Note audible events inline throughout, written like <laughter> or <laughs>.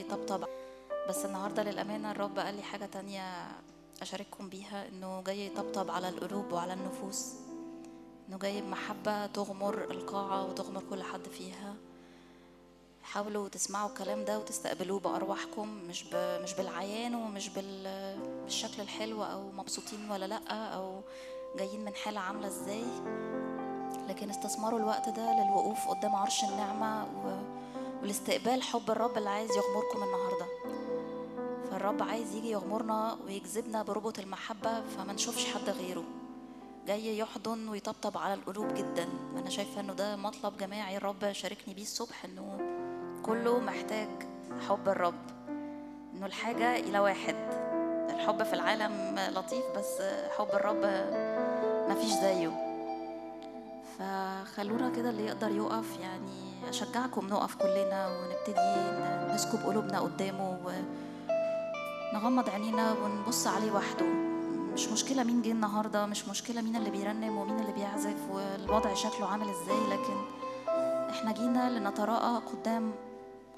يطبطب بس النهارده للأمانة الرب قال لي حاجة تانية أشارككم بيها إنه جاي يطبطب على القلوب وعلى النفوس إنه جاي بمحبة تغمر القاعة وتغمر كل حد فيها. حاولوا تسمعوا الكلام ده وتستقبلوه بأرواحكم مش ب... مش بالعيان ومش بال... بالشكل الحلو أو مبسوطين ولا لأ أو جايين من حالة عاملة إزاي. لكن استثمروا الوقت ده للوقوف قدام عرش النعمة و... والاستقبال حب الرب اللي عايز يغمركم النهارده. فالرب عايز يجي يغمرنا ويجذبنا بربط المحبة فما نشوفش حد غيره. جاي يحضن ويطبطب على القلوب جدا. أنا شايفة إنه ده مطلب جماعي الرب شاركني بيه الصبح إنه كله محتاج حب الرب. إنه الحاجة إلى واحد. الحب في العالم لطيف بس حب الرب مفيش زيه. فخلونا كده اللي يقدر يقف يعني أشجعكم نقف كلنا ونبتدي نسكب قلوبنا قدامه ونغمض عينينا ونبص عليه وحده. مش مشكلة مين جه النهارده مش مشكلة مين اللي بيرنم ومين اللي بيعزف والوضع شكله عامل إزاي لكن إحنا جينا لنتراءى قدام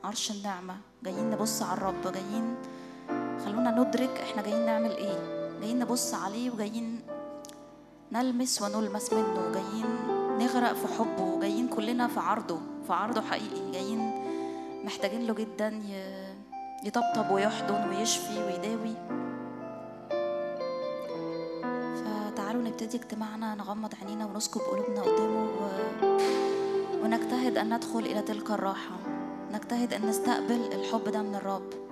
عرش النعمة. جايين نبص على الرب جايين خلونا ندرك إحنا جايين نعمل إيه. جايين نبص عليه وجايين نلمس ونلمس منه. جايين نغرق في حبه جايين كلنا في عرضه في عرضه حقيقي جايين محتاجين له جدا يطبطب ويحضن ويشفي ويداوي. فتعالوا نبتدي اجتماعنا نغمض عينينا ونسكب قلوبنا قدامه و... ونجتهد أن ندخل إلى تلك الراحة نجتهد أن نستقبل الحب ده من الرب.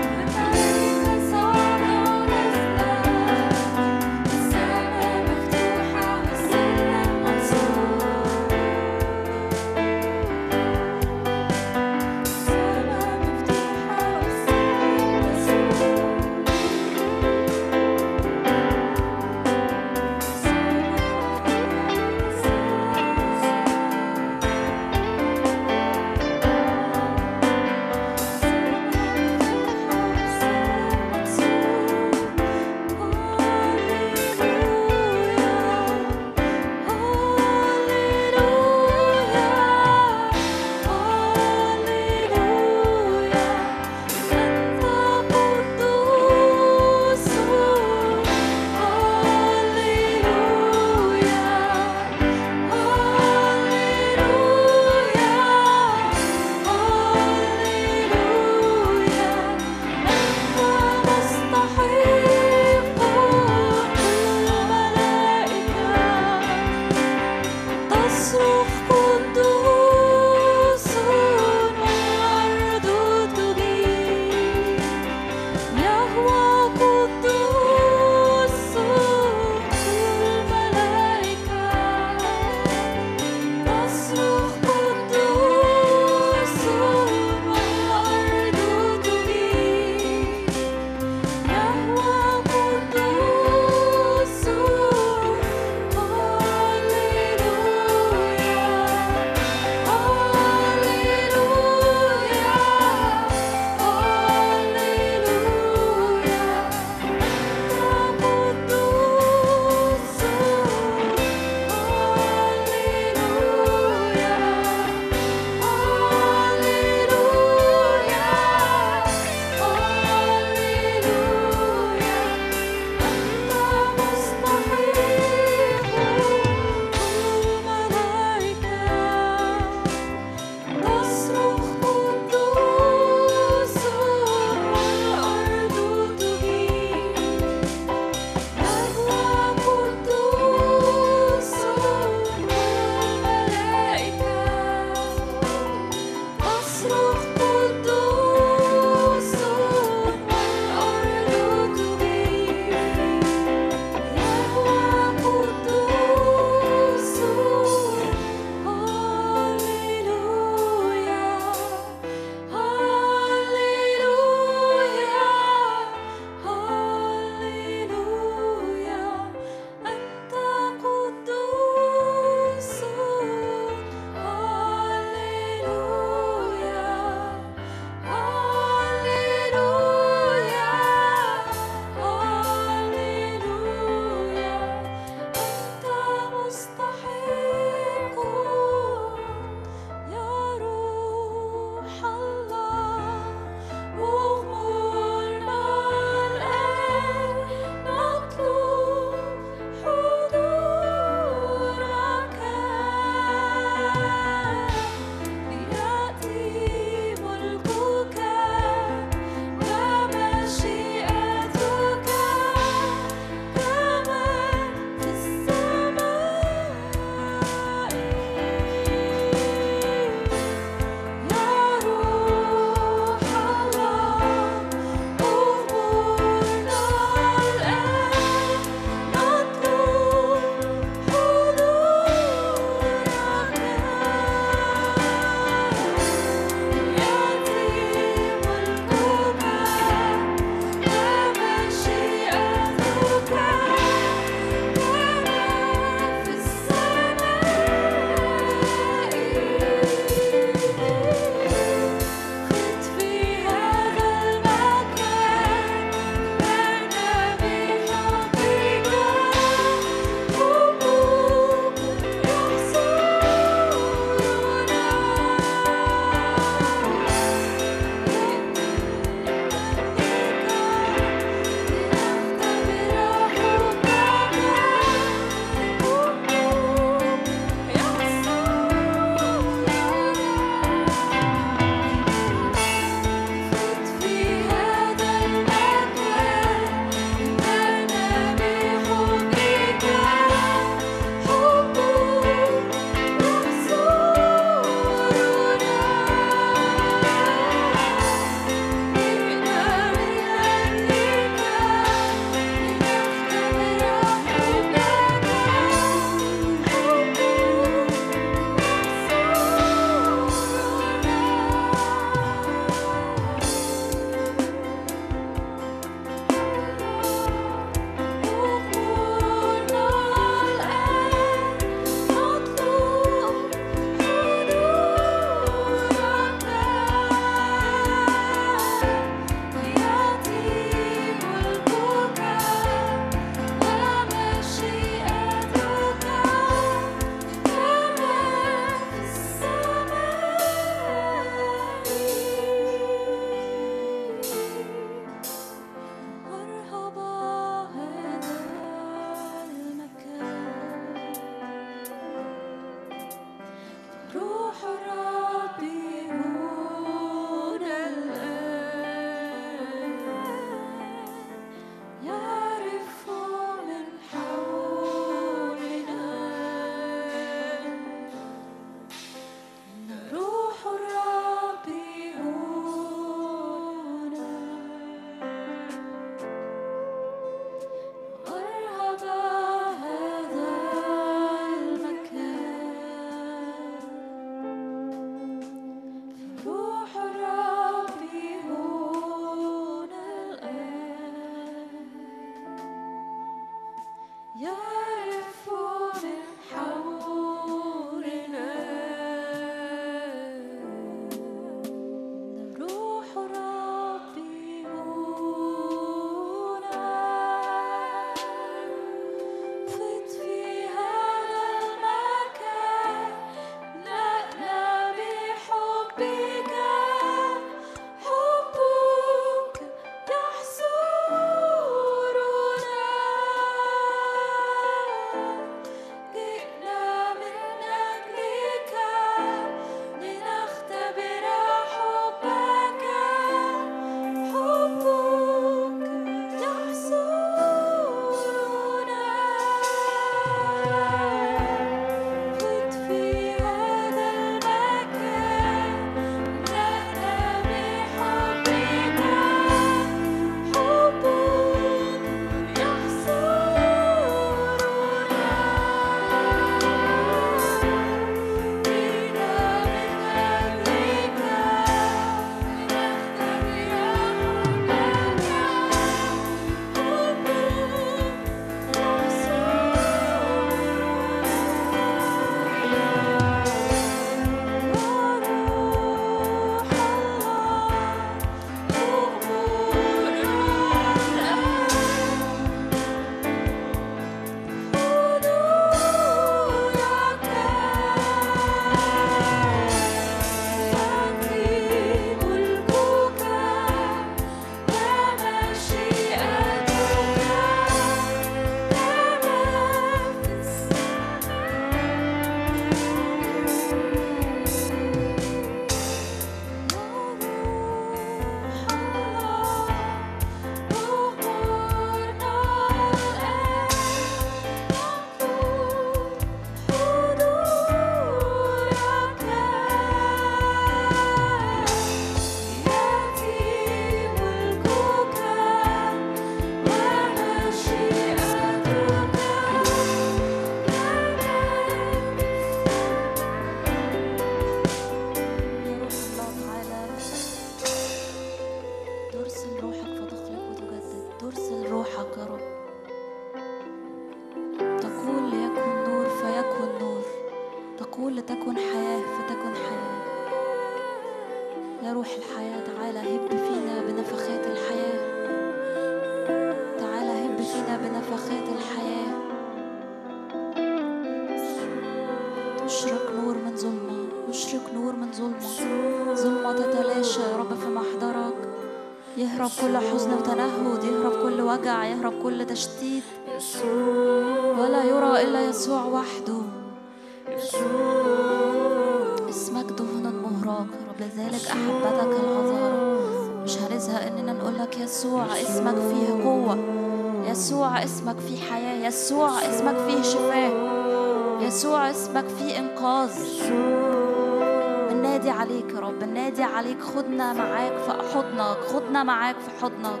خدنا معاك في حضنك خدنا معاك في حضنك.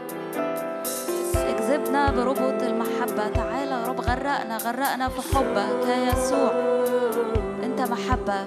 اكذبنا بربط المحبة. تعالى يا رب غرقنا غرقنا في حبك يا يسوع. انت محبة.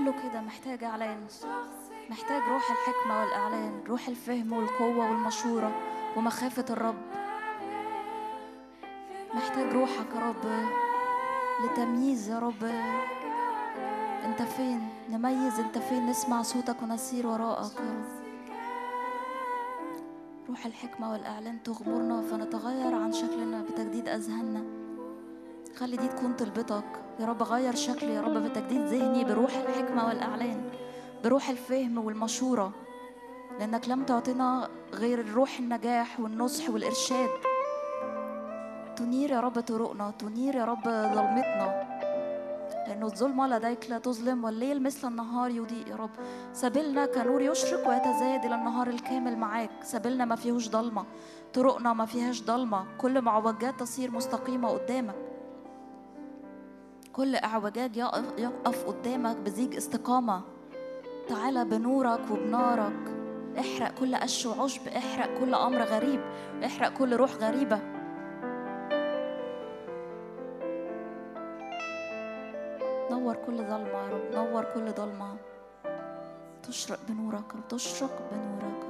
قول له كده محتاج إعلان. محتاج روح الحكمة والإعلان روح الفهم والقوة والمشورة ومخافة الرب. محتاج روحك يا رب لتمييز يا رب. أنت فين؟ نميز. أنت فين؟ نسمع صوتك ونسير وراءك يا رب. روح الحكمة والإعلان تغمرنا فنتغير عن شكلنا بتجديد أذهاننا. خلي دي تكون طلبتك يا رب غير شكلي يا رب بتجديد ذهني بروح الحكمة والإعلان بروح الفهم والمشورة لأنك لم تعطينا غير روح النجاح والنصح والإرشاد. تنير يا رب طرقنا تنير يا رب ظلمتنا لأنه الظلمة لديك لا تظلم والليل مثل النهار يضيء يا رب. سبيلنا كنور يشرق ويتزايد إلى النهار الكامل معاك سبيلنا ما فيهوش ضلمة طرقنا ما فيهاش ضلمة كل معوجات تصير مستقيمة قدامك. كل اعوجاج يقف قدامك بزيج استقامة. تعالى بنورك وبنارك. احرق كل قش وعشب. احرق كل أمر غريب. احرق كل روح غريبة. نور كل ظلمة يا رب. نور كل ظلمة. تشرق بنورك. رب تشرق بنورك.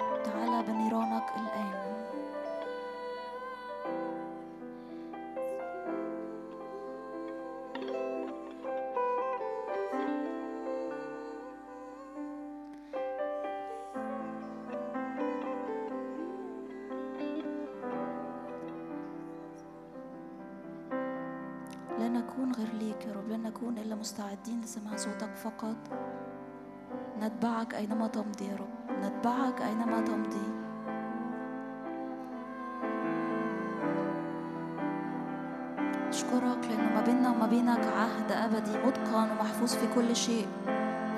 رب تعالى بنيرانك الآن. مستعدين لسماع صوتك فقط. نتبعك أينما تمضي يا رب. نتبعك أينما تمضي. أشكرك لأنه ما بيننا وما بينك عهد أبدي متقن ومحفوظ في كل شيء.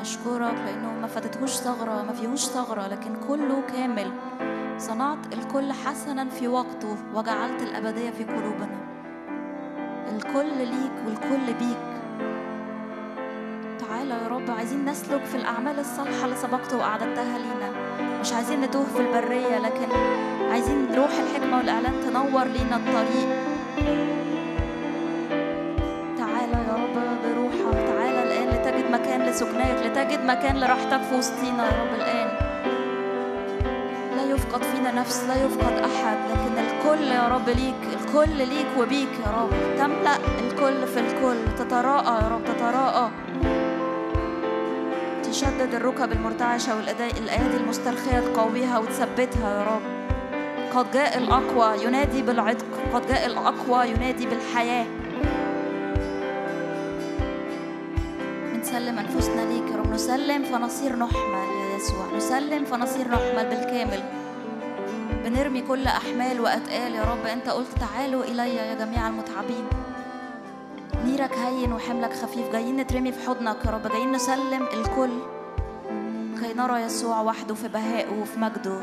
أشكرك لأنه ما فاتتهوش ثغرة ما فيهوش ثغرة لكن كله كامل. صنعت الكل حسنا في وقته وجعلت الأبدية في قلوبنا. الكل ليك والكل بيك. عايزين نسلك في الأعمال الصالحة اللي سبقت وأعددتها لينا. مش عايزين نتوه في البرية لكن عايزين روح الحكمة والإعلان تنور لينا الطريق. تعالى يا رب بروحك تعالى الآن لتجد مكان لسكناك لتجد مكان لراحتك في وسطينا يا رب الآن. لا يفقد فينا نفس لا يفقد أحد لكن الكل يا رب ليك الكل ليك وبيك يا رب. تملأ الكل في الكل تتراءى يا رب تتراءى. تشدد الركب المرتعشة والأيادي المسترخية تقويها وتثبتها يا رب. قد جاء الأقوى ينادي بالعتق قد جاء الأقوى ينادي بالحياة. نسلم أنفسنا ليك يا رب. نسلم فنصير نحمل يا يسوع. نسلم فنصير نحمل بالكامل. بنرمي كل أحمال وأتقال يا رب. أنت قلت تعالوا إلي يا جميع المتعبين. نيرك هين وحملك خفيف. جايين نترمي في حضنك يا رب. جايين نسلم الكل. كي نرى يسوع وحده في بهائه وفي مجده.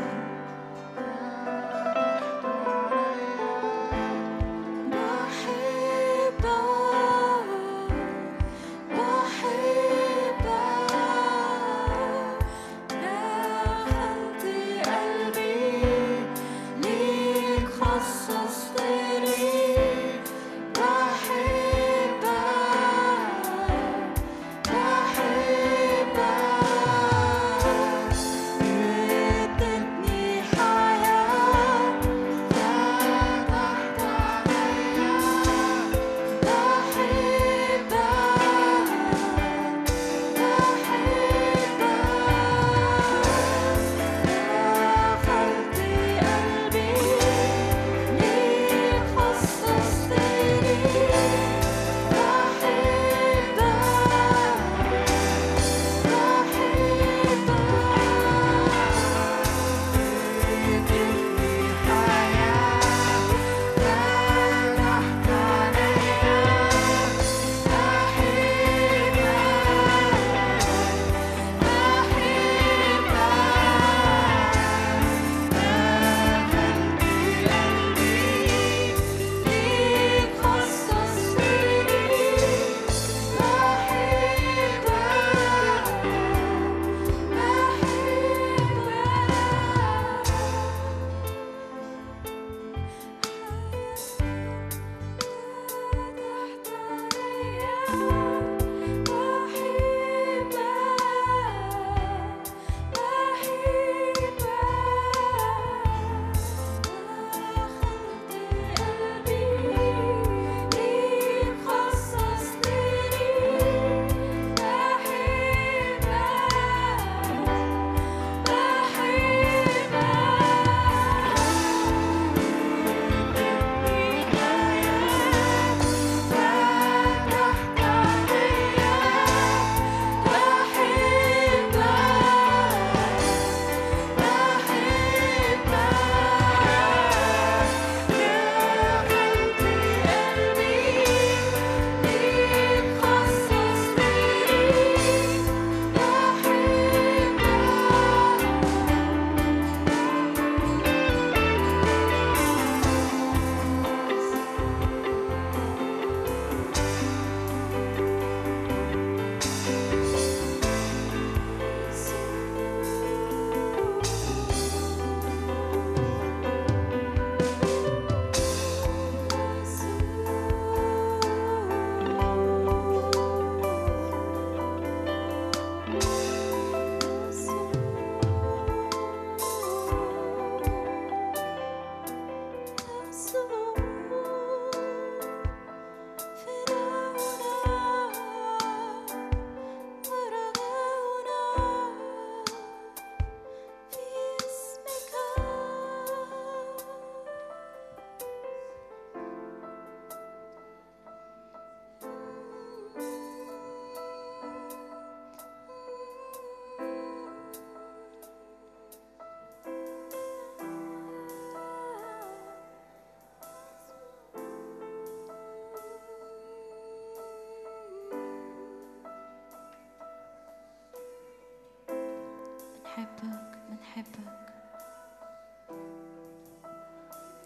بنحبك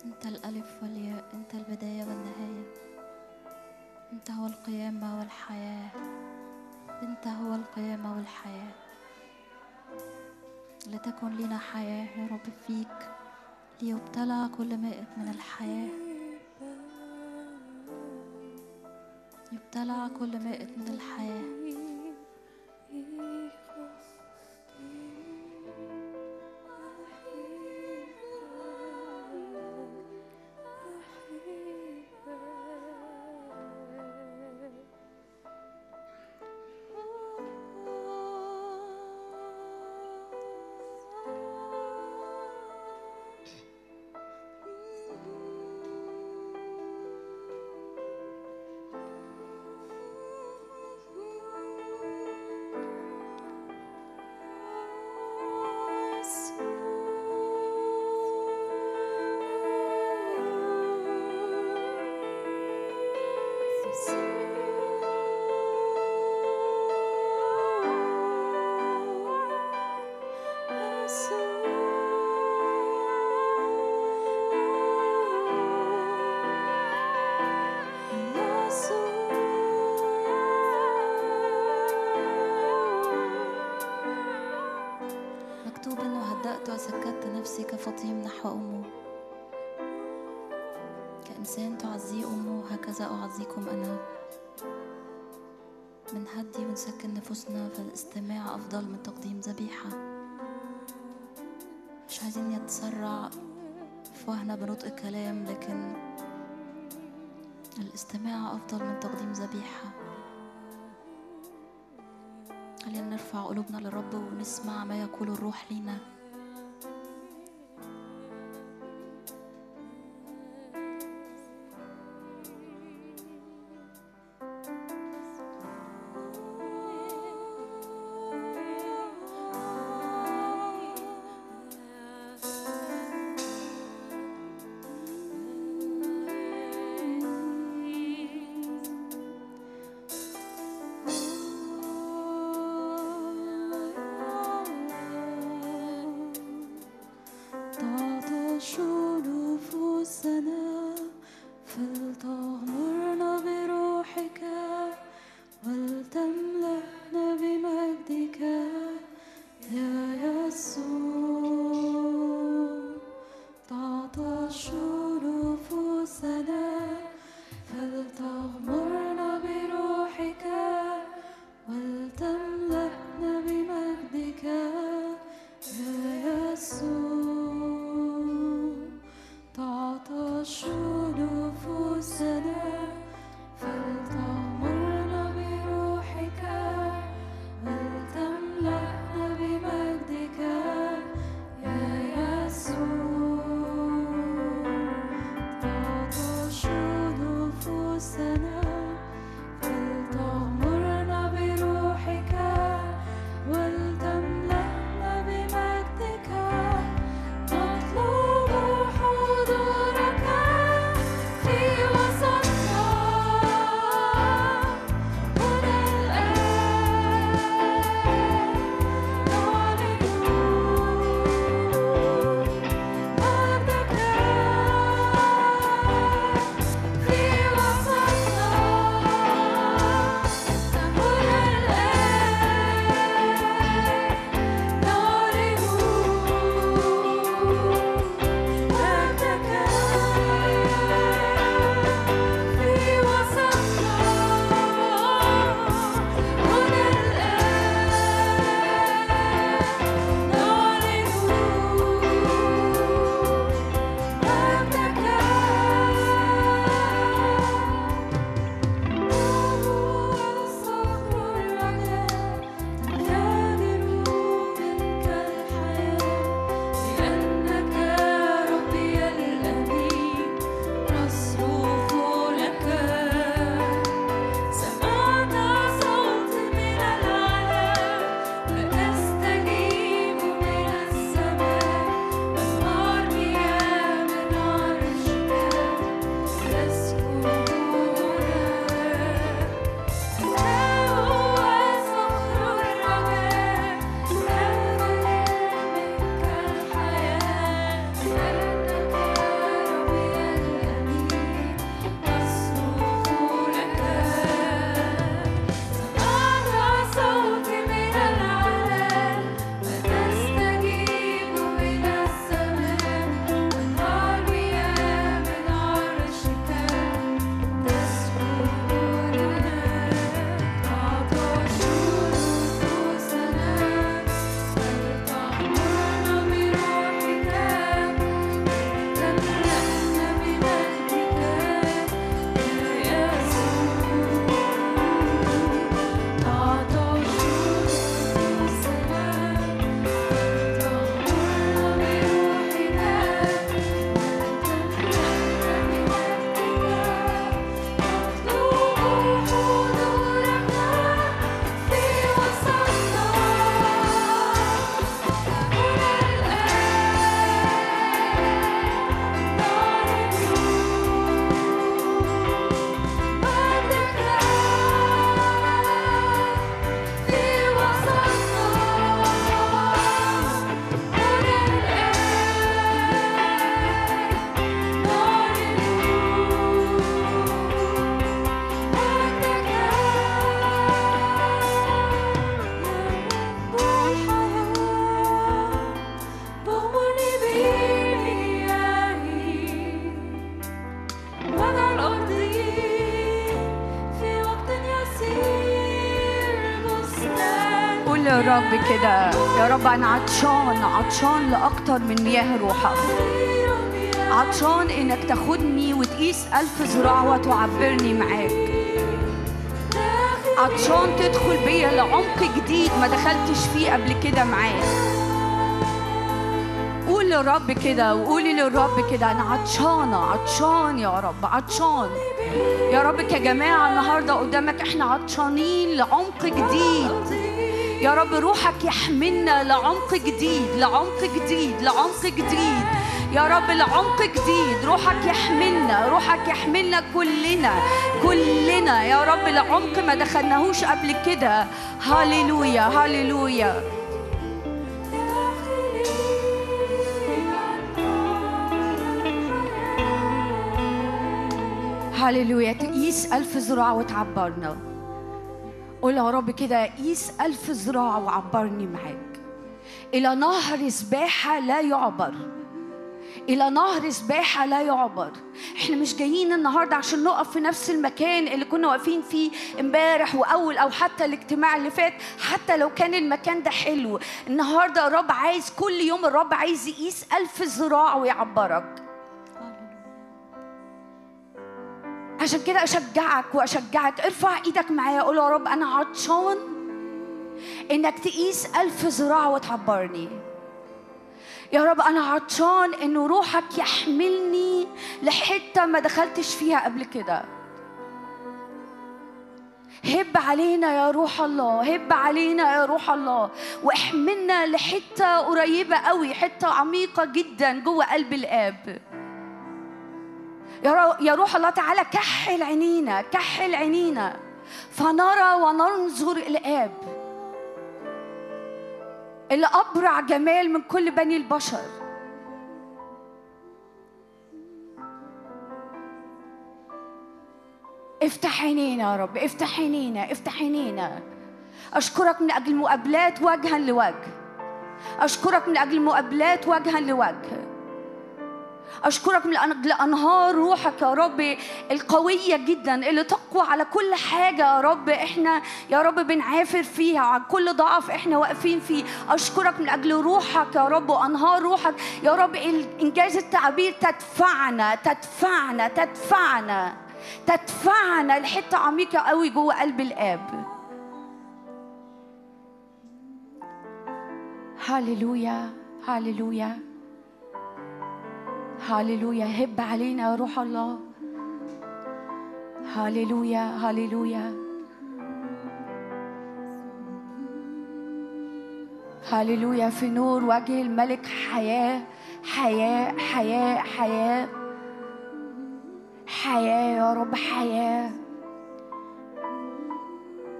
أنت الألف والياء أنت البداية والنهاية. أنت هو القيامة والحياة. أنت هو القيامة والحياة. لتكن لنا حياة يا رب فيك. ليبتلع كل مائت من الحياة. يبتلع كل مائت من الحياة. نحو امه كإنسان تعزيه أمه هكذا أعزيكم أنا. بنهدي ونسكن نفوسنا فالاستماع أفضل من تقديم ذبيحة. مش عايزين نتسرع في وهنا بنطق كلام لكن الاستماع أفضل من تقديم ذبيحة. خلينا نرفع قلوبنا للرب ونسمع ما يقول الروح لينا. كده. يا رب أنا عطشان عطشان لأكتر من مياه روحك. عطشان إنك تاخدني وتقيس ألف ذراع وتعبرني معاك. عطشان تدخل بيا لعمق جديد ما دخلتش فيه قبل كده معاك. قول للرب كده وقولي للرب كده أنا عطشانة عطشان يا رب عطشان. يا رب كجماعة النهارده قدامك إحنا عطشانين لعمق جديد. يا رب روحك يحملنا لعمق جديد لعمق جديد لعمق جديد. يا رب لعمق جديد روحك يحملنا روحك يحملنا كلنا كلنا. يا رب لعمق ما دخلناهوش قبل كده. هاليلويا هاليلويا هاليلويا تقيس ألف ذراع وتعبرنا. قول يا رب كده قيس ألف ذراع وعبرني معاك. إلى نهر سباحة لا يعبر. إلى نهر سباحة لا يعبر. إحنا مش جايين النهاردة عشان نقف في نفس المكان اللي كنا واقفين فيه امبارح وأول أو حتى الاجتماع اللي فات حتى لو كان المكان ده حلو. النهاردة الرب عايز كل يوم الرب عايز يقيس ألف ذراع ويعبرك. عشان كده أشجعك وأشجعك. ارفع إيدك معايا قول يا رب أنا عطشان إنك تقيس ألف ذراع وتعبرني. يا رب أنا عطشان إن روحك يحملني لحتة ما دخلتش فيها قبل كده. هب علينا يا روح الله هب علينا يا روح الله واحملنا لحتة قريبة قوي حتة عميقة جدا جوه قلب الآب. يا روح الله تعالى كحل عينينا كحل عينينا. فنرى وننظر الآب اللي أبرع جمال من كل بني البشر. افتح عينينا يا رب افتح عينينا افتح عينينا. أشكرك من أجل مقابلات وجها لوجه. أشكرك من أجل مقابلات وجها لوجه. أشكرك من أجل أنهار روحك يا رب القوية جدا اللي تقوى على كل حاجة يا رب. إحنا يا رب بنعافر فيها على كل ضعف إحنا واقفين فيه. أشكرك من أجل روحك يا رب وأنهار روحك. يا رب إنجاز التعبير تدفعنا تدفعنا تدفعنا تدفعنا لحتة عميقة قوي جوه قلب الآب. هاليلويا هاليلويا هاليلويا هب علينا يا روح الله هاليلويا هاليلويا هاليلويا في نور وجه الملك حياة حياة حياة حياة حياة يا رب حياة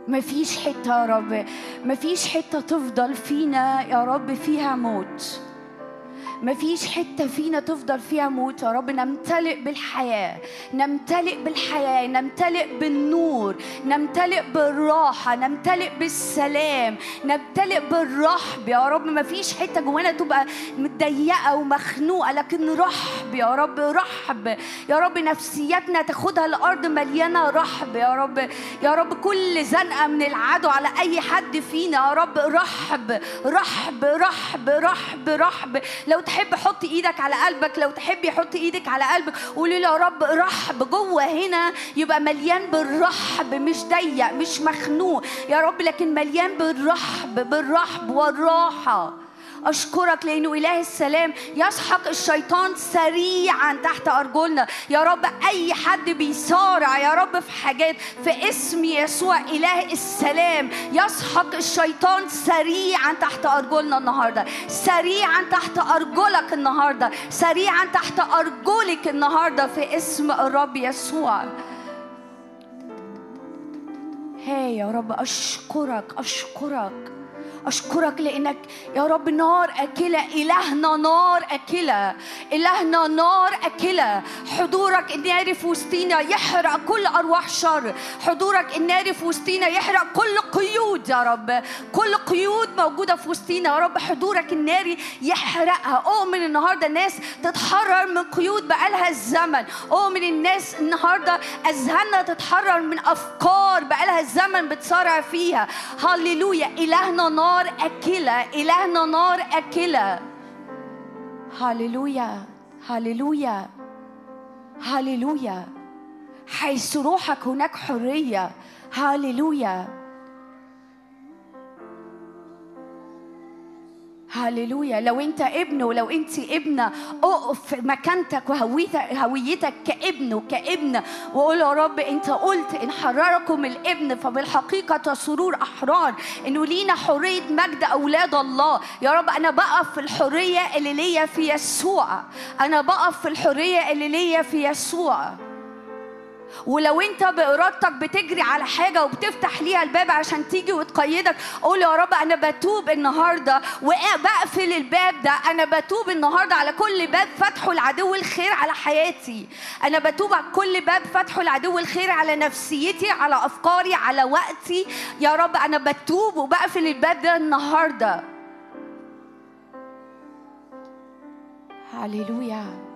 مفيش حتة يا رب. مفيش حتة تفضل فينا يا رب فيها موت. مفيش حتة فينا تفضل فيها موت يا رب. نمتلئ بالحياة نمتلئ بالحياة نمتلئ بالنور نمتلئ بالراحة نمتلئ بالسلام نمتلئ بالرحب يا رب. مفيش حتة جوانا تبقى متضيقة ومخنوقة لكن رحب يا رب رحب يا رب. نفسيتنا تاخدها الأرض مليانة رحب يا رب. يا رب كل زنقة من العدو على أي حد فينا يا رب. رحب رحب رحب رحب رحب. لو تحب حط إيدك على قلبك لو تحبي حط إيدك على قلبك قولي له يا رب رحب جوه هنا يبقى مليان بالرحب مش ضيق مش مخنوق. يا رب لكن مليان بالرحب بالرحب والراحة. أشكرك لأنه إله السلام يسحق الشيطان سريعا تحت أرجلنا. يا رب أي حد بيصارع يا رب في حاجات في اسم يسوع إله السلام يسحق الشيطان سريعا تحت أرجلنا النهاردة. سريعا تحت أرجلك النهاردة. سريعا تحت أرجلك النهاردة في اسم الرب يسوع. هي يا رب أشكرك أشكرك. أشكرك لأنك يا رب نار أكلة إلهنا نار أكلة إلهنا نار أكلة. حضورك الناري في وسطينا يحرق كل أرواح شر. حضورك الناري في وسطينا يحرق كل قيود يا رب. كل قيود موجودة في وسطينا يا رب. حضورك الناري يحرقها. أؤمن النهاردة الناس تتحرر من قيود بقالها الزمن. أؤمن الناس النهاردة أذهاننا تتحرر من أفكار بقالها الزمن بتصارع فيها. هللويا إلهنا إلهنا نار أكلة إلهنا نار أكلة. هللويا هللويا هللويا. حيث روحك هناك حرية. هللويا. هللويا لو انت ابن ولو انت ابنة اقف في مكانتك وهويتك هويتك كابن وكابنة. وقول يا رب انت قلت ان حرركم الابن فبالحقيقة سرور أحرار. انه لينا حرية مجد أولاد الله. يا رب أنا بقف في الحرية اللي ليا في يسوع. أنا بقف في الحرية اللي ليا في يسوع. ولو انت بارادتك بتجري على حاجة وبتفتح ليها الباب عشان تيجي وتقيدك قول يا رب أنا بتوب النهارده وبقفل الباب ده. أنا بتوب النهارده على كل باب فتحه العدو الخير على حياتي. أنا بتوب على كل باب فتحه العدو الخير على نفسيتي على أفكاري على وقتي. يا رب أنا بتوب وبقفل الباب ده النهارده. هللويا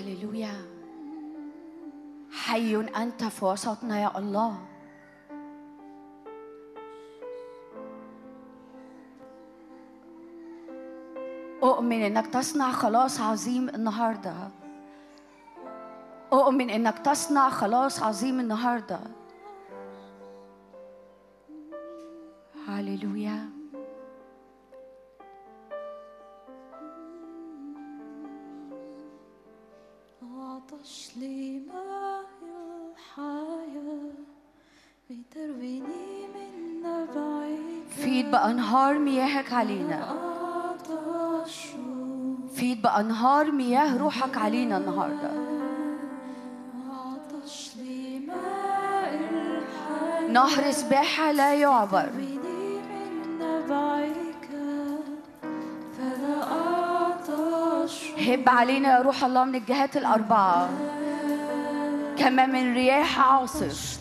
هللويا. حي أنت في وسطنا يا الله. أؤمن إنك تصنع خلاص عظيم النهارده. أؤمن إنك تصنع خلاص عظيم النهارده. هللويا. عطش لي الحياة بترويني من نبعك. فيض بأنهار مياهك علينا. عطش فيض بأنهار مياه روحك علينا النهارده. عطش لي الحياة نهر سباحة لا يعبر. من نبعك. هب علينا يا روح الله من الجهات الأربعة. كما من رياح عاصف.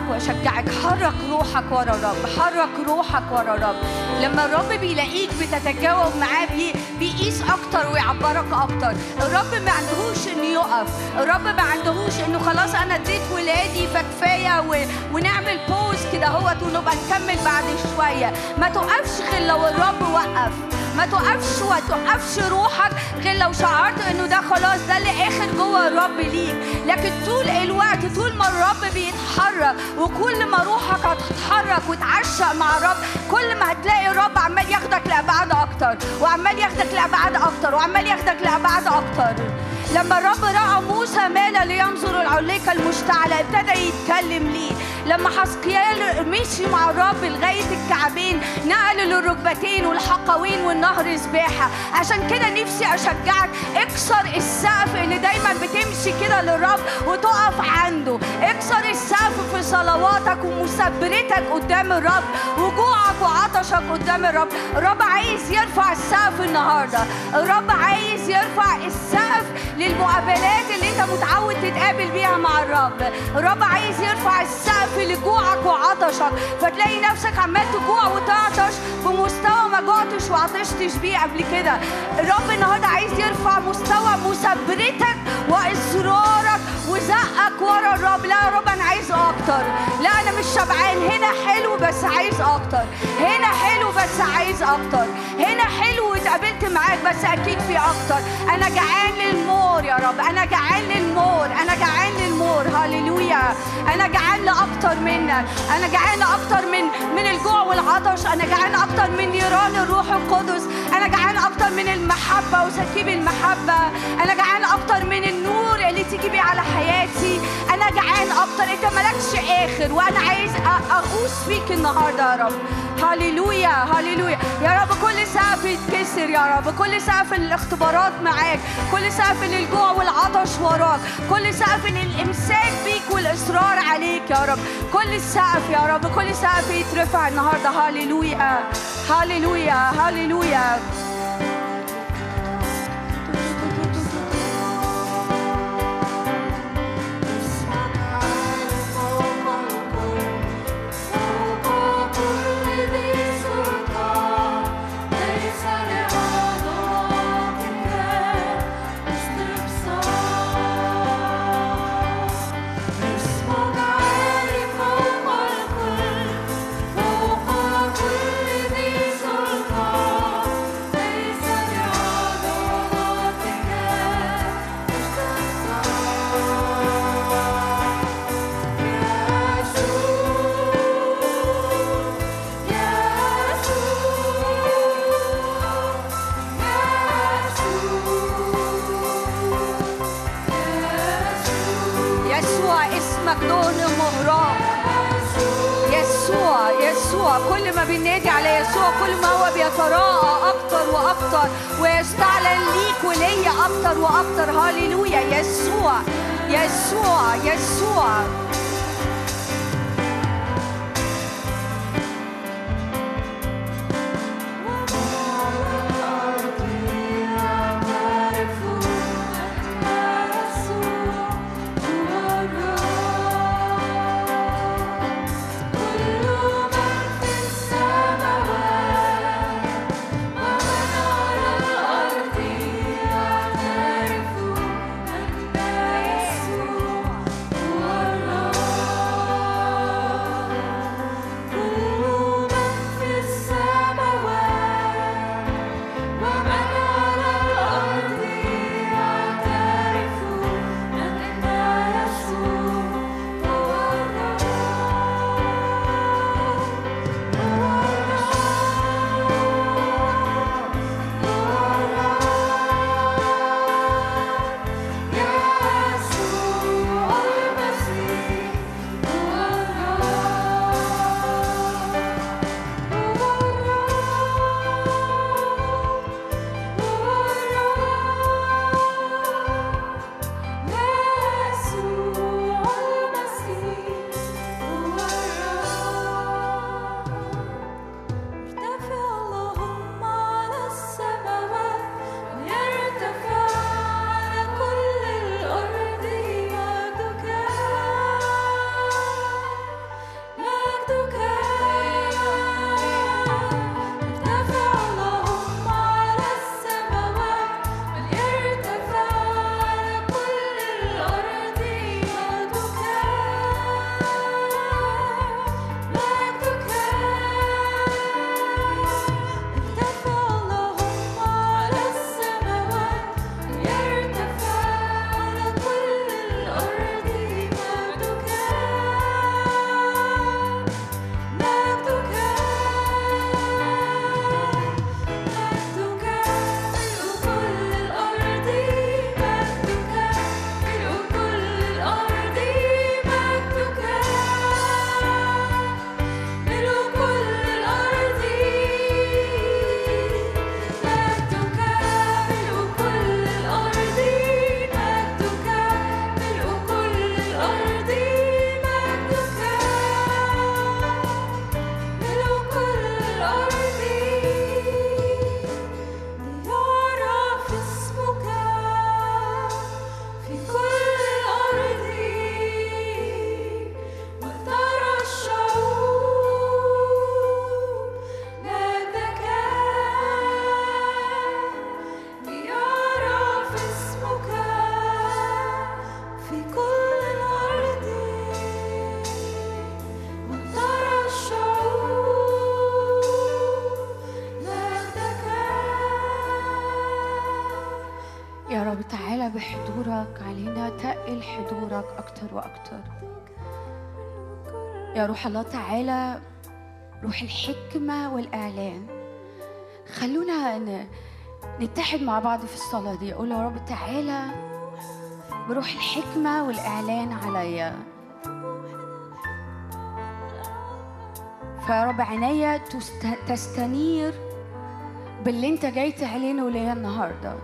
اشجعك وأشجعك. حرك روحك ورا الرب. حرك روحك ورا الرب. لما الرب بيلاقيك بتتجاوب معاه بي بيقيس أكتر ويعبرك أكتر. الرب ما عندهوش إنه يقف. الرب ما عندهوش إنه خلاص أنا اديت ولادي فكفاية و... ونعمل بوز كده أهوت ونبقى نكمل بعد شوية. ما توقفش غير لو الرب وقف. ما توقفش وتوقفش روحك غير لو شعرت إنه ده خلاص ده اللي آخر جوه الرب ليك. لكن طول الوقت طول ما الرب بيتحرك وكل ما روحك هتتحرك وتعشق مع الرب كل ما هتلاقي الرب عمال ياخدك لأبعاد أكتر وعمال ياخدك لأبعاد أكتر وعمال ياخدك لأبعاد أكتر. لما الرب رأى موسى مال لينظر العليقه المشتعله ابتدى يتكلم ليه. لما حسقيال مشي مع الرب لغاية الكعبين نقل للركبتين والحقوين والنهر سباحة. عشان كده نفسي أشجعك اكسر السقف اللي دايما بتمشي كده للرب وتقف عنده. اكسر السقف في صلواتك ومثابرتك قدام الرب وجوعك وعطشك قدام الرب. الرب عايز يرفع السقف النهارده. الرب عايز يرفع السقف للمقابلات اللي انت متعود تتقابل بيها مع الرب. الرب عايز يرفع السقف لجوعك وعطشك فتلاقي نفسك عمال تجوع وتعطش بمستوى ما جوعتش وعطشتش بيه قبل كده. الرب النهارده عايز يرفع مستوى مثابرتك وإصرارك وزقك ورا الرب. لا يا رب أنا عايز أكتر. لا أنا مش شبعان. هنا حلو بس عايز أكتر. هنا حلو بس عايز أكتر. هنا حلو واتقابلت معاك بس أكيد في أكتر. أنا جعان للمور يا رب. أنا جعان للمور. أنا جعان للمور. هللويا. أنا جعان لأكتر منك أنا جعان لاكتر من من الجوع والعطش. أنا جعان أكتر من نيران الروح القدس. أنا جعان أكتر من المحبة وسكيب المحبة. أنا جعان أكتر من النور اللي تيجي بيه على حياتي. أنا جعان أكتر. أنت مالكش آخر. وأنا عايز أ- أغوص فيك النهارده يا رب. هللويا. هللويا. يا رب كل سقف يتكسر يا رب. كل سقف الاختبارات معاك. كل سقف للجوع والعطش وراك. كل سقف للامساك بيك والاصرار عليك يا رب. كل السقف يا رب كل سقف يترفع النهارده هللويا هللويا هللويا بننادي على يسوع كل ما هو بيتراءى أكتر وأكتر ويستعلن ليك وليا أكتر وأكتر. هاليلويا يسوع يسوع يسوع. أكتر وأكتر. يا روح الله تعالى روح الحكمة والإعلان. خلونا نتحد مع بعض في الصلاة دي. أقول يا رب تعالى بروح الحكمة والإعلان عليا. فيا رب عينيا تست- تستنير باللي انت جاي تعلنه ليا النهارده.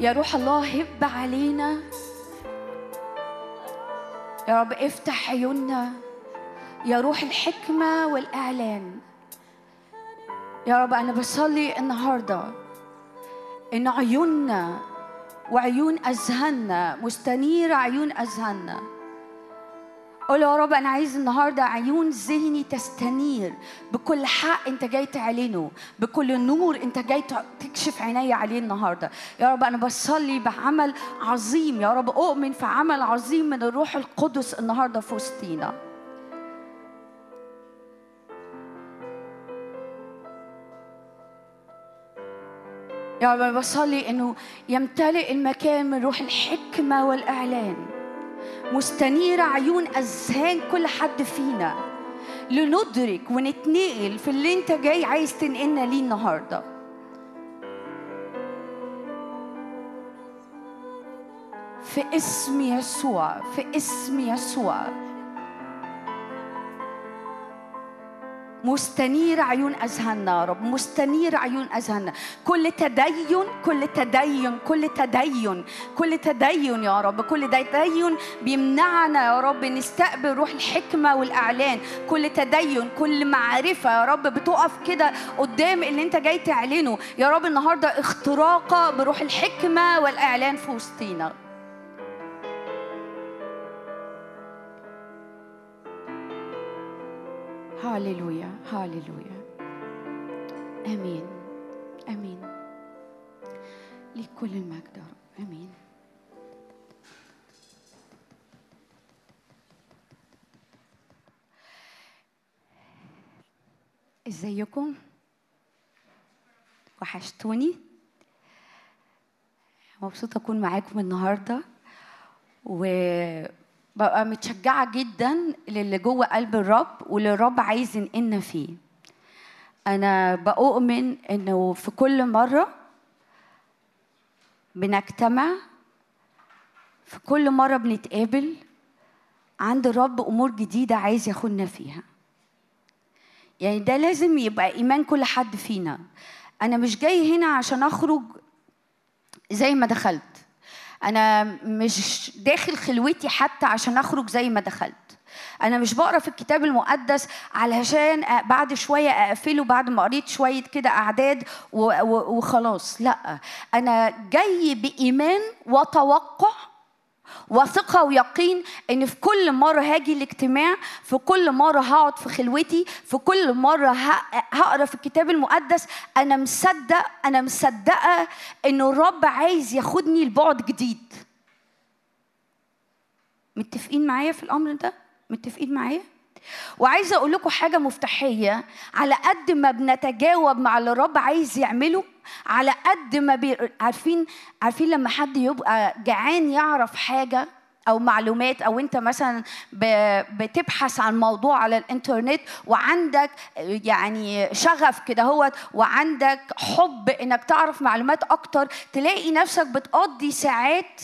يا روح الله هب علينا يا رب افتح عيوننا. يا روح الحكمة والإعلان. يا رب أنا بصلي النهاردة إن عيوننا وعيون أذهاننا مستنيرة عيون أذهاننا. قول يا رب أنا عايز النهاردة عيون ذهني تستنير بكل حق أنت جاي تعلنه بكل نور أنت جاي تكشف عيني عليه النهاردة. يا رب أنا بصلي بعمل عظيم. يا رب أؤمن في عمل عظيم من الروح القدس النهاردة في وسطينا. يا رب أنا بصلي إنه يمتلئ المكان من روح الحكمة والإعلان. مستنيرة عيون أذهان كل حد فينا. لندرك ونتنقل في اللي انت جاي عايز تنقلنا ليه النهارده. في اسم يسوع في اسم يسوع. مستنير عيون اذهاننا يا رب مستنير عيون اذهاننا كل تدين كل تدين كل تدين كل تدين يا رب. كل تدين بيمنعنا يا رب نستقبل روح الحكمة والأعلان. كل تدين كل معرفة يا رب بتقف كده قدام اللي انت جاي تعلنه. يا رب النهارده اختراقة بروح الحكمة والأعلان في وسطينا. هاليلويا هاليلويا. آمين. آمين. ليك كل المجد آمين. إزيكم؟ وحشتوني؟ مبسوطة أكون معاكم النهارده وببقى متشجعة جدا للي جوه قلب الرب واللي الرب عايز ينقلنا فيه. أنا بؤمن إنه في كل مرة بنجتمع في كل مرة بنتقابل عند الرب أمور جديدة عايز ياخدنا فيها. يعني ده لازم يبقى إيمان كل حد فينا. أنا مش جاي هنا عشان أخرج زي ما دخلت. أنا مش داخل خلوتي حتى عشان أخرج زي ما دخلت. أنا مش بقرأ في الكتاب المقدس علشان بعد شوية أقفله بعد ما قريت شوية كده أعداد وخلاص لأ. أنا جاي بإيمان وتوقع وثقة ويقين إن في كل مرة هاجي الاجتماع في كل مرة هقعد في خلوتي في كل مرة هقرأ في الكتاب المقدس أنا مصدق أنا مصدقة إنه الرب عايز ياخدني لبعد جديد متفقين معايا في الأمر ده؟ متفقين معايا؟ وعايزة أقول لكم حاجة مفتاحية على قد ما بنتجاوب مع اللي الرب عايز يعمله على قد ما بي... عارفين عارفين لما حد يبقى جعان يعرف حاجة أو معلومات أو أنت مثلا. بتبحث عن موضوع على الإنترنت وعندك يعني شغف كده هو وعندك حب إنك تعرف معلومات أكتر تلاقي نفسك بتقضي ساعات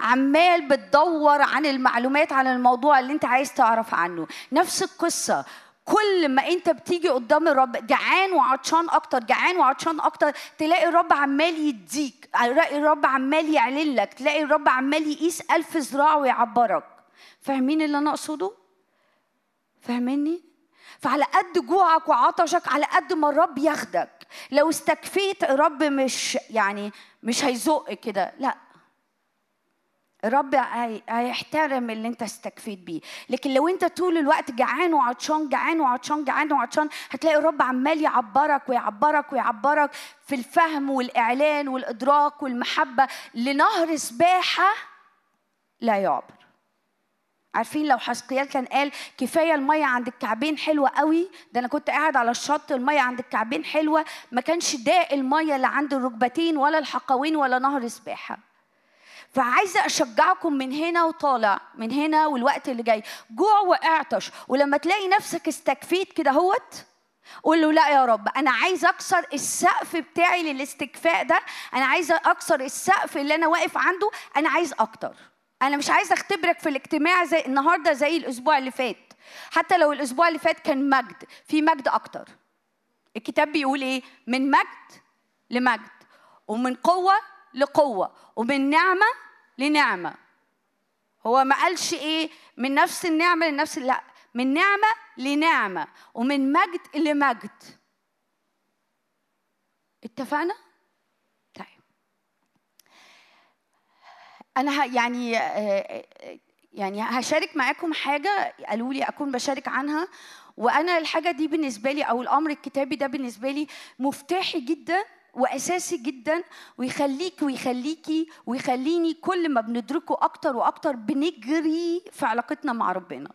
عمال بتدور عن المعلومات عن الموضوع اللي أنت عايز تعرف عنه نفس القصة كل ما انت بتيجي قدام الرب جعان وعطشان أكتر جعان وعطشان أكتر تلاقي الرب عمال يديك تلاقي الرب عمال يعلن لك تلاقي الرب عمال يقيس ألف ذراع ويعبرك. فاهمين اللي أنا أقصده؟ فاهميني؟ فعلى قد جوعك وعطشك على قد ما الرب ياخدك. لو استكفيت الرب مش يعني مش هيزق كده. لا الرب هي- هيحترم اللي انت استكفيت بيه. لكن لو انت طول الوقت جعان وعطشان جعان وعطشان جعان وعطشان هتلاقي الرب عمال يعبرك ويعبرك ويعبرك في الفهم والإعلان والإدراك والمحبة لنهر سباحة لا يعبر. عارفين لو حسقيال كان قال كفاية المية عند الكعبين حلوة قوي؟ ده أنا كنت قاعد على الشط المية عند الكعبين حلوة ما كانش داق المية اللي عند الركبتين ولا الحقوين ولا نهر سباحة. فعايزة أشجعكم من هنا وطالع من هنا والوقت اللي جاي. جوع واعطش. ولما تلاقي نفسك استكفيت كده هوت قول له لا يا رب. أنا عايز أكسر السقف بتاعي للاستكفاء ده. أنا عايزه أكسر السقف اللي أنا واقف عنده. أنا عايز أكتر. أنا مش عايزة أختبرك في الاجتماع زي النهارده زي الأسبوع اللي فات. حتى لو الأسبوع اللي فات كان مجد في مجد أكتر. الكتاب بيقول إيه؟ من مجد لمجد ومن قوة لقوة ومن نعمة لنعمة. هو ما قالش إيه؟ من نفس النعمة لنفس لا من نعمة لنعمة ومن مجد لمجد. اتفقنا؟ طيب. أنا يعني آه، آه، يعني هشارك معاكم حاجة قالوا لي أكون بشارك عنها. وأنا الحاجة دي بالنسبة لي أو الأمر الكتابي ده بالنسبة لي مفتاحي جدا وأساسي جدا ويخليك ويخليكي ويخليني كل ما بندركه أكتر وأكتر بنجري في علاقتنا مع ربنا.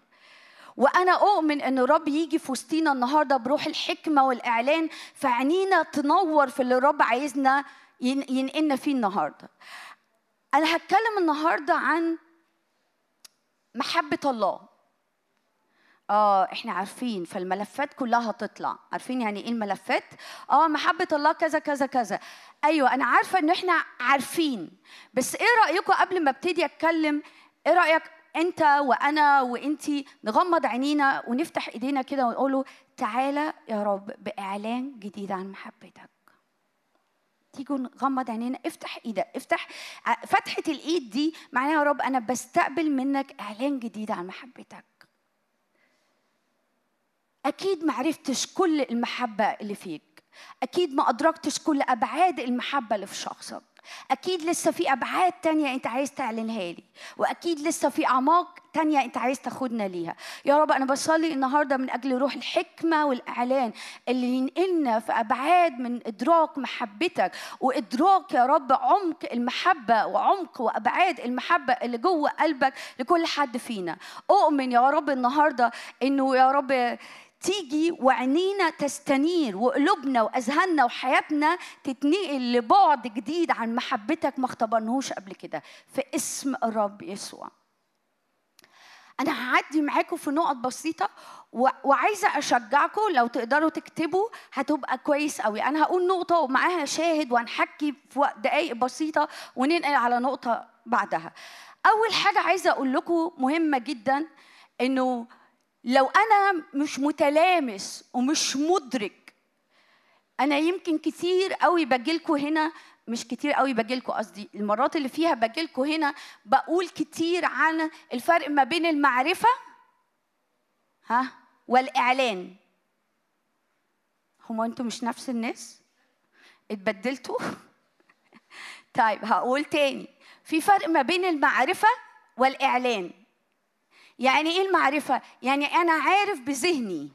وأنا أؤمن إن الرب يجي في وسطينا النهارده بروح الحكمة والإعلان فعينينا تنور في اللي الرب عايزنا ين- ينقلنا فيه النهارده. أنا هتكلم النهارده عن محبة الله. آه إحنا عارفين فالملفات كلها هتطلع عارفين يعني إيه الملفات؟ آه محبة الله كذا كذا كذا. أيوه أنا عارفة إن إحنا عارفين. بس إيه رايكم قبل ما أبتدي أتكلم؟ إيه رأيك أنت وأنا وانتي نغمض عينينا ونفتح إيدينا كده ونقول له تعالى يا رب بإعلان جديد عن محبتك. تيجوا نغمض عينينا. افتح إيدك افتح. ع- فتحة الإيد دي معناها يا رب أنا بستقبل منك إعلان جديد عن محبتك. أكيد ما عرفتش كل المحبة اللي فيك. أكيد ما أدركتش كل أبعاد المحبة اللي في شخصك. أكيد لسه في أبعاد تانية أنت عايز تعلنها لي. وأكيد لسه في أعماق تانية أنت عايز تاخدنا ليها. يا رب أنا بصلي النهاردة من أجل روح الحكمة والإعلان اللي ينقلنا في أبعاد من إدراك محبتك. وإدراك يا رب عمق المحبة وعمق وأبعاد المحبة اللي جوه قلبك لكل حد فينا. أؤمن يا رب النهاردة إنه يا رب تيجي وعينينا تستنير وقلوبنا وأذهاننا وحياتنا تتنقل لبعد جديد عن محبتك ما اختبرناهوش قبل كده. في اسم الرب يسوع. أنا هعدي معاكم في نقط بسيطة وعايزة أشجعكم لو تقدروا تكتبوا هتبقى كويس قوي. أنا هقول نقطة ومعاها شاهد وهنحكي في دقائق بسيطة وننقل على نقطة بعدها. أول حاجة عايزة أقول لكم مهمة جدا إنه لو أنا مش متلامس ومش مدرك أنا يمكن كتير قوي باجيلكوا هنا مش كتير قوي باجيلكوا قصدي المرات اللي فيها باجيلكوا هنا بقول كتير عن الفرق ما بين المعرفة ها والإعلان. هما أنتوا مش نفس الناس؟ اتبدلتوا؟ <laughs> طيب هقول تاني. في فرق ما بين المعرفة والإعلان. يعني إيه المعرفة؟ يعني أنا عارف بذهني.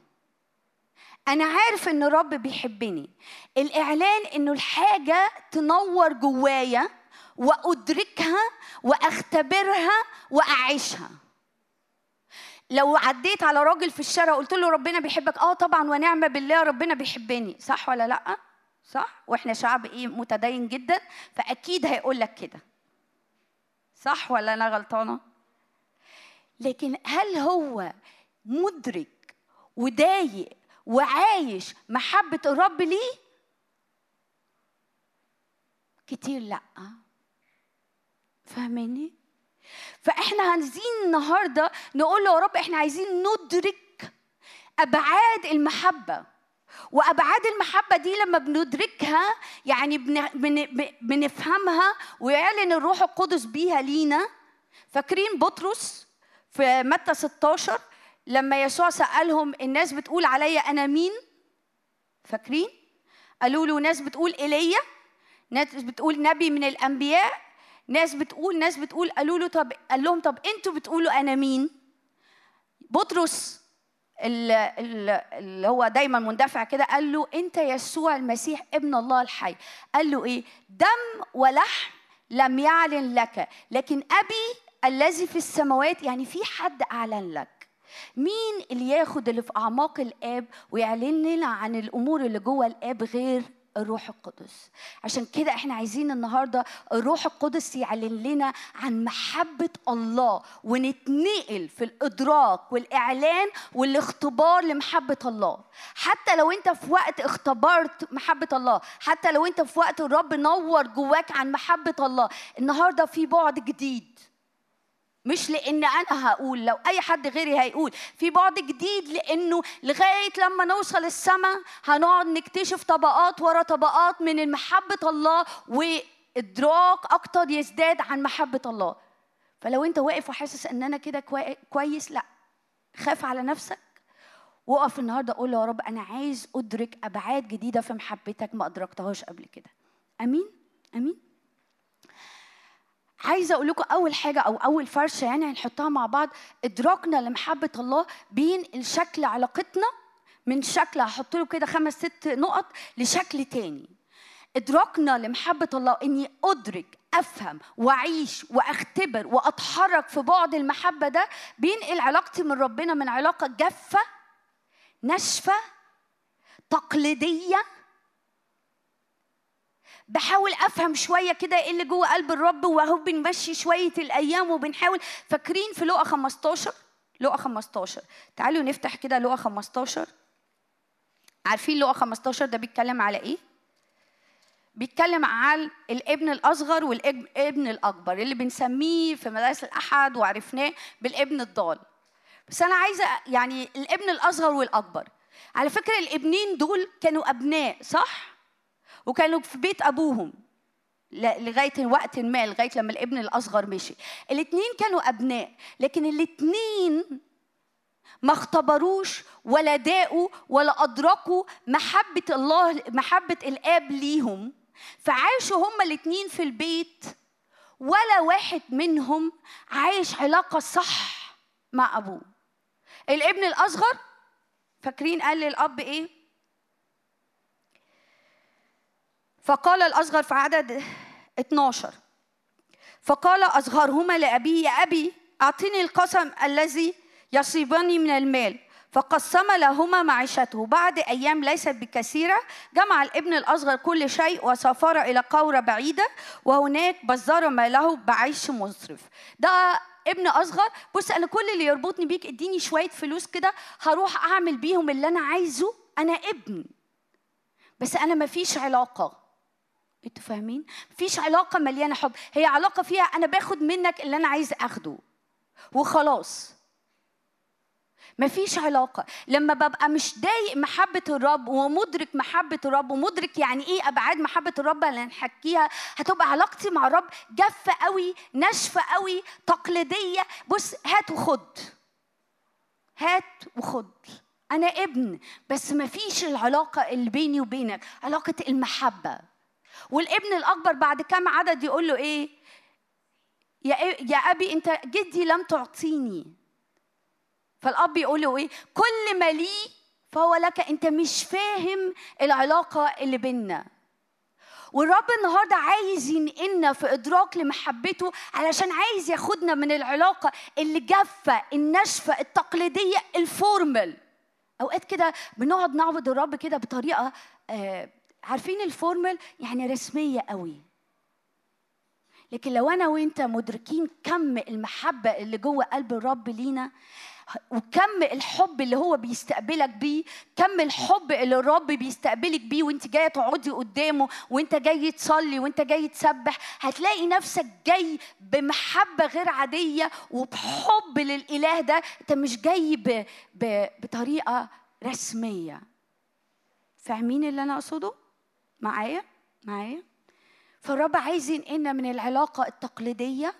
أنا عارف إن الرب بيحبني. الإعلان إنه الحاجة تنور جوايا وأدركها وأختبرها وأعيشها. لو عديت على راجل في الشارع قلت له ربنا بيحبك آه طبعا ونعم بالله ربنا بيحبني. صح ولا لأ؟ صح. وإحنا شعب إيه؟ متدين جدا فأكيد هيقول لك كده. صح ولا أنا غلطانة؟ لكن هل هو مدرك وضايق وعايش محبة الرب ليه؟ كتير لأ فاهماني؟ فإحنا عايزين النهارده نقول له يا رب إحنا عايزين ندرك أبعاد المحبة وأبعاد المحبة دي لما بندركها يعني بن- بن- بنفهمها ويعلن الروح القدس بيها لينا فاكرين بطرس في متى 16 لما يسوع سألهم الناس بتقول عليا أنا مين؟ فاكرين؟ قالوا له ناس بتقول إيليا ناس بتقول نبي من الأنبياء ناس بتقول ناس بتقول قالوا له طب قال لهم طب أنتوا بتقولوا أنا مين؟ بطرس ال- ال- اللي هو دايما مندفع كده قال له أنت يسوع المسيح ابن الله الحي. قال له إيه؟ دم ولحم لم يعلن لك لكن أبي الذي في السماوات يعني في حد أعلن لك. مين اللي ياخد اللي في أعماق الآب ويعلن لنا عن الأمور اللي جوه الآب غير الروح القدس؟ عشان كده إحنا عايزين النهارده الروح القدس يعلن لنا عن محبة الله ونتنقل في الإدراك والإعلان والاختبار لمحبة الله. حتى لو أنت في وقت اختبرت محبة الله حتى لو أنت في وقت الرب نور جواك عن محبة الله النهارده في بعد جديد. مش لأن أنا هقول لو اي حد غيري هيقول. في بعد جديد لأنه لغاية لما نوصل السماء هنقعد نكتشف طبقات ورا طبقات من محبه الله وإدراك أكتر يزداد عن محبة الله. فلو انت واقف وحاسس ان أنا كده كويس لا. خاف على نفسك. وقف النهارده قول يا رب أنا عايز أدرك أبعاد جديدة في محبتك ما أدركتهاش قبل كده. أمين؟ أمين؟ عايزة أقول لكم أول حاجة أو أول فرشة يعني هنحطها مع بعض إدراكنا لمحبة الله بينقل شكل علاقتنا من شكل هحط له كده خمس ست نقط لشكل تاني. إدراكنا لمحبة الله إني أدرك أفهم وأعيش وأختبر وأتحرك في بعد المحبة ده بينقل علاقتي من ربنا من علاقة جافة ناشفة تقليدية بحاول أفهم شوية كده إيه اللي جوه قلب الرب وهو بنمشي شوية الأيام وبنحاول. فاكرين في لقا 15 لقا 15 تعالوا نفتح كده لقا 15 عارفين لقا 15 ده بيتكلم على إيه؟ بيتكلم على الابن الأصغر والابن الأكبر اللي بنسميه في مدارس الأحد وعرفناه بالابن الضال. بس أنا عايزة يعني الابن الأصغر والأكبر. على فكرة الابنين دول كانوا أبناء صح؟ وكانوا في بيت أبوهم لغاية وقت ما لغاية لما الابن الأصغر مشي. الاثنين كانوا أبناء لكن الاثنين ما اختبروش ولا داقوا ولا أدركوا محبة الله محبة الآب ليهم. فعاشوا هما الاثنين في البيت ولا واحد منهم عايش علاقة صح مع أبوه. الابن الأصغر فاكرين قال للأب إيه؟ فقال الأصغر في عدد 12 فقال أصغرهما لأبيه يا أبي أعطني القسم الذي يصيبني من المال. فقسم لهما معيشته. بعد أيام ليست بكثيرة جمع الابن الأصغر كل شيء وسافر إلى قورة بعيدة وهناك بزر ماله بعيش مسرف ده ابن أصغر بص أنا كل اللي يربطني بيك اديني شوية فلوس كده هروح أعمل بيهم اللي أنا عايزه أنا ابن. بس أنا مفيش علاقة. أنتوا فاهمين؟ مفيش علاقة مليانة حب. هي علاقة فيها أنا باخد منك اللي أنا عايز أخده. وخلاص. مفيش علاقة. لما ببقى مش ضايق محبة الرب ومدرك محبة الرب ومدرك يعني إيه أبعاد محبة الرب اللي هنحكيها هتبقى علاقتي مع الرب جافة قوي ناشفة قوي تقليدية. بص هات وخد. هات وخد. أنا ابن بس مفيش العلاقة اللي بيني وبينك. علاقة المحبة. والابن الأكبر بعد كام عدد يقول له إيه؟ يا يا أبي أنت جدي لم تعطيني. فالأب يقول له إيه؟ كل ما لي فهو لك. أنت مش فاهم العلاقة اللي بيننا. والرب النهارده عايز ينقلنا في إدراك لمحبته علشان عايز ياخدنا من العلاقة اللي جافة الناشفة التقليدية ال formal. أوقات كده بنقعد نعبد الرب كده بطريقة آه عارفين ال formal؟ يعني رسمية قوي. لكن لو أنا وأنت مدركين كم المحبة اللي جوه قلب الرب لينا وكم الحب اللي هو بيستقبلك بيه كم الحب اللي الرب بيستقبلك بيه وأنت جاية تقعدي قدامه وأنت جاي تصلي وأنت جاي تسبح هتلاقي نفسك جاي بمحبة غير عادية وبحب للإله ده. أنت مش جاي ب... ب... بطريقة رسمية. فاهمين اللي أنا أقصده؟ معايا؟ معايا. فالرب عايز ينقلنا من العلاقة التقليدية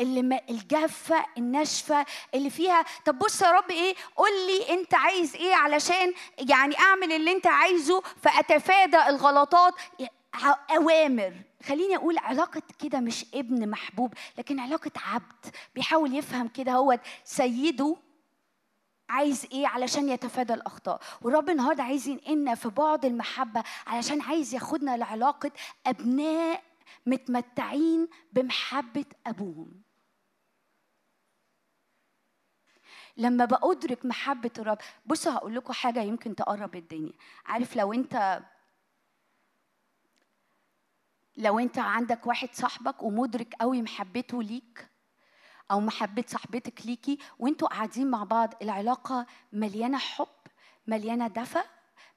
اللي الجافة الناشفة اللي فيها طب بص يا رب إيه؟ قول لي أنت عايز إيه علشان يعني أعمل اللي أنت عايزه فأتفادى الغلطات. أوامر. خليني أقول علاقة كده مش ابن محبوب لكن علاقة عبد. بيحاول يفهم كده هو سيده عايز إيه؟ علشان يتفادى الأخطاء. والرب النهارده عايز ينقلنا في بعد المحبة علشان عايز ياخدنا لعلاقة أبناء متمتعين بمحبة أبوهم. لما بأدرك محبة الرب بصوا هقول لكم حاجة يمكن تقرب الدنيا. عارف لو أنت لو أنت عندك واحد صاحبك ومدرك قوي محبته ليك أو محبة صاحبتك ليكي وأنتوا قاعدين مع بعض العلاقة مليانة حب مليانة دفى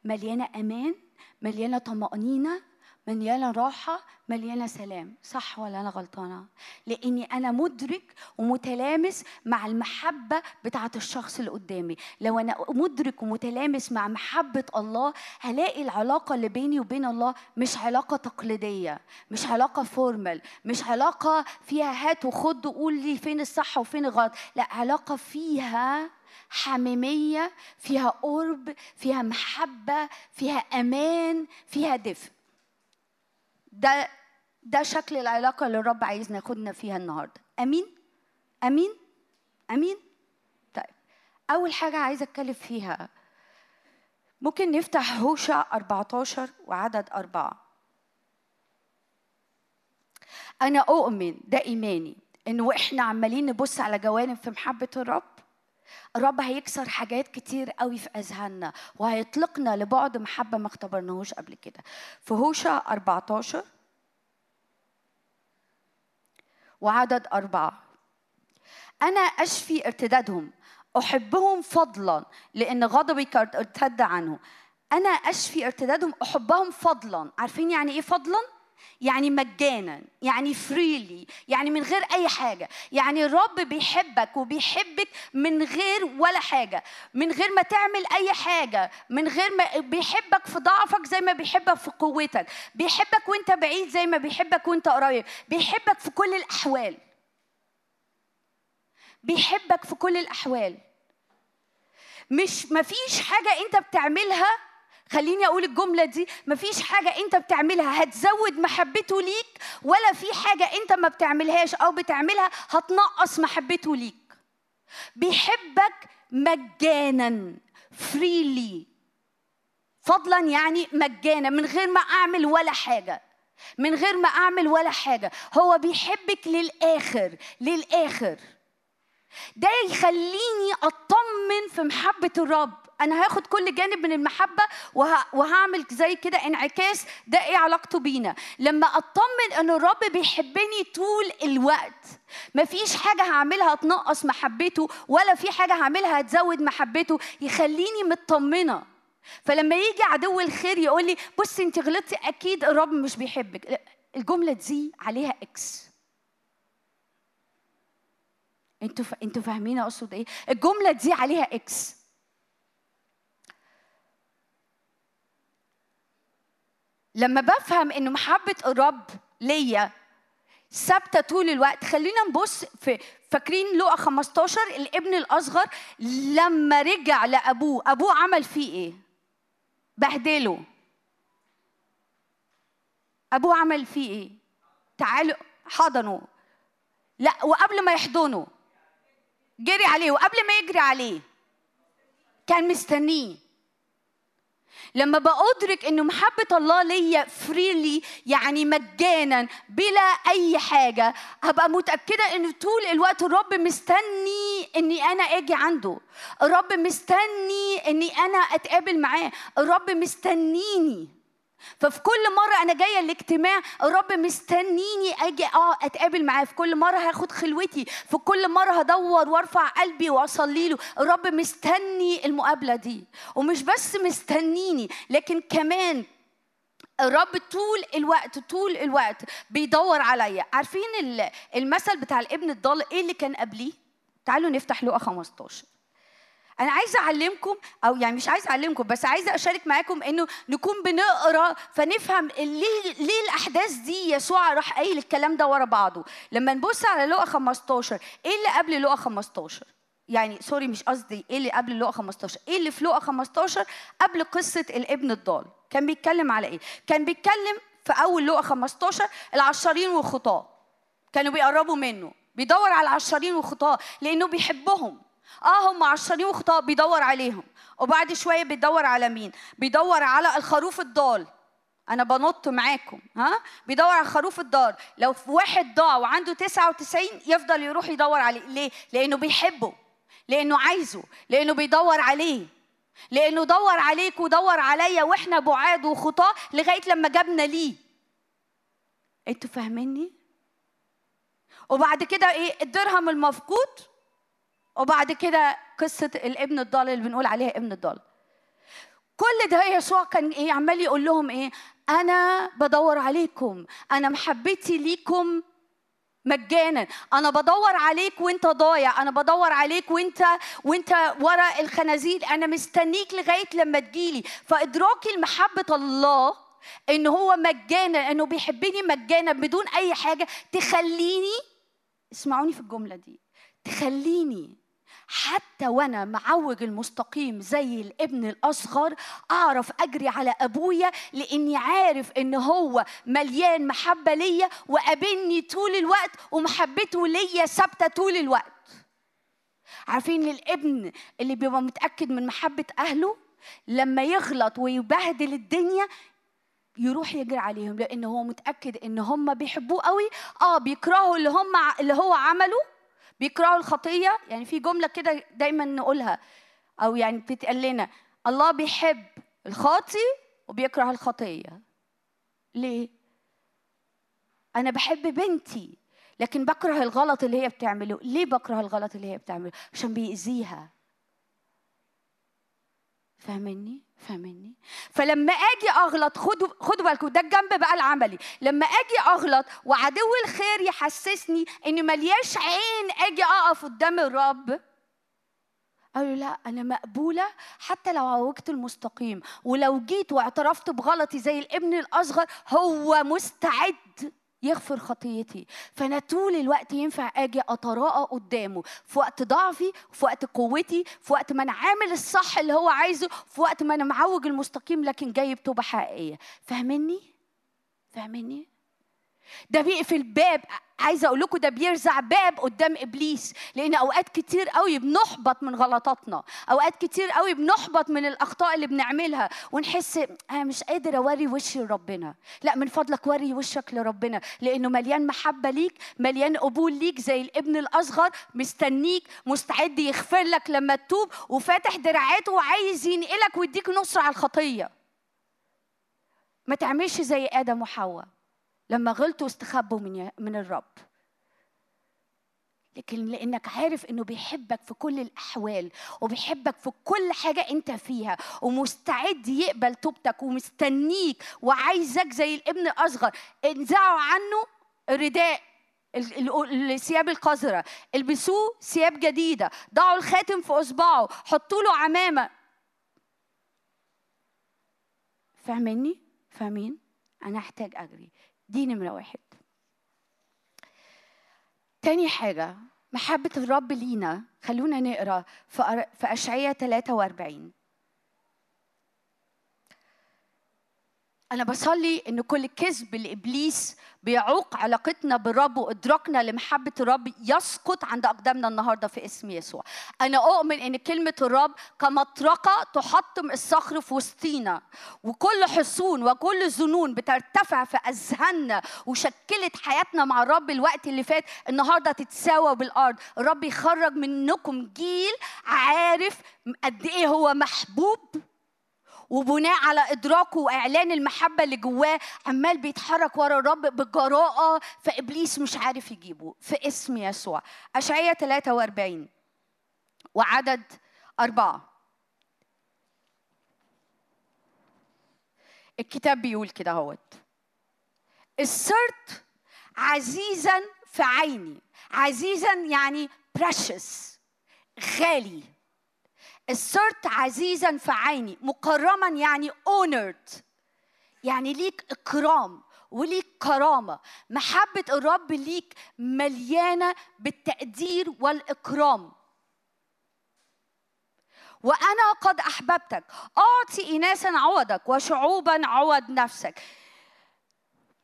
مليانة أمان مليانة طمأنينة. مليانة راحة مليانة سلام. صح ولا أنا غلطانة؟ لأني أنا مدرك ومتلامس مع المحبة بتاعة الشخص اللي قدامي. لو أنا مدرك ومتلامس مع محبة الله هلاقي العلاقة اللي بيني وبين الله مش علاقة تقليدية مش علاقة فورمال مش علاقة فيها هات وخد وقول لي فين الصح وفين الغلط. لا علاقة فيها حميمية فيها قرب فيها محبة فيها أمان فيها دفء. ده ده شكل العلاقة اللي الرب عايزنا ياخدنا فيها النهاردة. أمين؟ أمين؟ أمين؟ طيب أول حاجة عايزة أتكلم فيها ممكن نفتح هوشع 14 وعدد أربعة. أنا أؤمن ده إيماني إنه وإحنا عمالين نبص على جوانب في محبة الرب الرب هيكسر حاجات كتير قوي في أذهاننا وهيطلقنا لبعد محبة ما اختبرناهوش قبل كده. في هوشع 14 وعدد أربعة. أنا أشفي ارتدادهم أحبهم فضلا لأن غضبي ارتد عنه. أنا أشفي ارتدادهم أحبهم فضلا. عارفين يعني إيه فضلا؟ يعني مجانا يعني فريلي يعني من غير أي حاجة. يعني الرب بيحبك وبيحبك من غير ولا حاجة. من غير ما تعمل أي حاجة من غير ما بيحبك في ضعفك زي ما بيحبك في قوتك. بيحبك وأنت بعيد زي ما بيحبك وأنت قريب. بيحبك في كل الأحوال. بيحبك في كل الأحوال. مش مفيش حاجة أنت بتعملها خليني أقول الجملة دي مفيش حاجة أنت بتعملها هتزود محبته ليك ولا في حاجة أنت ما بتعملهاش أو بتعملها هتنقص محبته ليك. بيحبك مجانا فريلي فضلا يعني مجانا من غير ما أعمل ولا حاجة. من غير ما أعمل ولا حاجة. هو بيحبك للآخر للآخر. ده يخليني أطمن في محبة الرب. أنا هاخد كل جانب من المحبة وه... وهعمل زي كده انعكاس ده إيه علاقته بينا. لما أطمن إن الرب بيحبني طول الوقت مفيش حاجة هعملها تنقص محبته ولا في حاجة هعملها هتزود محبته يخليني مطمنة. فلما يجي عدو الخير يقول لي بصي أنت غلطتي أكيد الرب مش بيحبك. الجملة دي عليها إكس أنتوا ف... أنتوا فاهمين أقصد إيه؟ الجملة دي عليها إكس لما بفهم ان محبة الرب ليا ثابتة طول الوقت خلينا نبص في فاكرين لقا 15 الابن الأصغر لما رجع لأبوه أبوه عمل فيه إيه؟ بهدله. أبوه عمل فيه إيه؟ تعالوا حضنه. لا وقبل ما يحضنه جري عليه وقبل ما يجري عليه كان مستنيه. لما بأدرك إن محبة الله ليا فريلي يعني مجانا بلا أي حاجة هبقى متأكدة إن طول الوقت الرب مستني إني أنا أجي عنده. الرب مستني إني أنا أتقابل معاه. الرب مستنيني. ففي كل مرة أنا جاية الاجتماع الرب مستنيني أجي أه أتقابل معاه. في كل مرة هاخد خلوتي. في كل مرة هدور وأرفع قلبي وأصلي له. الرب مستني المقابلة دي. ومش بس مستنيني لكن كمان الرب طول الوقت طول الوقت بيدور عليا. عارفين المثل بتاع الابن الضال؟ إيه اللي كان قبليه؟ تعالوا نفتح لقا 15 أنا عايزه اعلمكم أو يعني مش عايزه اعلمكم بس عايزه اشارك معاكم انه نكون بنقرا فنفهم ليه ليه الاحداث دي يسوع راح قايل الكلام ده ورا بعضه. لما نبص على لقا 15 إيه اللي قبل لقا 15 يعني سوري مش قصدي إيه اللي قبل لقا 15 إيه اللي في لقا 15 قبل قصة الابن الضال؟ كان بيتكلم على إيه؟ كان بيتكلم في أول لقا 15 العشارين والخطاه كانوا بيقربوا منه بيدور على العشارين والخطاه لأنه بيحبهم. آه هم عشرين وخطاء بيدور عليهم وبعد شوية بيدور على مين؟ بيدور على الخروف الضال. أنا بنط معاكم ها؟ بيدور على الخروف الضال. لو في واحد ضاع وعنده 99 يفضل يروح يدور عليه. ليه؟ لأنه بيحبه لأنه عايزه لأنه بيدور عليه. لأنه دور عليك ودور عليا وإحنا بعاد وخطاة لغاية لما جابنا ليه. أنتوا فاهميني؟ وبعد كده إيه؟ الدرهم المفقود وبعد كده قصة الابن الضال اللي بنقول عليها ابن الضال. كل ده يسوع كان إيه عمال يقول لهم إيه أنا بدور عليكم أنا محبتي ليكم مجانا. أنا بدور عليك وأنت ضايع أنا بدور عليك وأنت وأنت ورا الخنازير. أنا مستنيك لغاية لما تجيلي. فادراكي لمحبه الله إن هو مجانا إنه بيحبني مجانا بدون أي حاجة تخليني اسمعوني في الجملة دي تخليني حتى وأنا معوج المستقيم زي الابن الأصغر أعرف أجري على أبويا لأني عارف إن هو مليان محبة ليا وقابلني طول الوقت ومحبته ليا ثابتة طول الوقت. عارفين الابن اللي بيبقى متأكد من محبة أهله لما يغلط ويبهدل الدنيا يروح يجري عليهم لأن هو متأكد إن هم بيحبوه قوي آه بيكرهوا اللي هم اللي هو عمله بيكرهوا الخطية يعني في جملة كده دايما نقولها أو يعني بتتقال لنا الله بيحب الخاطي وبيكره الخطية. ليه؟ أنا بحب بنتي لكن بكره الغلط اللي هي بتعمله. ليه بكره الغلط اللي هي بتعمله؟ عشان بيأذيها. فاهمني؟ فاهمني فلما آجي أغلط خدوا خدوا بالكم ده الجنب بقى العملي. لما آجي أغلط وعدو الخير يحسسني إني ملياش عين آجي أقف قدام الرب. قالوا لا أنا مقبولة حتى لو عوجت المستقيم. ولو جيت واعترفت بغلطي زي الابن الأصغر هو مستعد. يغفر خطيتي. فأنا طول الوقت ينفع آجي أتراءى قدامه. في وقت ضعفي في وقت قوتي في وقت ما أنا عامل الصح اللي هو عايزه في وقت ما أنا معوج المستقيم لكن جاي بتوبه حقيقية. فاهمني فاهمني ده بيقفل باب عايزة أقول لكم ده بيرزع باب قدام إبليس لأن أوقات كتير قوي بنحبط من غلطاتنا أوقات كتير قوي بنحبط من الأخطاء اللي بنعملها ونحس أنا مش قادر أوري وشي لربنا. لا من فضلك وري وشك لربنا لأنه مليان محبة ليك مليان قبول ليك زي الابن الأصغر مستنيك مستعد يغفر لك لما تتوب وفاتح دراعاته وعايز ينقلك ويديك نصر على الخطية. ما تعملش زي آدم وحواء. لما غلطوا واستخبوا من من الرب لكن لأنك عارف إنه بيحبك في كل الأحوال وبيحبك في كل حاجة أنت فيها ومستعد يقبل توبتك ومستنيك وعايزك زي الابن الاصغر انزعوا عنه الرداء الثياب القذرة البسوه ثياب جديدة ضعوا الخاتم في إصبعه حطوا له عمامة فاهميني؟ فاهمين؟ أنا أحتاج أجري دي نمرة واحد. تاني حاجة محبة الرب لينا. خلونا نقرأ في أشعية 43 أنا بصلي إن كل كذب لإبليس بيعوق علاقتنا بالرب وإدراكنا لمحبة الرب يسقط عند أقدامنا النهاردة في اسم يسوع. أنا أؤمن إن كلمة الرب كمطرقة تحطم الصخر في وسطينا وكل حصون وكل ظنون بترتفع في أذهاننا وشكلت حياتنا مع الرب الوقت اللي فات النهاردة تتساوى بالأرض. الرب يخرج منكم جيل عارف قد إيه هو محبوب وبناء على ادراكه وإعلان المحبة اللي جواه عمال بيتحرك ورا الرب بجراءة فإبليس مش عارف يجيبه. في اسم يسوع. اشعياء 43 وعدد أربعة. الكتاب بيقول كده أهوت. السرت عزيزا في عيني. عزيزا يعني precious غالي. صرت عزيزا في عيني مكرما يعني honored يعني ليك إكرام وليك كرامة. محبة الرب ليك مليانة بالتقدير والإكرام. وأنا قد أحببتك أعطي اناسا عوضك وشعوبا عوض نفسك.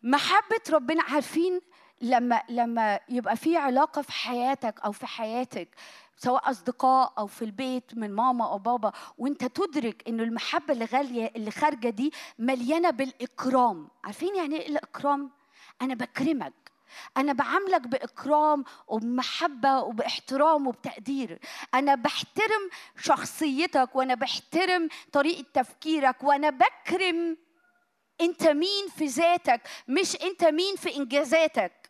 محبة ربنا عارفين لما لما يبقى في علاقة في حياتك أو في حياتك سواء أصدقاء أو في البيت من ماما أو بابا وأنت تدرك انه المحبة اللي غالية اللي خارجة دي مليانة بالإكرام. عارفين يعني إيه الإكرام؟ أنا بكرمك. أنا بعاملك بإكرام وبمحبة وبإحترام وبتقدير. أنا بحترم شخصيتك وأنا بحترم طريقة تفكيرك وأنا بكرم أنت مين في ذاتك مش أنت مين في إنجازاتك.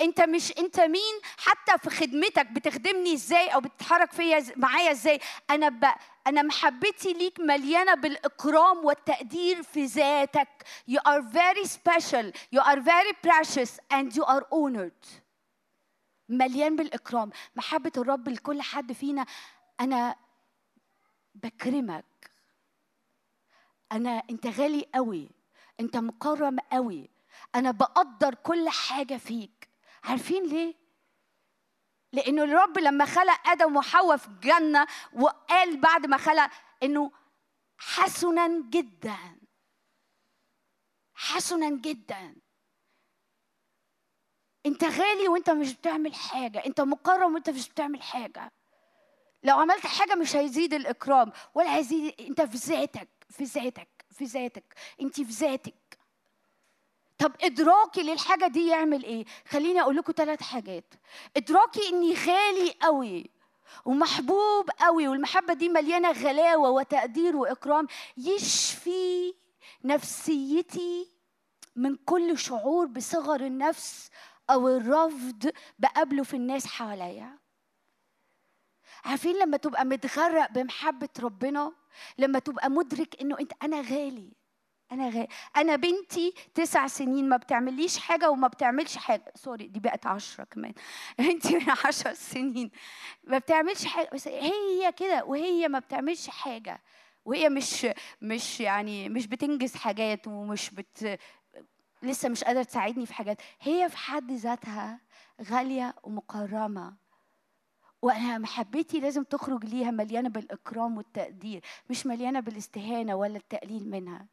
انت مش انت مين؟ حتى في خدمتك بتخدمني إزاي أو بتتحرك فيا معايا إزاي؟ أنا ب... أنا محبتي ليك مليانة بالإكرام والتقدير في ذاتك. You are very special. You are very precious and you are honored. مليان بالإكرام. محبة الرب لكل حد فينا. أنا بكرمك. أنا أنت غالي قوي. أنت مكرم قوي. أنا بقدر كل حاجة فيك. عارفين ليه؟ لأنه الرب لما خلق آدم وحواء في الجنة وقال بعد ما خلق إنه حسنا جدا. حسنا جدا. أنت غالي وأنت مش بتعمل حاجة. أنت مكرم وأنت مش بتعمل حاجة. لو عملت حاجة مش هيزيد الإكرام ولا هيزيد أنت في ذاتك في ذاتك في ذاتك. أنت في ذاتك. طب إدراكي للحاجة دي يعمل إيه؟ خليني أقول لكم ثلاث حاجات. إدراكي إني غالي قوي ومحبوب قوي والمحبة دي مليانة غلاوة وتقدير وإكرام يشفي نفسيتي من كل شعور بصغر النفس أو الرفض بقابله في الناس حواليا. عارفين لما تبقى متغرق بمحبة ربنا لما تبقى مدرك إنه أنت أنا غالي. أنا غالي أنا بنتي تسع سنين ما بتعمليش حاجة وما بتعملش حاجة. سوري دي بقت عشرة كمان. <laughs> بنتي من عشر سنين ما بتعملش حاجة بس هي كده وهي ما بتعملش حاجة. وهي مش مش يعني مش بتنجز حاجات ومش بت لسه مش قادرة تساعدني في حاجات. هي في حد ذاتها غالية ومكرمة. وأنا محبتي لازم تخرج ليها مليانة بالإكرام والتقدير مش مليانة بالاستهانة ولا التقليل منها.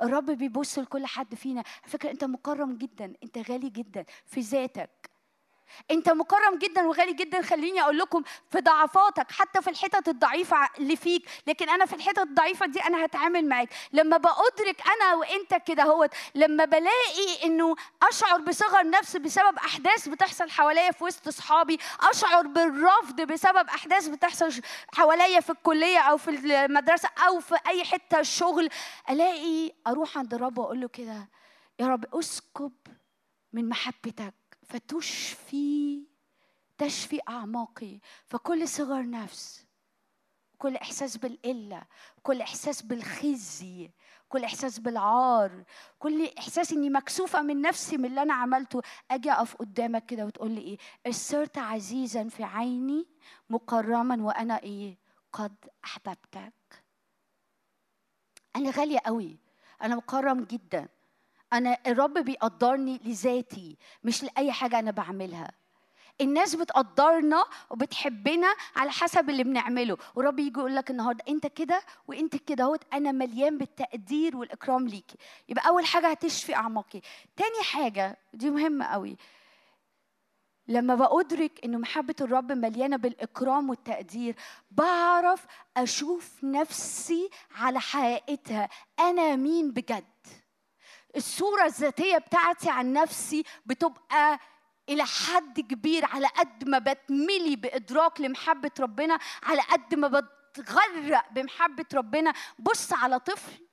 الرب بيبص لكل حد فينا. على فكرة أنت مكرم جدا أنت غالي جدا في ذاتك. انت مكرم جدا وغالي جدا خليني أقول لكم في ضعفاتك حتى في الحتت الضعيفة اللي فيك لكن أنا في الحتت الضعيفة دي أنا هتعامل معاك. لما بأدرك أنا وإنت كده هو لما بلاقي إنه أشعر بصغر نفس بسبب أحداث بتحصل حواليا في وسط أصحابي أشعر بالرفض بسبب أحداث بتحصل حواليا في الكلية أو في المدرسة أو في أي حتة الشغل ألاقي أروح عند الرب وأقول له كده يا رب اسكب من محبتك. فتشفي تشفي أعماقي. فكل صغر نفس كل إحساس بالقلة كل إحساس بالخزي كل إحساس بالعار كل إحساس إني مكسوفة من نفسي من اللي أنا عملته. أجي أقف قدامك كده وتقول لي إيه؟ صرت عزيزا في عيني مكرما وأنا إيه؟ قد أحببتك. أنا غالية قوي. أنا مكرم جدا. أنا الرب بيقدرني لذاتي مش لأي حاجة أنا بعملها. الناس بتقدرنا وبتحبنا على حسب اللي بنعمله. ورب يجي يقول لك النهارده أنت كده وأنت كده أهوت أنا مليان بالتقدير والإكرام ليكي يبقى أول حاجة هتشفي أعماقي. تاني حاجة دي مهمة قوي لما بأدرك إنه محبة الرب مليانة بالإكرام والتقدير بعرف أشوف نفسي على حقيقتها. أنا مين بجد؟ الصورة الذاتية بتاعتي عن نفسي بتبقى إلى حد كبير على قد ما بتملي بإدراك لمحبة ربنا على قد ما بتغرق بمحبة ربنا. بص على طفل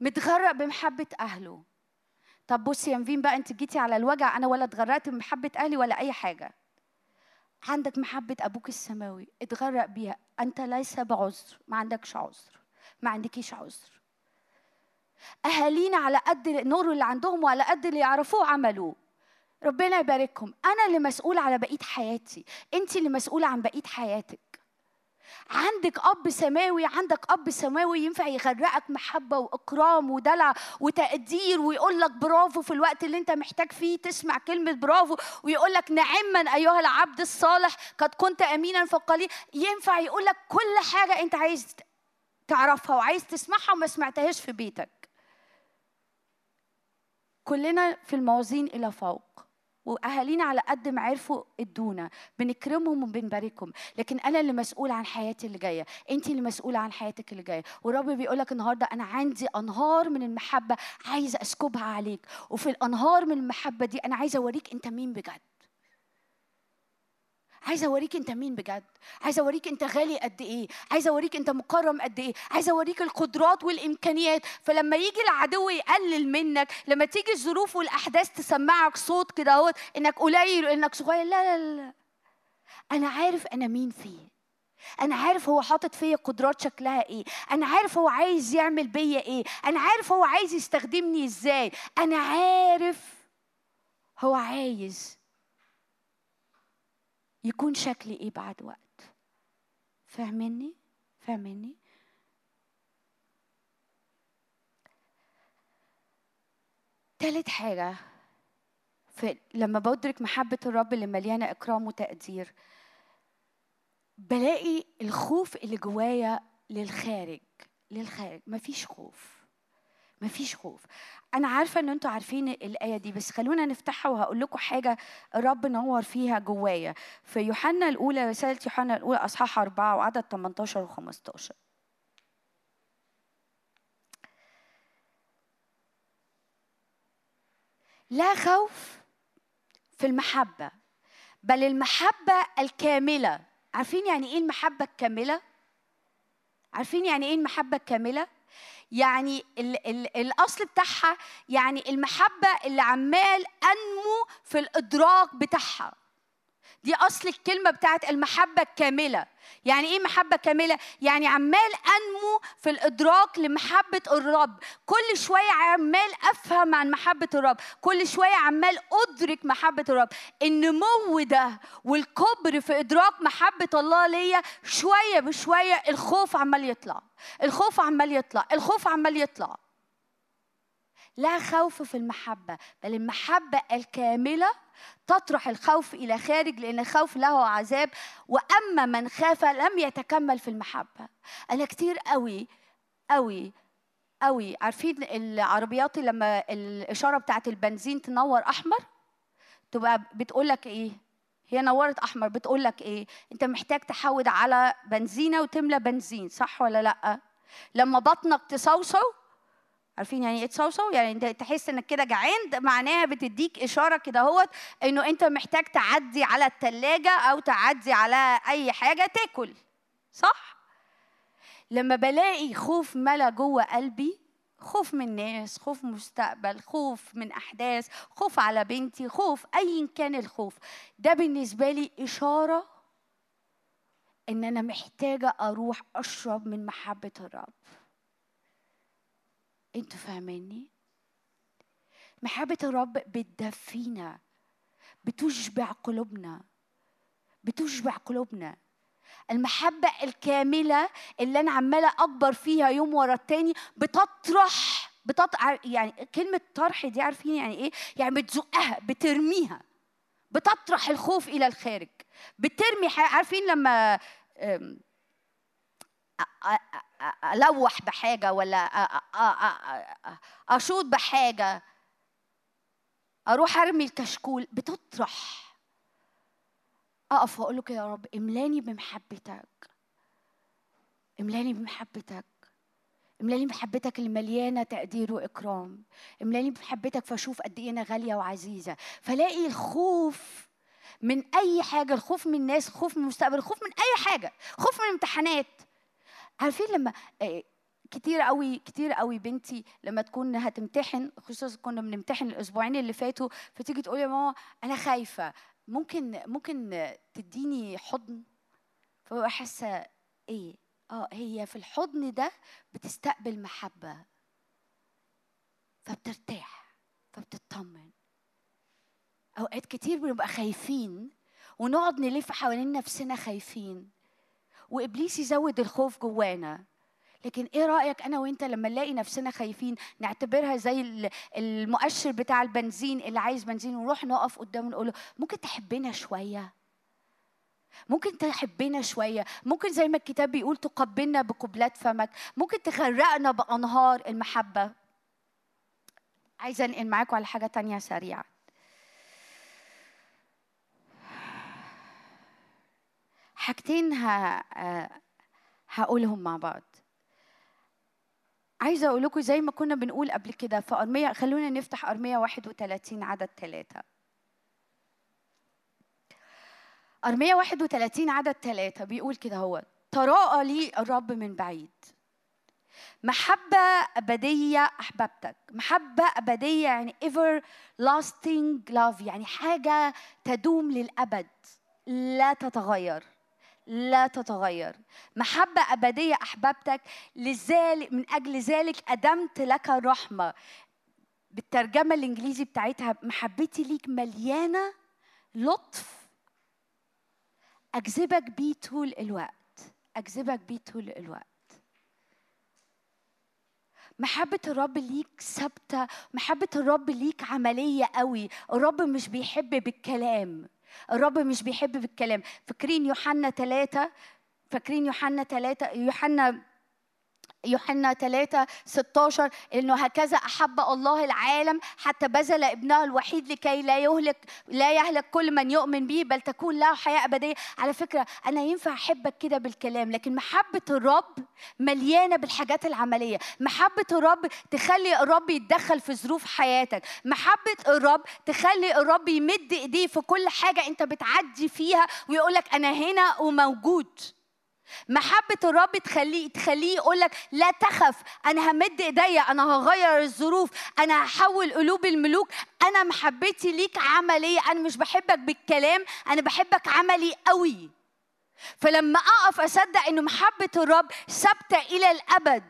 متغرق بمحبة أهله. طب بصي يا نفين بقى انت جيتي على الوجع أنا ولا اتغرقت بمحبة أهلي ولا أي حاجة. عندك محبة أبوك السماوي اتغرق بيها. أنت ليس بعذر ما عندكش عذر ما عندكيش عذر. أهالينا على قد النور اللي عندهم وعلى قد اللي يعرفوه عملوه. ربنا يباركهم أنا اللي مسؤوله على بقية حياتي. انت اللي مسؤولة عن بقية حياتك. عندك أب سماوي عندك أب سماوي ينفع يغرقك محبة وإكرام ودلع وتقدير ويقول لك برافو في الوقت اللي أنت محتاج فيه تسمع كلمة برافو ويقول لك نعما أيها العبد الصالح قد كنت امينا في القليل ينفع يقول لك كل حاجة أنت عايز تعرفها وعايز تسمعها وما سمعتهاش في بيتك. كلنا في الموازين إلى فوق. وأهالينا على قد ما عرفوا ادونا بنكرمهم وبنباركهم. لكن أنا اللي مسؤول عن حياتي اللي جاية. انت اللي مسؤولة عن حياتك اللي جاية. والرب بيقول لك النهارده أنا عندي أنهار من المحبة عايزة أسكبها عليك. وفي الأنهار من المحبة دي أنا عايزة أوريك أنت مين بجد. عايزة أوريك أنت مين بجد. عايزة أوريك أنت غالي قد إيه. عايزة أوريك أنت مكرم قد إيه. عايزة أوريك القدرات والإمكانيات. فلما يجي العدو يقلل منك لما تيجي الظروف والأحداث تسمعك صوت كده أهوت إنك قليل وإنك صغير لا لا لا. أنا عارف أنا مين فيه. أنا عارف هو حاطط فيا قدرات شكلها إيه. أنا عارف هو عايز يعمل بيا إيه. أنا عارف هو عايز يستخدمني إزاي. أنا عارف هو عايز يكون شكلي إيه بعد وقت. فاهمني فاهمني تالت حاجة في لما بدرك محبة الرب اللي مليانة إكرام وتقدير بلاقي الخوف اللي جوايا للخارج للخارج مفيش خوف. مفيش خوف. أنا عارفة إن أنتوا عارفين الآية دي بس خلونا نفتحها وهقول لكم حاجة الرب نور فيها جوايا. في يوحنا الأولى رسالة يوحنا الأولى أصحاح أربعة وعدد 18 و15 لا خوف في المحبة بل المحبة الكاملة. عارفين يعني إيه المحبة الكاملة؟ عارفين يعني إيه المحبة الكاملة؟ يعني ال ال الأصل بتاعها يعني المحبة اللي عمال أنمو في الإدراك بتاعها. دي أصل الكلمة بتاعت المحبة الكاملة. يعني إيه محبة كاملة؟ يعني عمال أنمو في الإدراك لمحبة الرب. كل شوية عمال أفهم عن محبة الرب. كل شوية عمال أدرك محبة الرب. النمو ده والكبر في إدراك محبة الله ليا شوية بشوية الخوف عمال يطلع. الخوف عمال يطلع. الخوف عمال يطلع. لا خوف في المحبة بل المحبة الكاملة تطرح الخوف إلى خارج لأن الخوف له عذاب. وأما من خاف لم يتكمل في المحبة. أنا كتير قوي قوي قوي. عارفين العربيات لما الإشارة بتاعت البنزين تنور أحمر؟ تبقى بتقول لك إيه؟ هي نورت أحمر. بتقول لك إيه؟ أنت محتاج تحود على بنزينة وتملى بنزين صح ولا لأ؟ لما بطنك تصوصو عارفين يعني إيه تصوصو يعني انت تحس انك كده جعان معناها بتديك إشارة كده اهوت انه انت محتاج تعدي على التلاجة أو تعدي على أي حاجة تاكل صح؟ لما بلاقي خوف ملا جوه قلبي خوف من ناس خوف مستقبل خوف من أحداث خوف على بنتي خوف ايا كان الخوف ده بالنسبة لي إشارة إن أنا محتاجة أروح أشرب من محبة الرب. أنتوا فاهميني محبة الرب بتدفينا بتشبع قلوبنا بتشبع قلوبنا. المحبة الكاملة اللي أنا عمالة أكبر فيها يوم ورا التاني بتطرح بتطرح يعني كلمة طرح دي عارفين يعني إيه؟ يعني بتزقها بترميها. بتطرح الخوف إلى الخارج. بترمي عارفين لما ألوح بحاجة ولا أشوط بحاجة أروح أرمي الكشكول بتطرح. أقف وأقول له يا رب املاني بمحبتك. املاني بمحبتك. املاني بمحبتك اللي مليانه تقدير وإكرام. املاني بمحبتك فأشوف قد إيه أنا غالية وعزيزة. فلاقي الخوف من أي حاجة الخوف من الناس الخوف من المستقبل الخوف من أي حاجة خوف من الامتحانات. عارفين لما آه، كتير قوي كتير قوي بنتي لما تكون هتمتحن خصوصا كنا بنمتحن الأسبوعين اللي فاتوا فتيجي تقول يا ماما أنا خايفة. ممكن ممكن تديني حضن؟ فببقى حاسة إيه؟ آه هي في الحضن ده بتستقبل محبة. فبترتاح فبتطمن. أوقات كتير بنبقى خايفين ونقعد نلف حوالين نفسنا خايفين. وإبليس يزود الخوف جوانا. لكن إيه رأيك أنا وأنت لما نلاقي نفسنا خايفين نعتبرها زي المؤشر بتاع البنزين اللي عايز بنزين ونروح نقف قدامه نقول له ممكن تحبنا شوية؟ ممكن تحبنا شوية؟ ممكن زي ما الكتاب بيقول تقبلنا بقبلات فمك؟ ممكن تغرقنا بأنهار المحبة؟ عايزة أنقل معاكم على حاجة تانية سريعة. حاجتين ه... هقولهم مع بعض. عايزة أقول لكم زي ما كنا بنقول قبل كده في أرمية خلونا نفتح أرمية 31 عدد ثلاثة أرمية 31 عدد ثلاثة بيقول كده هو تراءى لي الرب من بعيد. محبة أبدية أحببتك. محبة أبدية يعني ever lasting love يعني حاجة تدوم للأبد لا تتغير. لا تتغير. محبة أبدية أحببتك لذلك من أجل ذلك أدمت لك الرحمة. بالترجمة الإنجليزي بتاعتها محبتي ليك مليانة لطف. أجذبك بيه طول الوقت. أجذبك بيه طول الوقت. محبة الرب ليك ثابتة. محبة الرب ليك عملية قوي. الرب مش بيحب بالكلام. الرب مش بيحب بالكلام. فاكرين يوحنا ثلاثة فاكرين يوحنا ثلاثة يوحنا يوحنا 3 16 إنه هكذا أحب الله العالم حتى بذل ابنه الوحيد لكي لا يهلك لا يهلك كل من يؤمن به بل تكون له حياة أبدية. على فكرة أنا ينفع أحبك كده بالكلام لكن محبة الرب مليانة بالحاجات العملية. محبة الرب تخلي الرب يتدخل في ظروف حياتك. محبة الرب تخلي الرب يمد إيديه في كل حاجة أنت بتعدي فيها ويقولك أنا هنا وموجود. محبة الرب تخليه تخليه يقول لك لا تخف أنا همد إيديا أنا هغير الظروف أنا هحول قلوب الملوك أنا محبتي ليك عملية أنا مش بحبك بالكلام أنا بحبك عملي قوي. فلما أقف أصدق إنه محبة الرب ثابتة إلى الأبد.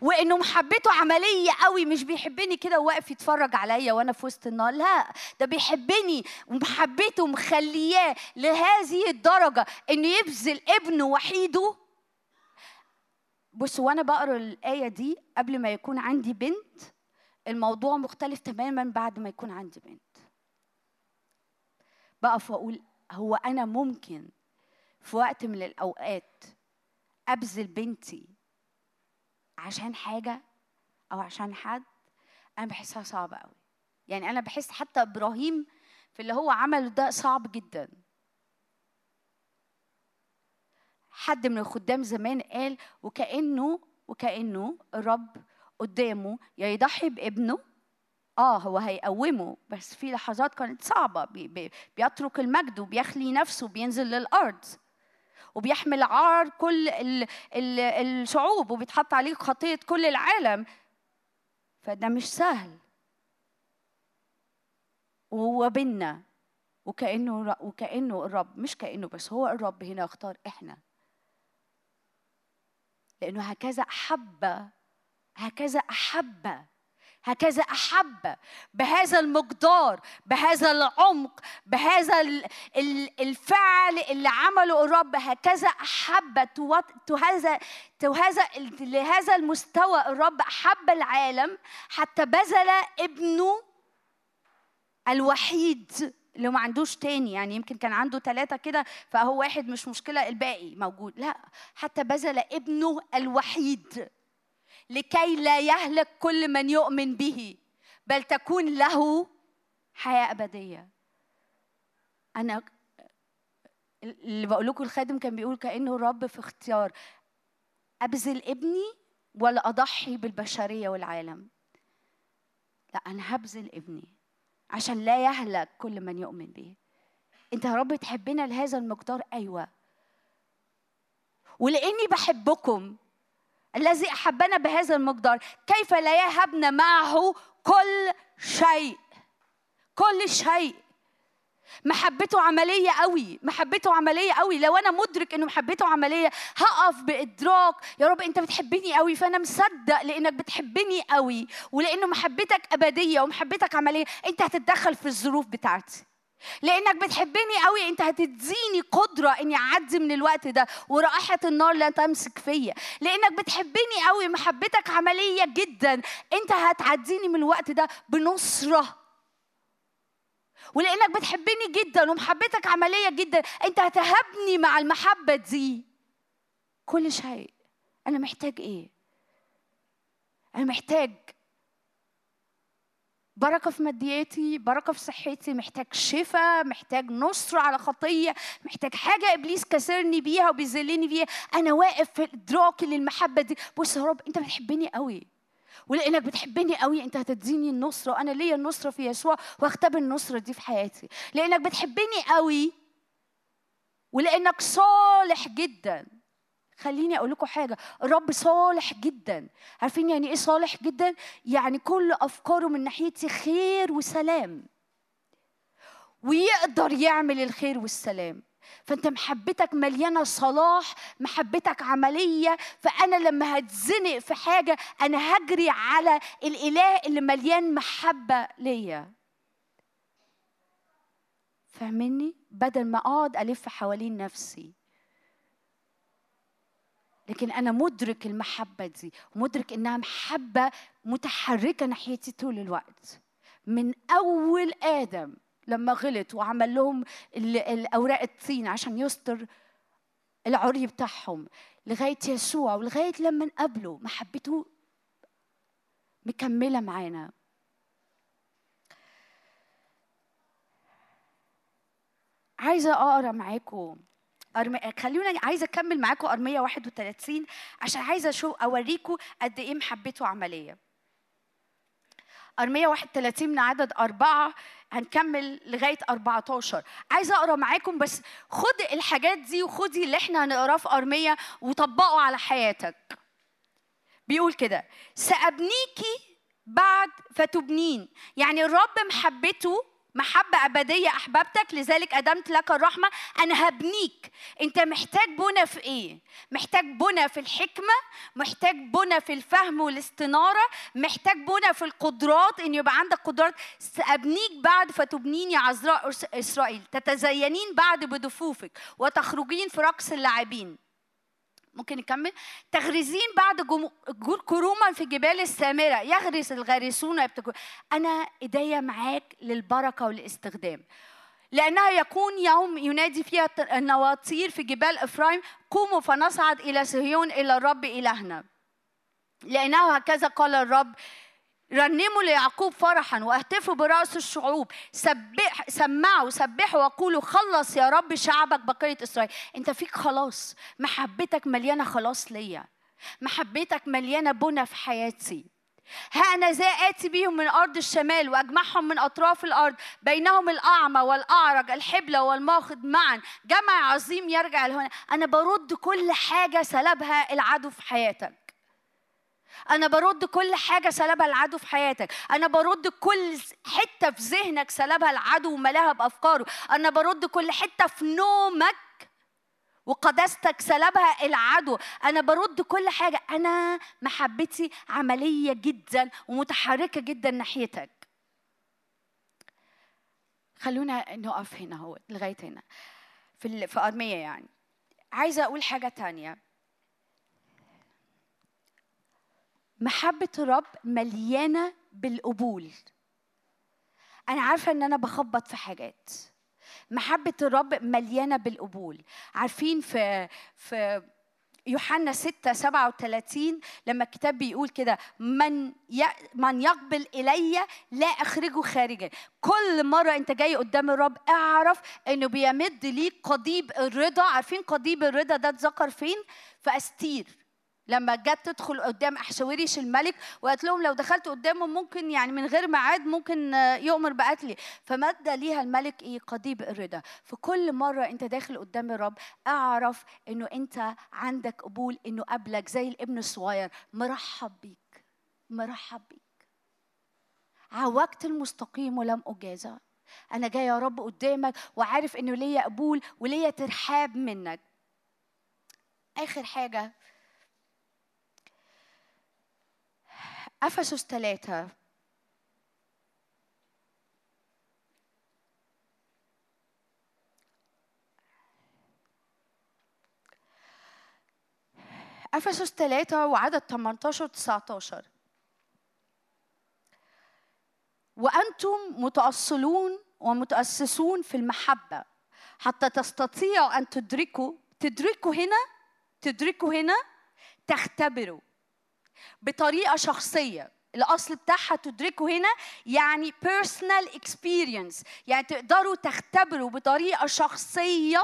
وانه محبته عملية قوي مش بيحبني كده وواقف يتفرج عليا وأنا في وسط النار. لا ده بيحبني ومحبته مخلياه لهذه الدرجة انه يبذل ابنه وحيده. بص وأنا بقرأ الآية دي قبل ما يكون عندي بنت الموضوع مختلف تماما بعد ما يكون عندي بنت. بقف واقول هو أنا ممكن في وقت من الأوقات أبذل بنتي عشان حاجة أو عشان حد أنا بحسها صعبة قوي يعني أنا بحس حتى إبراهيم في اللي هو عمله ده صعب جدا. حد من الخدام زمان قال وكأنه وكأنه الرب قدامه يا يضحي بابنه. آه هو هيقومه بس في لحظات كانت صعبة. بي بي بيترك المجد وبيخلي نفسه بينزل للأرض. وبيحمل عار كل ال ال الشعوب وبيتحط عليه خطية كل العالم. فده مش سهل. وهو بينا وكأنه وكأنه الرب مش كأنه بس هو الرب هنا اختار إحنا. لأنه هكذا أحب هكذا أحب هكذا أحب بهذا المقدار بهذا العمق بهذا الفعل اللي عمله الرب هكذا أحب هذا هذا لهذا المستوى الرب أحب العالم حتى بذل ابنه الوحيد اللي ما عندوش تاني. يعني يمكن كان عنده ثلاثة كده فهو واحد مش مشكلة الباقي موجود. لا حتى بذل ابنه الوحيد. لكي لا يهلك كل من يؤمن به بل تكون له حياة أبدية. أنا اللي بقول لكم الخادم كان بيقول كأنه الرب في اختيار أبذل ابني ولا أضحي بالبشرية والعالم؟ لا أنا هبذل ابني عشان لا يهلك كل من يؤمن به. أنت يا رب تحبنا لهذا المقدار؟ أيوه. ولأني بحبكم الذي أحبنا بهذا المقدار. كيف لا يهبنا معه كل شيء؟ كل شيء. محبته عملية قوي. محبته عملية قوي. لو أنا مدرك إنه محبته عملية هقف بإدراك يا رب أنت بتحبني قوي. فأنا مصدق لأنك بتحبني قوي. ولأنه محبتك أبدية ومحبتك عملية. أنت هتتدخل في الظروف بتاعتي. لأنك بتحبني قوي أنت هتديني قدرة إني أعدي من الوقت ده ورائحة النار لا تمسك فيا. لأنك بتحبني قوي محبتك عملية جدا أنت هتعديني من الوقت ده بنصرة. ولأنك بتحبني جدا ومحبتك عملية جدا أنت هتهبني مع المحبة دي. كل شيء. أنا محتاج إيه؟ أنا محتاج بركة في مادياتي بركة في صحتي محتاج شفاء محتاج نصر على خطية محتاج حاجة إبليس كسرني بيها وبيذلني بيها. أنا واقف في إدراك للمحبة دي. بص يا رب أنت بتحبني قوي ولأنك بتحبني قوي أنت هتديني النصره وأنا ليا النصره في يسوع واختبر النصره دي في حياتي. لأنك بتحبني قوي ولأنك صالح جدا. خليني أقول لكم حاجة الرب صالح جدا. عارفين يعني إيه صالح جدا؟ يعني كل أفكاره من ناحيتي خير وسلام. ويقدر يعمل الخير والسلام. فأنت محبتك مليانة صلاح محبتك عملية فأنا لما هتزنق في حاجة أنا هجري على الإله اللي مليان محبة ليا. فاهمني؟ بدل ما أقعد ألف حوالين نفسي. لكن أنا مدرك المحبة دي مدرك إنها محبة متحركة ناحيتي طول الوقت. من أول آدم لما غلط وعمل لهم الأوراق الطين عشان يستر العري بتاعهم لغاية يسوع ولغاية لما نقابله محبته مكملة معانا. عايزة أقرأ معاكم أرمي... خلونا عايزة أكمل معاكم أرمية 31 عشان عايزة أشوف اوريكم قد إيه محبته عملية. أرمية 31 من عدد أربعة هنكمل لغاية 14 عايزة أقرأ معاكم بس خد الحاجات دي وخدي اللي إحنا هنقراه في أرمية وطبقه على حياتك. بيقول كده سأبنيكي بعد فتبنين. يعني الرب محبته محبة أبدية أحببتك لذلك أدمت لك الرحمة. أنا هبنيك. أنت محتاج بنى في إيه؟ محتاج بنى في الحكمة محتاج بنى في الفهم والاستنارة محتاج بنى في القدرات إن يبقى عندك قدرات. سأبنيك بعد فتبنين يا عذراء إسرائيل. تتزينين بعد بدفوفك وتخرجين في رقص اللاعبين. ممكن نكمل تغرزين بعد كروما في جبال السامرة. يغرس الغارسون يبتكون أنا إيديا معاك للبركة والاستخدام. لأنها يكون يوم ينادي فيها النواطير في جبال إفرايم قوموا فنصعد إلى صهيون إلى الرب إلهنا. لأنه هكذا قال الرب رنموا ليعقوب فرحا واهتفوا برأس الشعوب. سبح سمعوا سبحوا وقولوا خلص يا رب شعبك بقية إسرائيل. انت فيك خلاص. محبتك مليانة خلاص ليا. محبتك مليانة بنى في حياتي. ها أنا ذا آتي بهم من أرض الشمال وأجمعهم من أطراف الأرض. بينهم الأعمى والأعرج الحبلة والماخذ معا. جمع عظيم يرجع لهنا. أنا برد كل حاجة سلبها العدو في حياتك. أنا برد كل حاجة سلبها العدو في حياتك. أنا برد كل حتة في ذهنك سلبها العدو وملاها بأفكاره. أنا برد كل حتة في نومك وقداستك سلبها العدو. أنا برد كل حاجة. أنا محبتي عملية جدا ومتحركة جدا ناحيتك. خلونا نقف هنا هو لغاية هنا. في في أرمية يعني. عايزة أقول حاجة تانية. محبة الرب مليانة بالقبول. أنا عارفة إن أنا بخبط في حاجات. محبة الرب مليانة بالقبول. عارفين في في يوحنا 6 37 لما الكتاب بيقول كده من من يقبل إلي لا أخرجه خارجا. كل مرة أنت جاي قدام الرب أعرف إنه بيمد ليك قضيب الرضا. عارفين قضيب الرضا ده اتذكر فين؟ في أستير. لما جت تدخل قدام احشاوريش الملك وقالت لهم لو دخلت قدامه ممكن يعني من غير ميعاد ممكن يؤمر بقتلي فمد ليها الملك إيه قضيب الرضا. فكل مرة أنت داخل قدام الرب أعرف إنه أنت عندك قبول إنه قبلك زي الابن الصغير. مرحب بيك مرحب بيك. عوجت المستقيم ولم اجازى أنا جاي يا رب قدامك وعارف إنه ليا قبول وليا ترحاب منك. آخر حاجة أفسس ثلاثة. أفسس ثلاثة وعدد 18 19 وأنتم متأصلون ومتأسسون في المحبة حتى تستطيعوا أن تدركوا تدركوا هنا تدركوا هنا تختبروا. بطريقة شخصية. الأصل بتاعها تدركوا هنا يعني personal experience. يعني تقدروا تختبروا بطريقة شخصية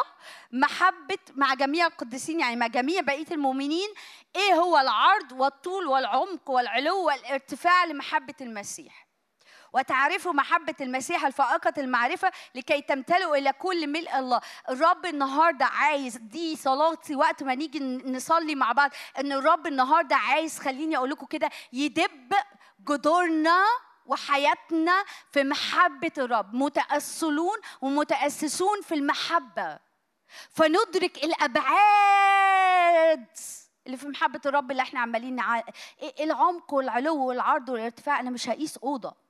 محبة مع جميع القديسين. يعني مع جميع بقية المؤمنين. إيه هو العرض والطول والعمق والعلو والارتفاع لمحبة المسيح؟ وتعرفوا محبة المسيح الفائقة المعرفة لكي تمتلئوا إلى كل ملء الله. الرب النهاردة عايز دي صلاتي وقت ما نيجي نصلي مع بعض إن الرب النهاردة عايز خليني أقول لكم كده يدب جذورنا وحياتنا في محبة الرب. متأصلون ومتأسسون في المحبة. فندرك الأبعاد اللي في محبة الرب اللي إحنا عمالين نع... العمق والعلو والعرض والارتفاع. أنا مش هقيس أوضة.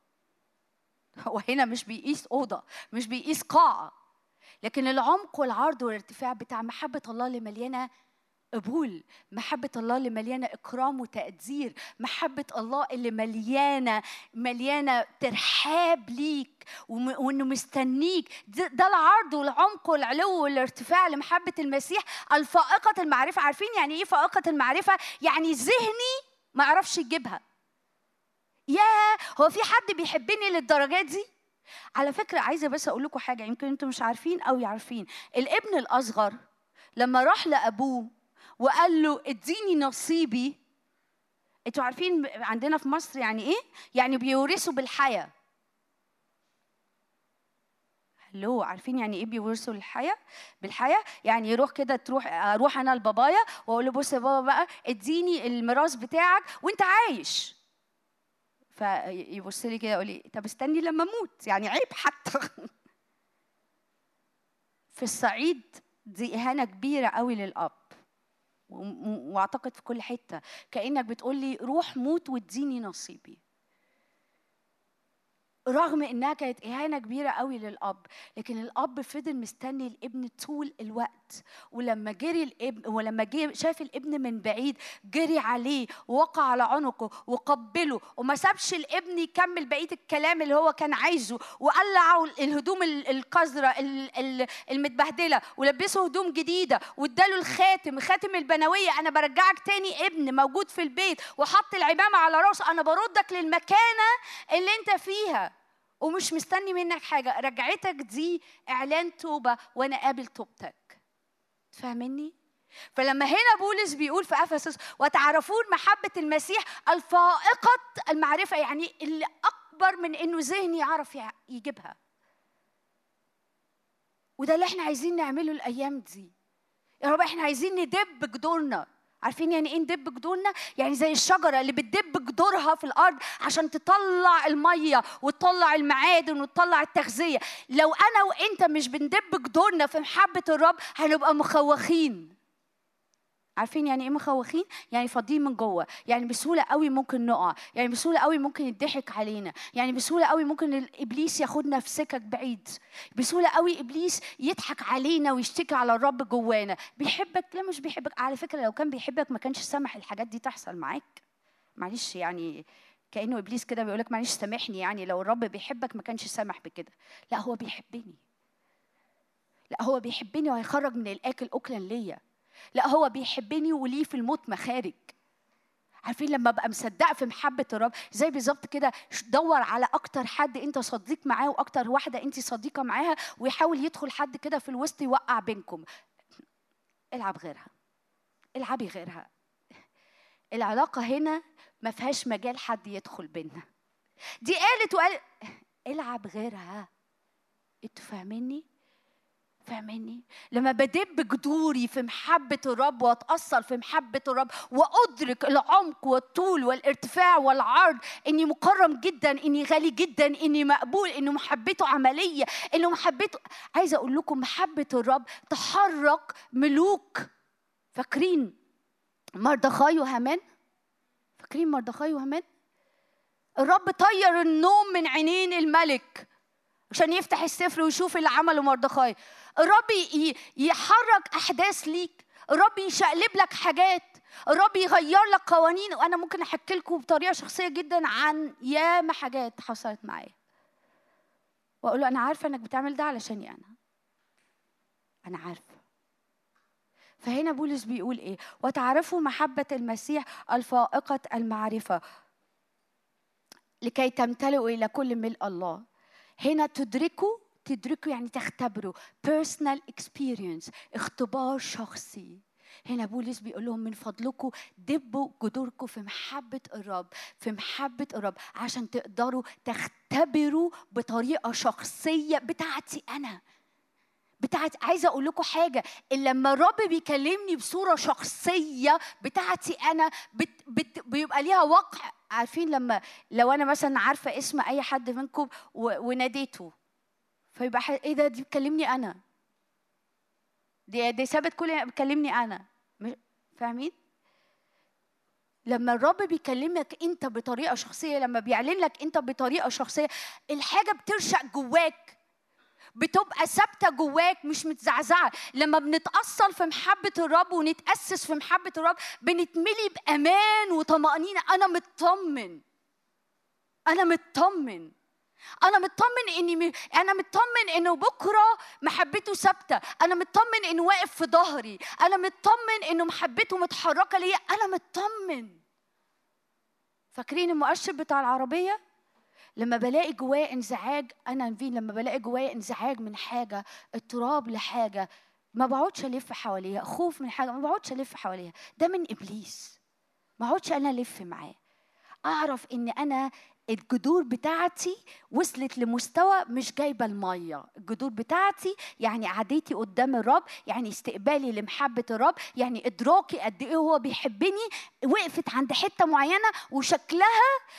<laughs> هو هنا مش بيقيس أوضة مش بيقيس قاعة. لكن العمق والعرض والارتفاع بتاع محبة الله اللي مليانه قبول محبة الله اللي مليانة إكرام وتقدير محبة الله اللي مليانة مليانة ترحاب ليك وإنه مستنيك. ده العرض والعمق والعلو والارتفاع لمحبة المسيح. الفائقة المعرفة عارفين يعني إيه فائقة المعرفة؟ يعني ذهني ما يعرفش يجيبها. يا هو في حد بيحبني للدرجات دي؟ على فكرة عايزة بس أقول لكم حاجة يمكن أنتم مش عارفين أو يعرفين. الابن الأصغر لما راح لأبوه وقال له اديني نصيبي أنتوا عارفين عندنا في مصر يعني إيه؟ يعني بيورثوا بالحياة. هلو عارفين يعني إيه بيورثوا الحياة؟ بالحياة؟ يعني يروح كده تروح أروح أنا لبابايا وأقول له بص يا بابا بقى اديني الميراث بتاعك وأنت عايش. فيبص لي كده يقول لي طب استني لما أموت. يعني عيب حتى. <laughs> في الصعيد دي إهانة كبيرة قوي للأب. وأعتقد في كل حتة. كأنك بتقول لي روح موت واديني نصيبي. رغم إنها كانت إهانة كبيرة قوي للأب لكن الأب فضل مستني الإبن طول الوقت. ولما جري الابن ولما جه شاف الإبن من بعيد جري عليه ووقع على عنقه وقبله وما سابش الإبن يكمل بقية الكلام اللي هو كان عايزه وقلعه الهدوم القذرة المتبهدلة ولبسه هدوم جديدة واداله الخاتم خاتم البنوية. أنا برجعك تاني إبن موجود في البيت وحط العمامة على رأسه. أنا بردك للمكانة اللي أنت فيها. ومش مستني منك حاجة. رجعتك دي إعلان توبة وأنا قابل توبتك. فاهمني؟ فلما هنا بولس بيقول في أفسس وتعرفون محبة المسيح الفائقة المعرفة. يعني اللي أكبر من إنه ذهني يعرف يجيبها. وده اللي إحنا عايزين نعمله الأيام دي. يا رب إحنا عايزين ندب جدورنا عارفين يعني إيه ندب جذورنا؟ يعني زي الشجرة اللي بتدب جذورها في الأرض عشان تطلع المية وتطلع المعادن وتطلع التغذية، لو أنا وإنت مش بندب جذورنا في محبة الرب هنبقى مخوخين. عارفين يعني إيه مخوخين؟ يعني فاضيين من جوه. يعني بسهولة قوي ممكن نقع. يعني بسهولة قوي ممكن يضحك علينا. يعني بسهولة قوي ممكن ابليس ياخدنا في سكك بعيد. بسهولة قوي إبليس يضحك علينا ويشتكي على الرب جوانا. بيحبك؟ لا مش بيحبك. على فكرة لو كان بيحبك ما كانش سمح الحاجات دي تحصل معاك. معلش يعني كأنه إبليس كده بيقول لك معلش سامحني. يعني لو الرب بيحبك ما كانش سامح بكده. لا هو بيحبني. لا هو بيحبني وهيخرج من الأكل اكلا ليا. لا هو بيحبني وليه في الموت مخارج. عارفين لما أبقى مصدقه في محبة الرب زي بالظبط كده دور على أكتر حد أنت صديق معاه وأكتر واحدة أنت صديقة معاها ويحاول يدخل حد كده في الوسط يوقع بينكم. العب غيرها. العبي غيرها. العلاقة هنا ما فيهاش مجال حد يدخل بينا دي قالت وقال العب غيرها. أنتوا فاهميني؟ فاهماني؟ لما بدب جذوري في محبة الرب واتأصل في محبة الرب وأدرك العمق والطول والارتفاع والعرض إني مكرم جدا إني غالي جدا إني مقبول إنه محبته عملية إنه محبته عايزة أقول لكم محبة الرب تحرك ملوك فاكرين مردخاي وهامان؟ فاكرين مردخاي وهامان؟ الرب طير النوم من عينين الملك عشان يفتح السفر ويشوف اللي عمله مردخاي. الرب يحرك أحداث ليك. الرب يشقلب لك حاجات. الرب يغير لك قوانين. وأنا ممكن أحكي لكم بطريقة شخصية جدا عن ياما حاجات حصلت معايا. وأقول له أنا عارفة إنك بتعمل ده علشاني أنا أنا عارفة. فهنا بولس بيقول إيه؟ وتعرفوا محبة المسيح الفائقة المعرفة لكي تمتلئوا إلى كل ملء الله. هنا تدركوا تدركوا يعني تختبروا personal experience اختبار شخصي. هنا بولس بيقول لهم من فضلكم دبوا جذوركم في محبة الرب في محبة الرب عشان تقدروا تختبروا بطريقة شخصية بتاعتي أنا. بتاعت عايزة أقول لكم حاجة إن لما الرب بيكلمني بصورة شخصية بتاعتي أنا بت بت بيبقى ليها وقع عارفين لما لو أنا مثلا عارفة اسم أي حد منكم وناديته فيبقى إيه ده؟ دي بتكلمني أنا. دي دي سابت كل بتكلمني أنا. فاهمين؟ لما الرب بيكلمك أنت بطريقة شخصية لما بيعلن لك أنت بطريقة شخصية الحاجة بترشق جواك. بتبقى ثابتة جواك مش متزعزعة. لما بنتاصل في محبة الرب ونتأسس في محبة الرب بنتملي بأمان وطمأنينة. أنا مطمن. أنا مطمن. أنا مطمن إني. أنا مطمن إنه بكرة محبته ثابتة. أنا مطمن إنه واقف في ظهري. أنا مطمن إنه محبته متحركة ليا. أنا مطمن. فاكرين المؤشر بتاع العربية؟ لما بلاقي جوايا انزعاج أنا نفين لما بلاقي جوايا انزعاج من حاجة اضطراب لحاجة ما بقعدش ألف حواليها خوف من حاجة ما بقعدش ألف حواليها. ده من إبليس. ما اقعدش أنا ألف معاه. أعرف إن أنا الجذور بتاعتي وصلت لمستوى مش جايبة المية. الجذور بتاعتي يعني قعدتي قدام الرب يعني استقبالي لمحبة الرب يعني إدراكي قد إيه هو بيحبني وقفت عند حتة معينة وشكلها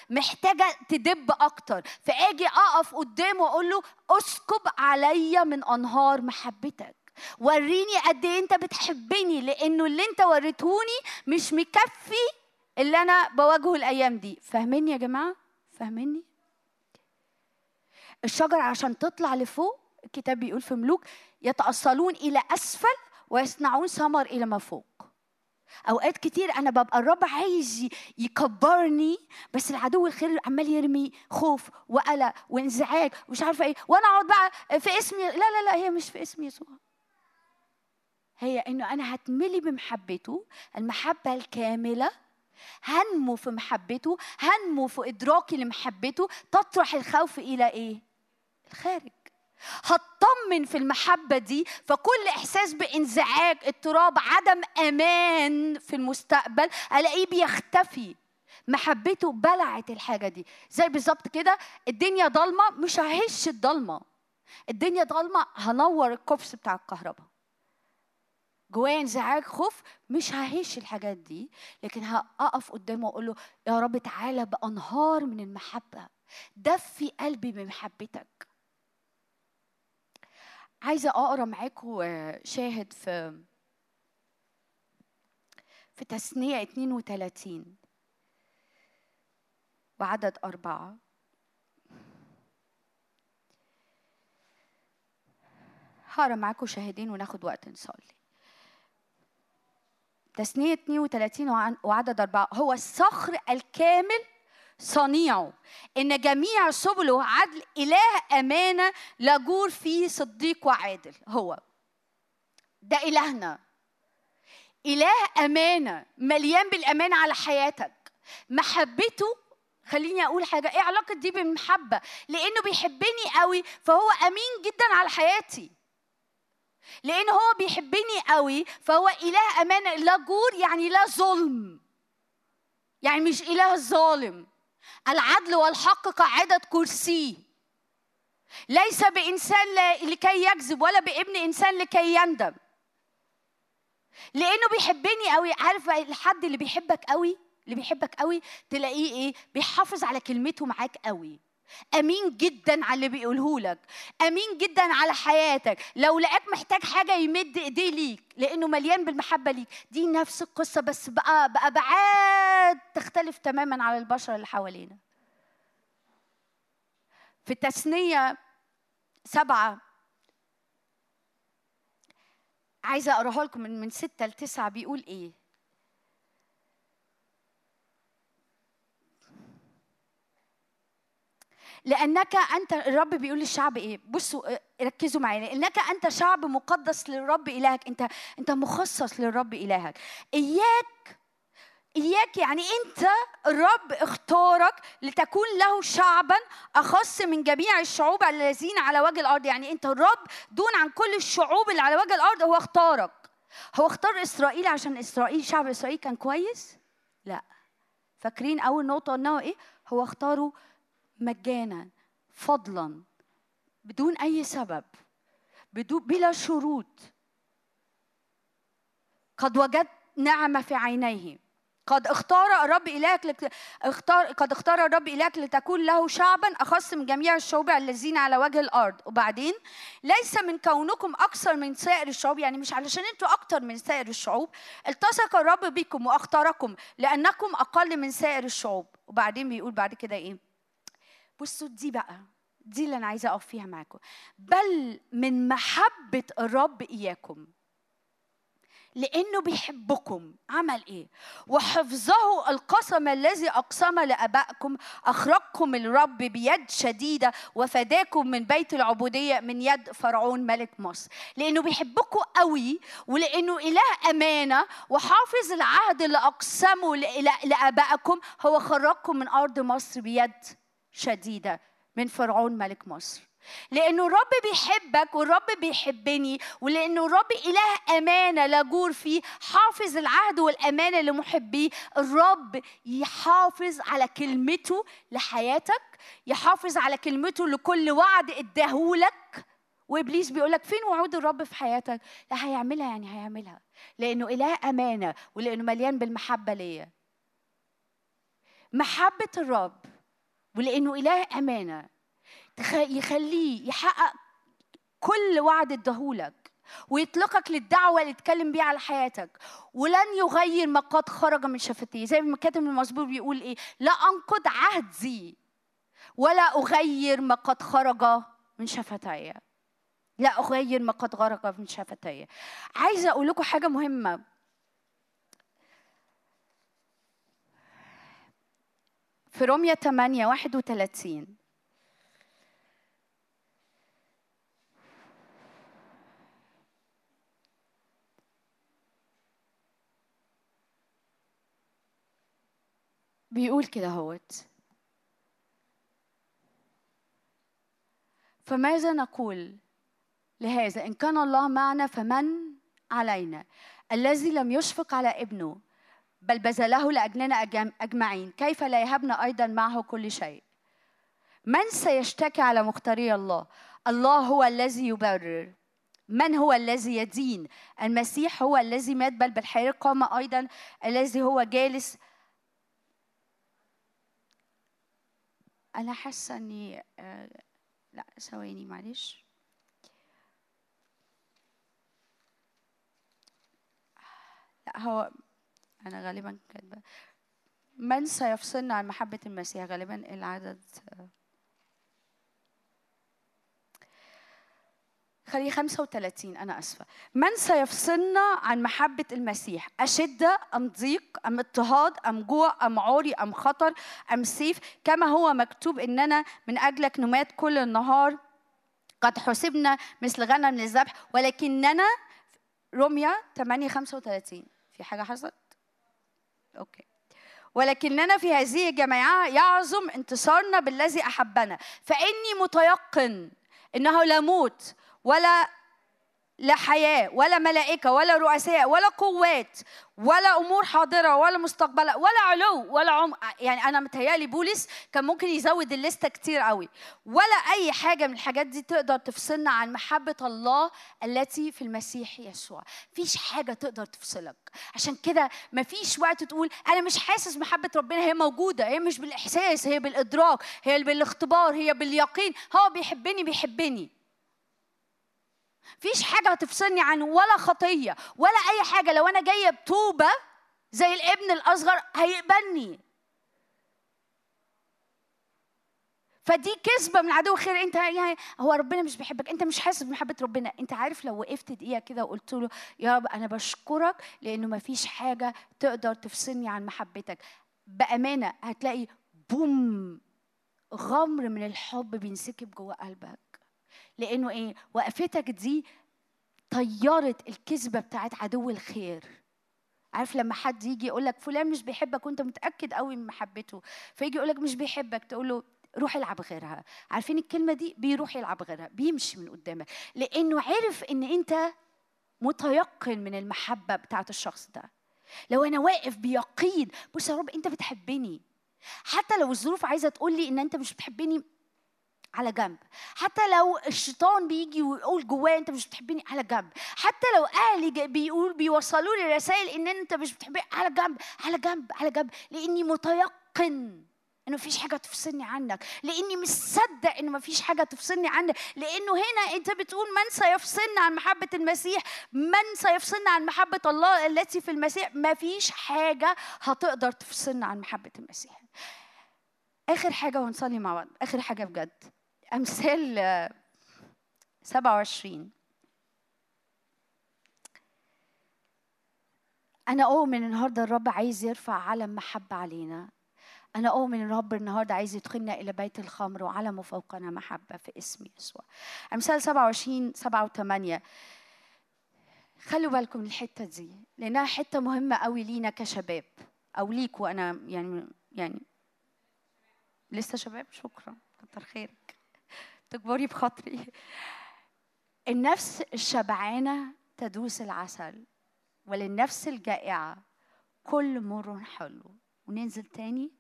محتاجة تدب أكتر. فآجي أقف قدامه وأقول له أسكب عليا من أنهار محبتك. وريني قد إيه أنت بتحبني لأنه اللي أنت وريتهوني مش مكفي اللي أنا بواجهه الأيام دي. فاهميني يا جماعة؟ فاهميني الشجرة عشان تطلع لفوق الكتاب بيقول في ملوك يتأصلون إلى أسفل ويصنعون ثمر إلى ما فوق. أوقات كتير أنا ببقى الرب عايز يكبرني بس العدو الخير عمال يرمي خوف وقلق وانزعاج ومش عارفة إيه. وأنا أقعد بقى في اسم لا لا لا هي مش في اسم يسوع هي إنه أنا هتملي بمحبته المحبة الكاملة هنمو في محبته هنمو في إدراكي لمحبته تطرح الخوف إلى إيه؟ الخارج. هطمن في المحبة دي فكل إحساس بإنزعاج اضطراب عدم أمان في المستقبل ألاقيه بيختفي. محبته بلعت الحاجة دي. زي بالظبط كده الدنيا ضلمة مش ههش الضلمة. الدنيا ضلمة هنور الكوبس بتاع الكهرباء. جوايا انزعاج خوف مش ههش الحاجات دي لكن هقف قدامه وأقول له يا رب تعالى بأنهار من المحبة دفي قلبي بمحبتك. عايزة أقرأ معاكم شاهد في في تثنية 32 وعدد أربعة. هقرأ معاكم شاهدين وناخد وقت نصلي. تثنية 32 وعن- وعدد أربعة. هو الصخر الكامل صنيعه. إن جميع سبله عدل إله أمانة لا جور فيه صديق وعادل. هو. ده إلهنا. إله أمانة. مليان بالأمانة على حياتك. محبته خليني أقول حاجة إيه علاقة دي بالمحبة؟ لأنه بيحبني قوي فهو أمين جدا على حياتي. لأن هو بيحبني قوي فهو إله امانه لا جور يعني لا ظلم. يعني مش إله ظالم. العدل والحق قاعدة كرسيه ليس بإنسان لكي يكذب ولا بابن إنسان لكي يندم. لأنه بيحبني قوي. عارف الحد اللي بيحبك قوي؟ اللي بيحبك قوي تلاقيه إيه؟ بيحافظ على كلمته معاك قوي. آمين جدا على اللي بيقوله لك. آمين جدا على حياتك. لو لقاك محتاج حاجة يمد إيديه ليك لأنه مليان بالمحبة ليك. دي نفس القصة بس بقى بقى بعاد تختلف تماما على البشر اللي حوالينا. في التثنية سبعة عايزة أقراها لكم من من ستة لتسعة بيقول إيه؟ لأنك أنت الرب بيقول للشعب إيه؟ بصوا آه، ركزوا معايا لأنك أنت شعب مقدس للرب إلهك أنت أنت مخصص للرب إلهك. إياك إياك يعني أنت الرب اختارك لتكون له شعبا أخص من جميع الشعوب الذين على وجه الأرض. يعني أنت الرب دون عن كل الشعوب اللي على وجه الأرض هو اختارك. هو اختار إسرائيل عشان إسرائيل شعب إسرائيل كان كويس؟ لا. فاكرين أول نقطة قلناها إيه؟ هو اختاره مجانا فضلا بدون أي سبب بدون بلا شروط. قد وجدت نعمة في عينيه. قد اختار الرب إلهك لك اختار قد اختار الرب إلهك لتكون له شعبا أخص من جميع الشعوب الذين على وجه الأرض. وبعدين ليس من كونكم أكثر من سائر الشعوب يعني مش علشان أنتوا أكثر من سائر الشعوب التصق الرب بكم واختاركم لأنكم أقل من سائر الشعوب. وبعدين بيقول بعد كده إيه؟ بصوا دي بقى دي اللي أنا عايزة أقف فيها معاكم. بل من محبة الرب إياكم لأنه بيحبكم. عمل إيه؟ وحفظه القسم الذي أقسم لأبائكم أخرجكم الرب بيد شديدة وفداكم من بيت العبودية من يد فرعون ملك مصر. لأنه بيحبكم قوي ولأنه إله أمانة وحافظ العهد اللي أقسمه لأبائكم. هو خرجكم من أرض مصر بيد شديدة من فرعون ملك مصر. لأنه الرب بيحبك والرب بيحبني ولأنه الرب إله أمانة لا جور فيه حافظ العهد والأمانة لمحبيه الرب يحافظ على كلمته لحياتك يحافظ على كلمته لكل وعد اداهولك. وإبليس بيقول لك فين وعود الرب في حياتك؟ لا هيعملها يعني هيعملها. لأنه إله أمانة ولأنه مليان بالمحبة ليا. محبة الرب ولأنه إله أمانة. يخليه يحقق كل وعد اداهولك ويطلقك للدعوة اللي اتكلم بيها على حياتك. ولن يغير ما قد خرج من شفتيه. زي ما كاتب المزبور بيقول إيه؟ لا أنقض عهدي ولا أغير ما قد خرج من شفتي. لا أغير ما قد خرج من شفتي. عايزة أقول لكم حاجة مهمة. في رومية 8 31 بيقول كده هوت فماذا نقول لهذا؟ إن كان الله معنا فمن علينا؟ الذي لم يشفق على ابنه. بل بذله لأجلنا أجمعين. كيف لا يهبنا أيضا معه كل شيء. من سيشتكي على مختاري الله؟ الله هو الذي يبرر. من هو الذي يدين؟ المسيح هو الذي مات بل بالحياة قام أيضا الذي هو جالس. أنا حاسة إني آه لا ثواني معلش. لا هو أنا غالبا كاتبة. من سيفصلنا عن محبة المسيح؟ غالبا العدد. خليه 35 أنا أسفة. من سيفصلنا عن محبة المسيح؟ أشدة أم ضيق؟ أم اضطهاد؟ أم جوع؟ أم عوري؟ أم خطر؟ أم سيف؟ كما هو مكتوب إننا من أجلك نمات كل النهار. قد حسبنا مثل غنم للذبح ولكننا رمية 8 35 في حاجة حصلت؟ أوكي. ولكننا في هذه الجماعة يعظم انتصارنا بالذي أحبنا فإني متيقن إنه لا موت ولا لا حياة ولا ملائكة ولا رؤساء ولا قوات ولا أمور حاضرة ولا مستقبلة ولا علو ولا عم يعني أنا متهيألي بولس كان ممكن يزود الليستة كتير قوي. ولا أي حاجة من الحاجات دي تقدر تفصلنا عن محبة الله التي في المسيح يسوع. فيش حاجة تقدر تفصلك. عشان كده مفيش وقت تقول أنا مش حاسس محبة ربنا هي موجودة هي مش بالإحساس هي بالإدراك هي بالإختبار هي باليقين. هو بيحبني بيحبني. فيش حاجة هتفصلني عنه ولا خطية ولا أي حاجة. لو أنا جاية بتوبة زي الابن الأصغر هيقبلني. فدي كذبة من عدو الخير أنت يعني هو ربنا مش بيحبك. أنت مش حاسس بمحبة ربنا. أنت عارف لو وقفت دقيقة كده وقلت له يا رب أنا بشكرك لأنه ما فيش حاجة تقدر تفصلني عن محبتك. بأمانة هتلاقي بوم غمر من الحب بينسكب جوه قلبك. لأنه إيه؟ وقفتك دي طيرت الكذبة بتاعت عدو الخير. عارف لما حد يجي يقول لك فلان مش بيحبك وانت متأكد قوي من محبته فيجي يقول لك مش بيحبك تقول له روح العب غيرها. عارفين الكلمة دي؟ بيروح يلعب غيرها بيمشي من قدامك لأنه عرف إن أنت متيقن من المحبة بتاعت الشخص ده. لو أنا واقف بيقين بص يا رب أنت بتحبني. حتى لو الظروف عايزة تقول لي إن أنت مش بتحبني على جنب. حتى لو الشيطان بيجي ويقول جوايا انت مش بتحبني على جنب. حتى لو أهلي بيقول بيوصلوا لي رسائل إن أنت مش بتحبني على جنب على جنب على جنب. لأني متيقن إنه مفيش حاجة تفصلني عنك. لأني مصدق إنه مفيش حاجة تفصلني عنك. لأنه هنا أنت بتقول من سيفصلنا عن محبة المسيح؟ من سيفصلنا عن محبة الله التي في المسيح؟ مفيش حاجة هتقدر تفصلنا عن محبة المسيح. آخر حاجة ونصلي مع بعض. آخر حاجة بجد. أمثال آه، 27 أنا أؤمن النهارده الرب عايز يرفع علم محبه علينا. أنا أؤمن إن الرب النهارده عايز يدخلنا إلى بيت الخمر وعلمه فوقنا محبة في اسم يسوع. أمثال 27 7 و8 خلوا بالكم من الحتة دي لأنها حتة مهمة قوي لينا كشباب أو ليكوا. أنا يعني يعني لسه شباب؟ شكرا. كتر خيرك. تكبري بخاطري. النفس الشبعانة تدوس العسل وللنفس الجائعة كل مر حلو. وننزل تاني.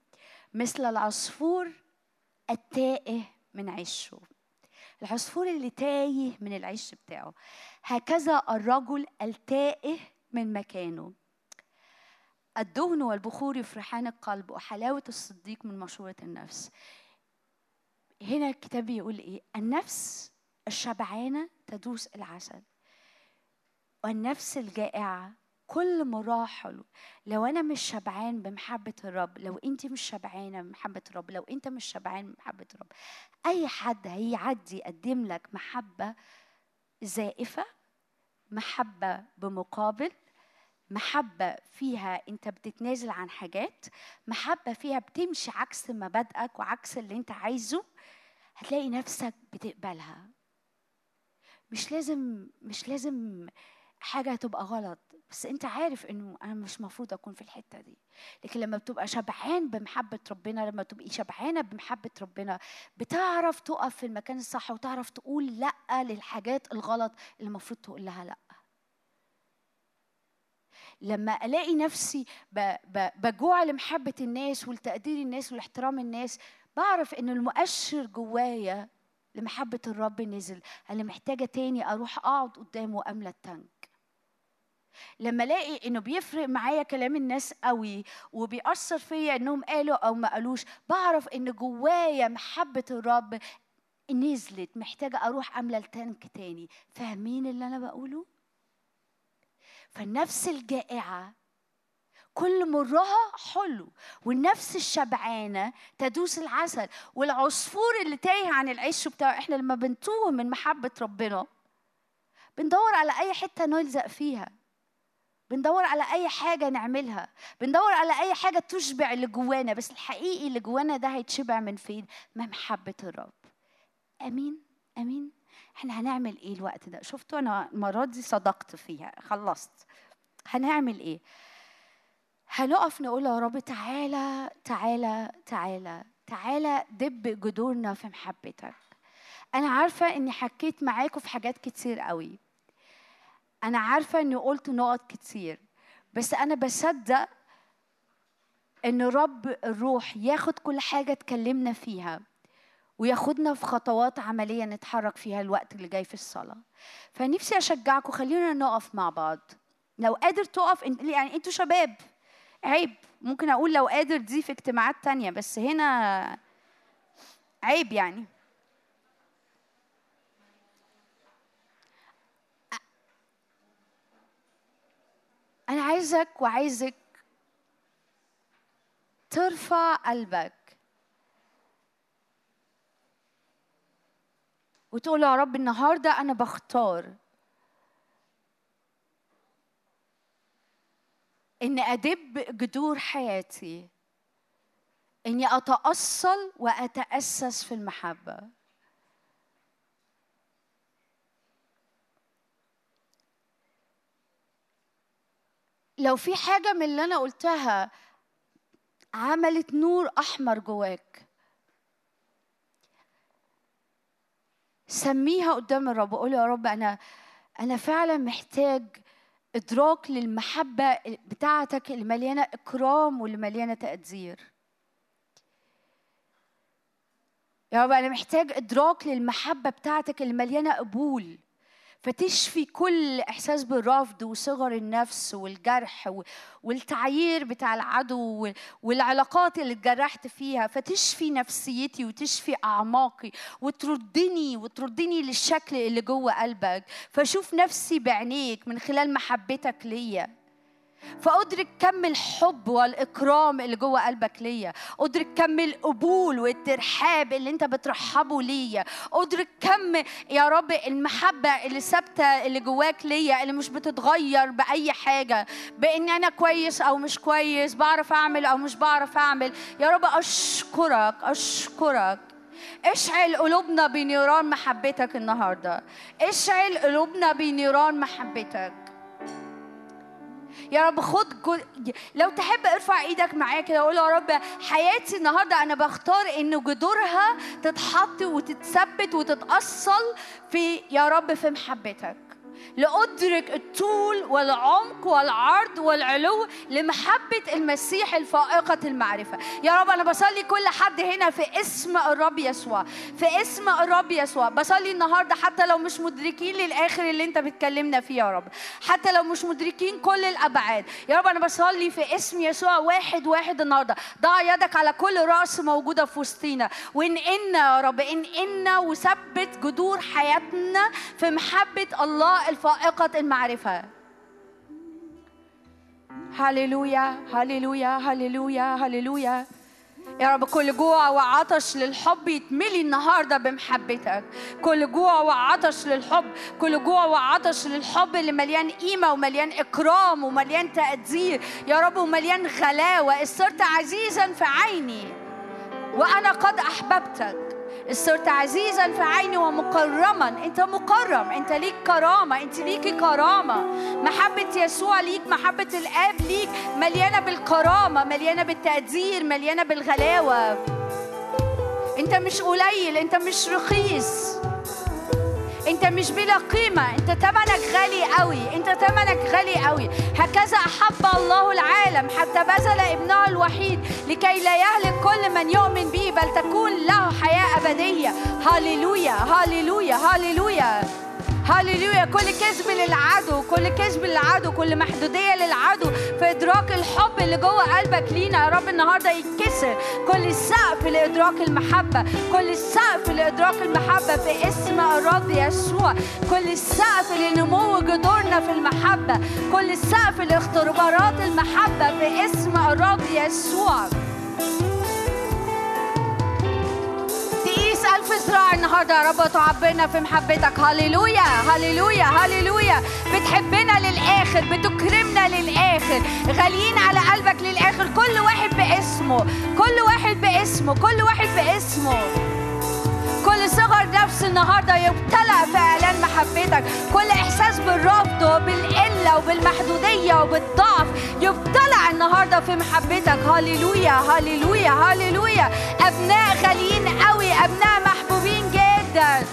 مثل العصفور التائه من عشه العصفور اللي تايه من العش بتاعه. هكذا الرجل التائه من مكانه. الدهن والبخور يفرحان القلب وحلاوة الصديق من مشورة النفس. هنا الكتاب بيقول إيه؟ النفس الشبعانة تدوس العسل. والنفس الجائعة كل مراه حلو لو أنا مش شبعان بمحبة الرب لو أنت مش شبعانة بمحبة الرب لو أنت مش شبعان بمحبة الرب أي حد هيعدي يقدم لك محبة زائفة محبة بمقابل محبة فيها أنت بتتنازل عن حاجات محبة فيها بتمشي عكس مبادئك وعكس اللي أنت عايزه هتلاقي نفسك بتقبلها. مش لازم مش لازم حاجة تبقى غلط بس انت عارف انه أنا مش مفروض اكون في الحتة دي. لكن لما بتبقى شبعان بمحبة ربنا لما تبقي شبعانة بمحبة ربنا بتعرف تقف في المكان الصح وتعرف تقول لأ للحاجات الغلط اللي المفروض تقول لها لأ. لما ألاقي نفسي بجوع لمحبة الناس ولتقدير الناس ولاحترام الناس بعرف إن المؤشر جوايا لمحبة الرب نزل. أنا محتاجة تاني أروح أقعد قدامه وأملى التانك. لما ألاقي إنه بيفرق معايا كلام الناس قوي وبيأثر فيا إنهم قالوا أو ما قالوش بعرف إن جوايا محبة الرب نزلت. محتاجة أروح أملى التانك تاني. فاهمين اللي أنا بقوله؟ فالنفس الجائعة كل مرها حلو. والنفس الشبعانة تدوس العسل. والعصفور اللي تايه عن العش بتاعه. إحنا لما بنتوه من محبة ربنا بندور على أي حتة نلزق فيها. بندور على أي حاجة نعملها. بندور على أي حاجة تشبع اللي جوانا. بس الحقيقي اللي جوانا ده هيتشبع من فين؟ من محبة الرب. أمين. أمين. إحنا هنعمل إيه الوقت ده؟ شفتوا أنا المرة دي صدقت فيها. خلصت. هنعمل إيه؟ هنقف نقول يا رب تعالى تعالى تعالى تعالى دب جذورنا في محبتك. أنا عارفة إني حكيت معاكم في حاجات كتير قوي. أنا عارفة إني قلت نقط كتير بس أنا بصدق إن رب الروح ياخد كل حاجة اتكلمنا فيها وياخدنا في خطوات عملية نتحرك فيها الوقت اللي جاي في الصلاة. فنفسي أشجعكم خلينا نقف مع بعض. لو قادر تقف يعني أنتوا شباب. عيب. ممكن أقول لو قادر دي في اجتماعات تانية بس هنا عيب يعني. أنا عايزك وعايزك ترفع قلبك وتقول يا رب النهارده أنا بختار ان أدب جذور حياتي. إني أتأصل وأتأسس في المحبة. لو في حاجة من اللي أنا قلتها عملت نور أحمر جواك سميها قدام الرب. قول يا رب أنا أنا فعلا محتاج إدراك للمحبة بتاعتك اللي مليانة إكرام واللي مليانة تقدير. يا رب أنا محتاج إدراك للمحبة بتاعتك اللي مليانة قبول. فتشفي كل إحساس بالرفض وصغر النفس والجرح والتعيير بتاع العدو وال- والعلاقات اللي اتجرحت فيها. فتشفي نفسيتي وتشفي أعماقي وتردني وتردني للشكل اللي جوه قلبك. فاشوف نفسي بعينيك من خلال محبتك ليا. فأدرك كم الحب والإكرام اللي جوه قلبك ليا. أدرك كم القبول والترحاب اللي أنت بترحبه ليا. أدرك كم يا رب المحبة اللي ثابتة اللي جواك ليا اللي مش بتتغير بأي حاجة. بإن أنا كويس أو مش كويس بعرف أعمل أو مش بعرف أعمل. يا رب أشكرك أشكرك. اشعل قلوبنا بنيران محبتك النهارده. اشعل قلوبنا بنيران محبتك. يا رب خد جد... لو تحب ارفع إيدك معايا كده قول يا رب حياتي النهارده أنا بختار إن جذورها تتحط وتتثبت وتتأصل في يا رب في محبتك. لأدرك الطول والعمق والعرض والعلو لمحبة المسيح الفائقة المعرفة. يا رب أنا بصلي كل حد هنا في اسم الرب يسوع في اسم الرب يسوع. بصلي النهاردة حتى لو مش مدركين للآخر اللي أنت بتكلمنا فيه يا رب. حتى لو مش مدركين كل الأبعاد. يا رب أنا بصلي في اسم يسوع واحد واحد النهاردة. ضع يدك على كل رأس موجودة في وسطينا. إن يا رب إن وثبت جذور حياتنا في محبة الله الفائقة المعرفة هللويا هللويا هللويا هللويا. يا رب كل جوع وعطش للحب يتملي النهارده بمحبتك. كل جوع وعطش للحب كل جوع وعطش للحب اللي مليان قيمة ومليان إكرام ومليان تقدير. يا رب ومليان غلاوه صرت عزيزا في عيني. وأنا قد أحببتك. صرت عزيزا في عيني ومكرما. أنت مكرم. أنت ليك كرامة. أنت ليكي كرامة. محبة يسوع ليك. محبة الآب ليك. مليانة بالكرامة. مليانة بالتقدير. مليانة بالغلاوة. أنت مش قليل. أنت مش رخيص. انت مش بلا قيمة انت تمنك غالي قوي انت تمنك غالي قوي. هكذا أحب الله العالم حتى بذل ابنه الوحيد لكي لا يهلك كل من يؤمن به بل تكون له حياة أبدية. هاليلويا هاليلويا هاليلويا هاليلويا كل كذب للعدو كل كذب للعدو كل محدودية للعدو. في إدراك الحب اللي جوه قلبك لينا يا رب النهاردة يتكسر. كل سقف لإدراك المحبة كل سقف لإدراك المحبة في اسم الرب يسوع. كل سقف لنمو جذورنا في المحبة كل سقف لاختبارات المحبة في اسم الرب يسوع. تقيس ألف ذراع النهاردة. يا رب تعبرنا في محبتك. هللويا هللويا هللويا. بتحبنا للآخر بتكرمنا للآخر. غاليين على قلبك للآخر. كل واحد باسمه. كل واحد باسمه. كل واحد باسمه. كل صغر نفس النهارده يبتلع في اعلان محبتك. كل إحساس بالرفض وبالقلة وبالمحدودية وبالضعف يبتلع النهارده في محبتك. هللويا هللويا هللويا. أبناء غاليين قوي. أبناء جدا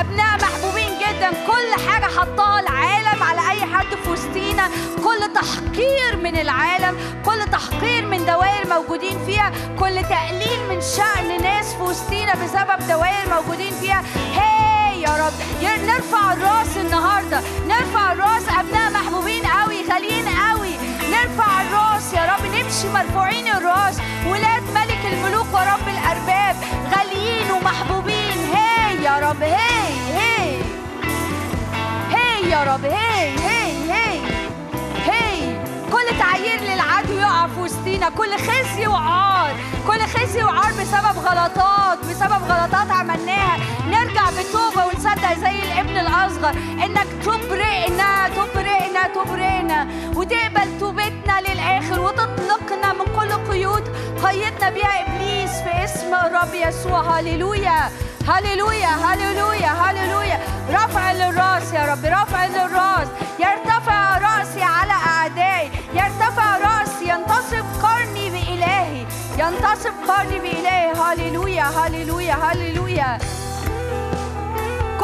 أبناء محبوبين جدا. كل حاجة حطها العالم على أي حد في وسطينا. كل تحقير من العالم كل تحقير من دوائر موجودين فيها. كل تقليل من شأن ناس في وسطينا بسبب دوائر موجودين فيها. هي يا رب. نرفع الرأس النهارده. نرفع الرأس. أبناء محبوبين قوي غاليين قوي. نرفع الرأس يا رب. نمشي مرفوعين الرأس. ولاد ملك الملوك ورب الأرباب. غاليين ومحبوبين. هي يا رب هي هي هي يا رب هي هي هي هي كل تعيير للعدو يقع في وسطينا. كل خزي وعار كل خزي وعار بسبب غلطات بسبب غلطات عملناها. نرجع بتوبة ونصدق زي الابن الأصغر. إنك تبرئنا تبرئنا تبرئنا. وتقبل توبتنا للآخر. وتطلقنا من كل قيود. قيدنا بيها إبليس في اسم الرب يسوع. هللويا. هللويا هللويا هللويا. رفع للراس يا رب رفع للراس. يرتفع رأسي على أعدائي. يرتفع رأسي ينتصب قرني بإلهي. ينتصب قرني بإلهي. هللويا هللويا هللويا.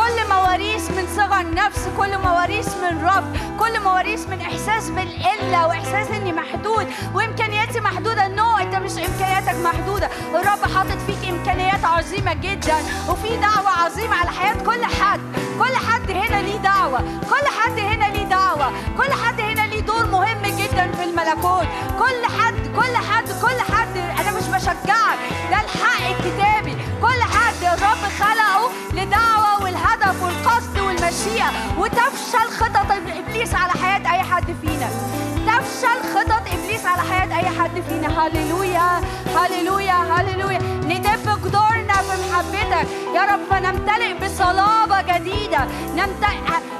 كل مواريث من صغر نفس كل مواريث من رب كل مواريث من إحساس بالقله وإحساس إني محدود. وإمكانياتي محدودة. نو أنت مش إمكانياتك محدودة. الرب حاطط فيك إمكانيات عظيمة جدا. وفي دعوة عظيمة على حياة كل حد. كل حد هنا ليه دعوة. كل حد هنا ليه دعوة. كل حد هنا ليه دور مهم جدا في الملكوت. كل حد كل حد كل حد أنا مش بشجعك. ده الحق الكتابي. كل حد الرب خلقه لدعوة والهدف والقصد والمشيئة وتفشل خطط إبليس على حياة أي حد فينا. تفشل خطط إبليس على حياة أي حد فينا. هللويا هللويا هللويا. ندب جدورنا في محبتك. يا رب فنمتلئ بصلابة جديدة. نمتلئ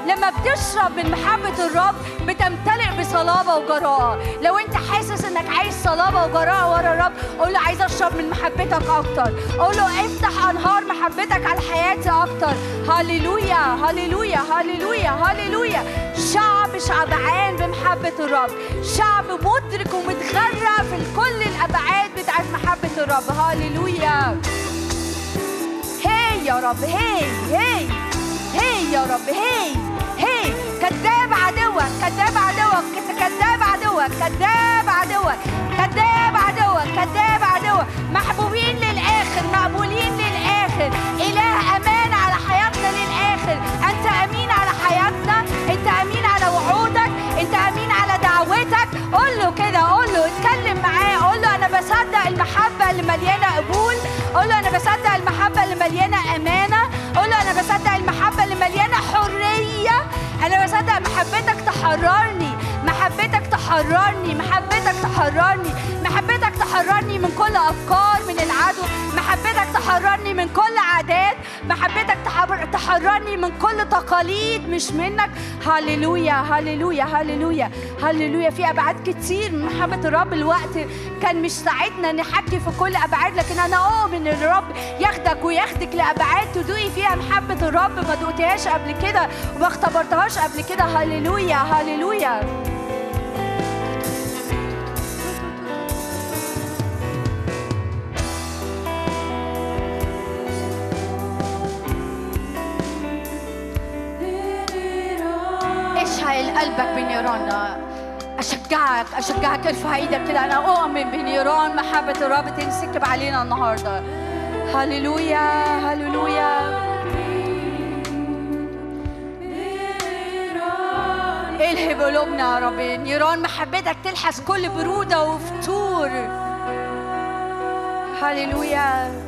لما بتشرب من محبة الرب بتمتلئ بصلابة وجراءه لو أنت حاسس إنك عايز صلابة وجراءه ورا الرب قول له عايز أشرب من محبتك أكتر. قول له افتح أنهار محبتك على حياتي أكتر. هللويا هللويا هللويا هللويا. شعب شبعان بمحبه الرب. شعب مدرك ومتغرق في كل الأبعاد بتاعت محبة الرب. هللويا. هي يا رب هي هي هي يا رب هي هي. كذاب عدوك كذاب عدوك كذاب عدوك كذاب عدوك كذاب عدوك كذاب عدوك. محبوبين للآخر مقبولين للآخر. إله أمان. انت امين على وعودك انت امين على دعوتك. قول له كده قول له اتكلم معاه قول له أنا بصدق المحبة اللي مليانة قبول. قول له أنا بصدق المحبة اللي مليانة أمانة. قول له أنا بصدق المحبة اللي مليانة حرية. أنا بصدق محبتك تحررني محبتك تحررني محبتك تحررني محبتك تحررني من كل أفكار من العدو محبتك تحررني من كل عادات محبتك تحر- تحررني من كل تقاليد مش منك. هللويا هللويا هللويا هللويا. في أبعاد كتير من محبة الرب الوقت كان مش ساعدنا نحكي في كل أبعاد لكن أنا اؤمن إن الرب ياخدك وياخدك لأبعاد تدوقي فيها محبة الرب. ما دقتهاش قبل كده وما اختبرتهاش قبل كده. هللويا هللويا. قلبك بنيران أشجعك أشجعك ارفع إيدك كده. أنا اؤمن بنيران محبة الرب تنسكب علينا النهارده. هللويا هللويا. الهب قلوبنا يا رب. نيران محبتك تلحس كل برودة وفتور. هللويا.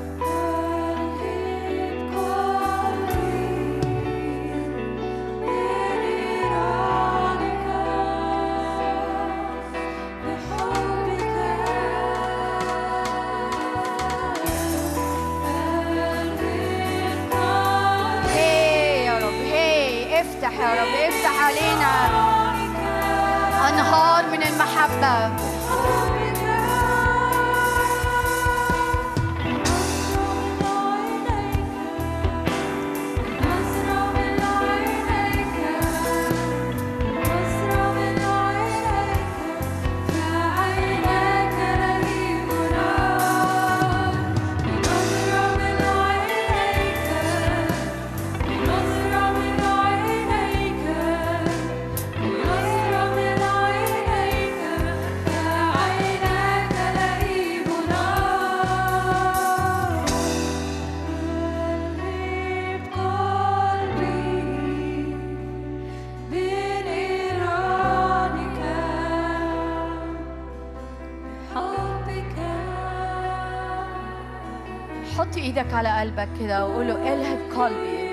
قلبك كده وقول له الهب قلبي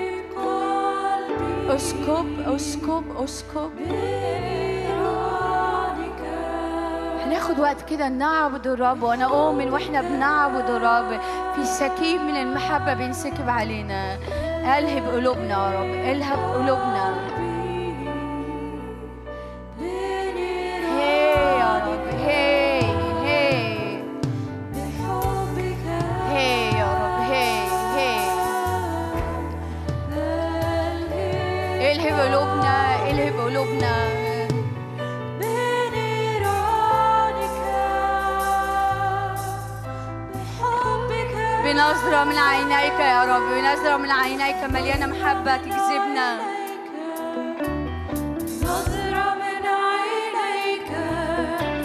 أسكب أسكب أسكب. هناخد وقت كده نعبد الرب وأنا اؤمن وإحنا بنعبد الرب. في سكيب من المحبة بينسكب علينا. الهب قلوبنا يا رب. الهب قلوبنا. مليانة محبة تجذبنا. نظرة من عينيك.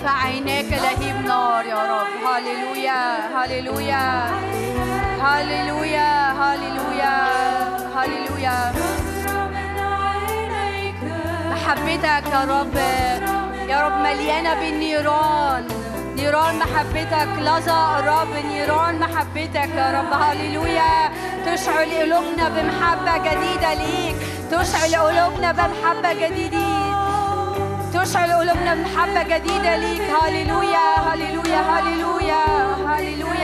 فعيناك لهيب نار يا رب. هللويا هللويا هللويا هللويا هللويا نظرة من عينيك. محبتك يا رب. يا رب مليانة بالنيران. نيران محبتك. لظى الرب نيران محبتك يا رب. هللويا تشعل قلوبنا بمحبة جديدة ليك. تشعل قلوبنا بمحبة جديدة. تشعل قلوبنا بمحبة جديدة ليك. هللويا هللويا هللويا هللويا.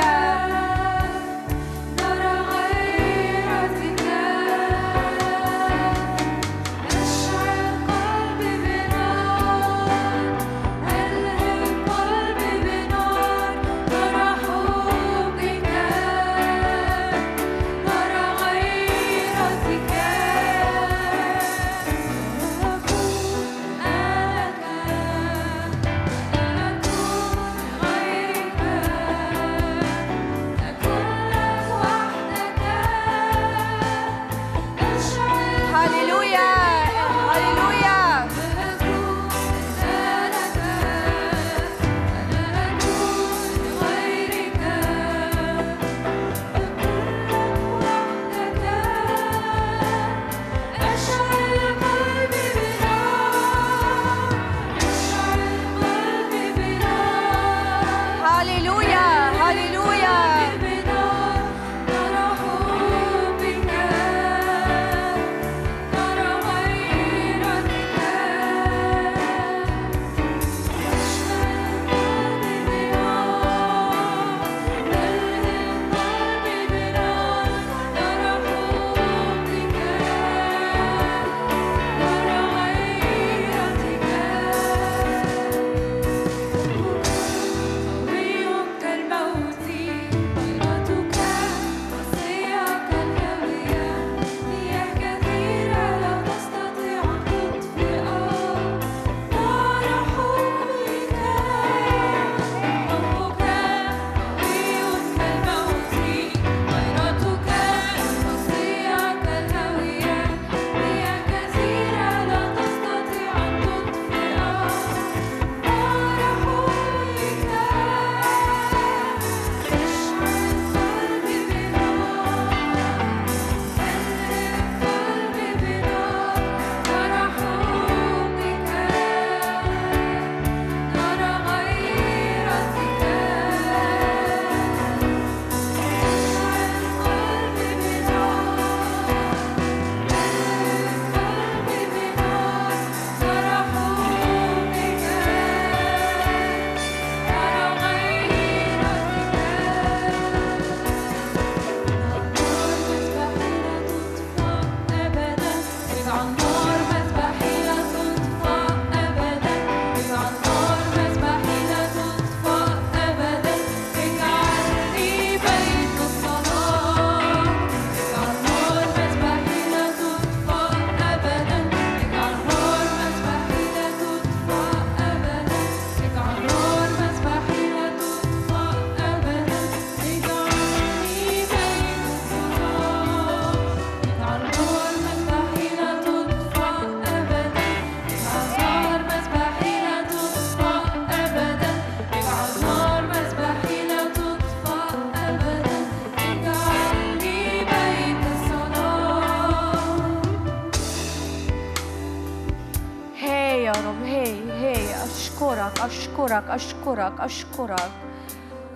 أشكرك أشكرك أشكرك.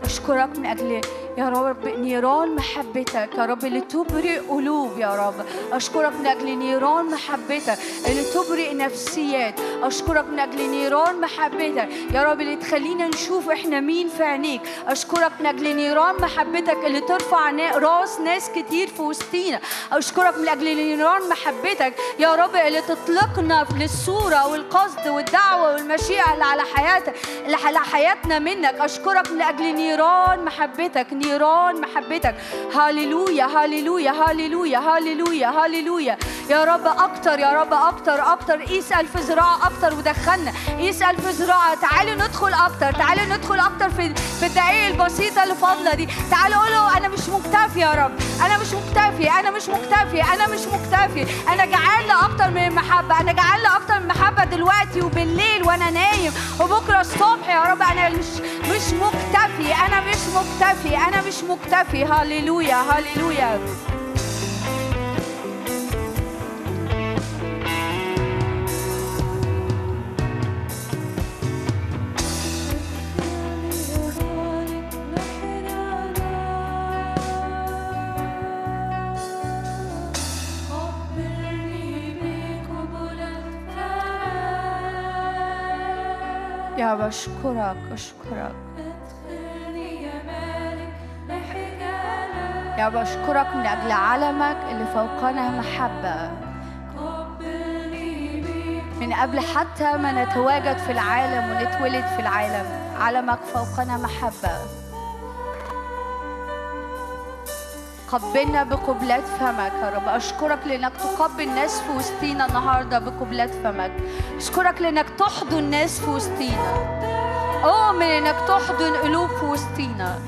أشكرك من أجل يا رب نيران محبتك. يا رب اللي تبرئ قلوب يا رب. أشكرك من أجل نيران محبتك. اللي تبرئ نفسيات. أشكرك من أجل نيران محبتك. يا رب اللي تخلينا نشوف إحنا مين في عينيك أشكرك من أجل نيران محبتك اللي ترفع راس ناس كتير في وسطينا. أشكرك من أجل نيران محبتك يا رب اللي تطلقنا للصورة والقصد والدعوة والمشيئة اللي على حياتك اللي على حياتنا منك. أشكرك من أجل نيران محبتك. نيران محبتك. هاليلويا هاليلويا هاليلويا هاليلويا هاليلويا يا رب أكتر يا رب أكتر أكتر. قيس ألف ذراع أكتر ودخلنا. قيس ألف ذراع. تعالوا ندخل أكتر تعالوا ندخل أكتر في في الدقايق البسيطة اللي فاضلة دي. تعالوا قولوا أنا مش ممكن مكتفي يا رب. أنا مش مكتفي أنا مش مكتفي أنا مش مكتفي. أنا جعان لأكتر من المحبة أنا جعان لأكتر من المحبة دلوقتي وبالليل وأنا نايم. وبكرة الصبح يا رب أنا مش مش مكتفي أنا مش مكتفي أنا مش مكتفي. هللويا هللويا. يا بشكرك اشكرك يا بشكرك من أجل علمك اللي فوقنا محبة. من قبل حتى ما نتواجد في العالم ونتولد في العالم علمك فوقنا محبة. قبلنا بقبلات فمك. يا رب أشكرك لأنك تقبل الناس في وسطينا النهاردة بقبلات فمك. أشكرك لأنك تحضن الناس في وسطينا. أؤمن إنك تحضن قلوب في وسطينا.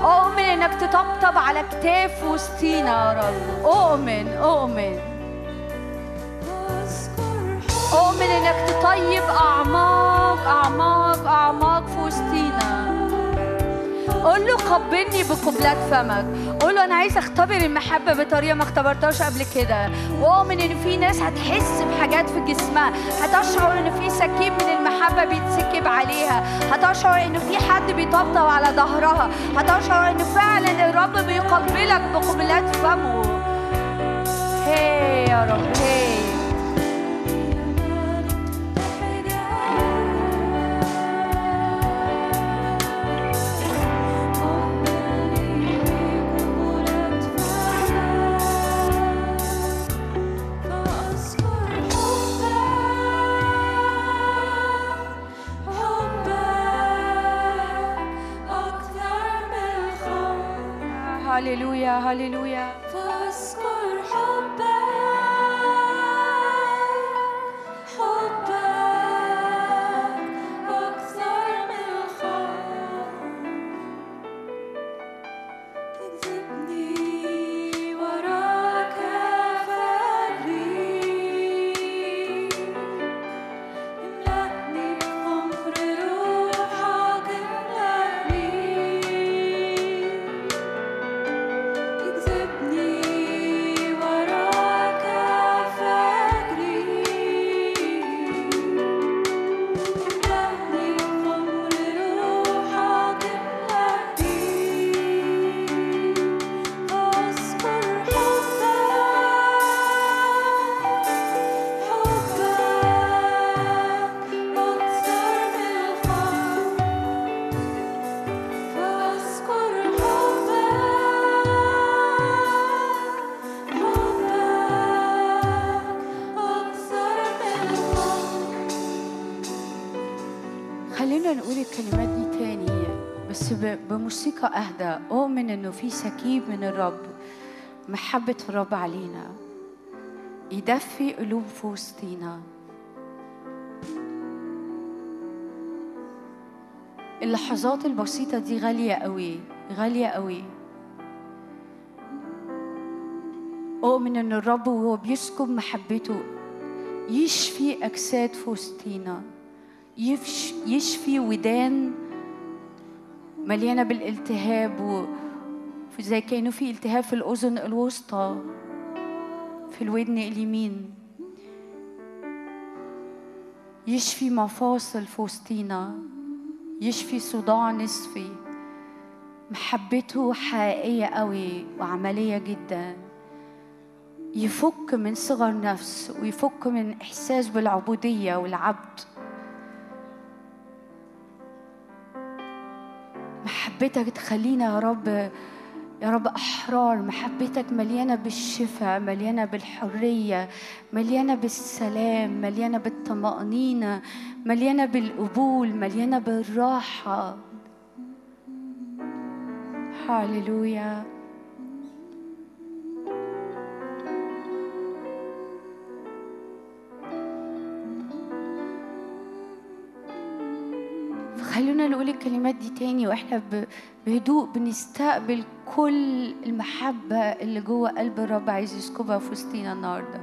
أؤمن إنك تطبطب على كتاف وسطينا يا رب. أؤمن أؤمن. أؤمن إنك تطيب أعماق أعماق أعماق في وسطينا. قول له قبلني بقبلات فمك. قول له أنا عايز أختبر المحبة بطريقة ما اختبرتهاش قبل كده. وأؤمن إن في ناس هتحس بحاجات في جسمها. هتشعر إن في سكيب من المحبة بيتسكب عليها. هتشعر إن في حد بيطبطب على ظهرها. هتشعر إن فعلا الرب بيقبلك بقبلات فمه. هي يا رب هي. هللويا إنه في سكيب من الرب محبة الرب علينا. يدفي قلوب في وسطينا اللحظات البسيطة دي غالية قوي غالية قوي. أؤمن إن الرب وهو بيسكب محبته يشفي أجساد في وسطينا يشفي ودان مليانة بالالتهاب و زي كأنه في التهاب في الأذن الوسطى في الودن اليمين. يشفي مفاصل في وسطينا يشفي صداع نصفي. محبته حقيقية قوي وعملية جدا. يفك من صغر نفس ويفك من إحساس بالعبودية والعبد. محبتك تخلينا يا رب يا رب أحرار محبتك مليانة بالشفاء مليانة بالحرية مليانة بالسلام مليانة بالطمأنينة مليانة بالقبول مليانة بالراحة. هاليلويا خلونا نقول الكلمات دي تاني وإحنا بهدوء بنستقبل كل المحبة اللي جوه قلب الرب عايز يسكبها في وسطينا النهاردة.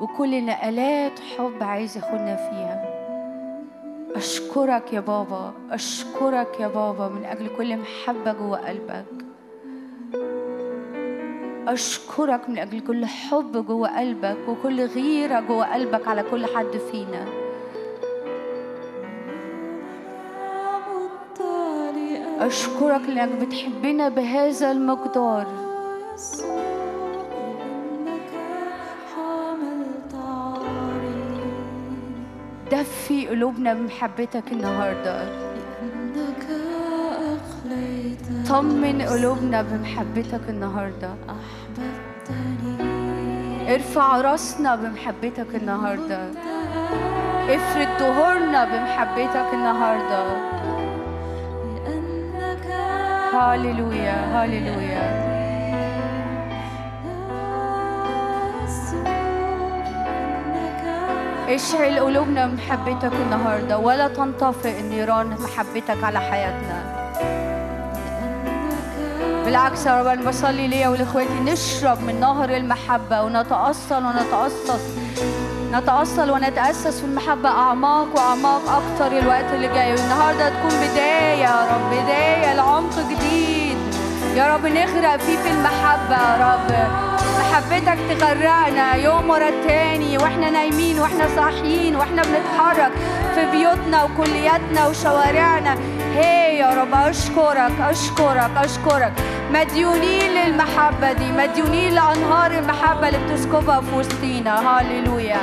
وكل نقلات حب عايز ياخدنا فيها. أشكرك يا بابا أشكرك يا بابا من أجل كل محبة جوه قلبك. أشكرك من أجل كل حب جوه قلبك وكل غيرة جوه قلبك على كل حد فينا. أشكرك لأنك بتحبنا بهذا المقدار. دفي قلوبنا بمحبتك النهارده. طمن قلوبنا بمحبتك النهارده. ارفع رأسنا بمحبتك النهارده. افرد ظهورنا بمحبتك النهارده. هاليلويا هاليلويا اشعل قلوبنا بمحبتك النهارده ولا تنطفئ نيران محبتك على حياتنا. بالعكس يا رب أنا بصلي ليا ولإخواتي نشرب من نهر المحبة ونتأصل ونتاصل نتأصل ونتأسس في المحبة. أعماق وأعماق أكتر الوقت اللي جاي. والنهاردة تكون بداية. يا رب بداية لعمق جديد. يا رب نغرق فيه في المحبة. يا رب محبتك تغرقنا يوم ورا التاني. وإحنا نايمين وإحنا صاحيين وإحنا بنتحرك في بيوتنا وكلياتنا وشوارعنا. هي يا رب أشكرك أشكرك أشكرك. مديونين للمحبة دي مديونين لأنهار المحبة اللي بتسكبها في وسطينا. هاليلويا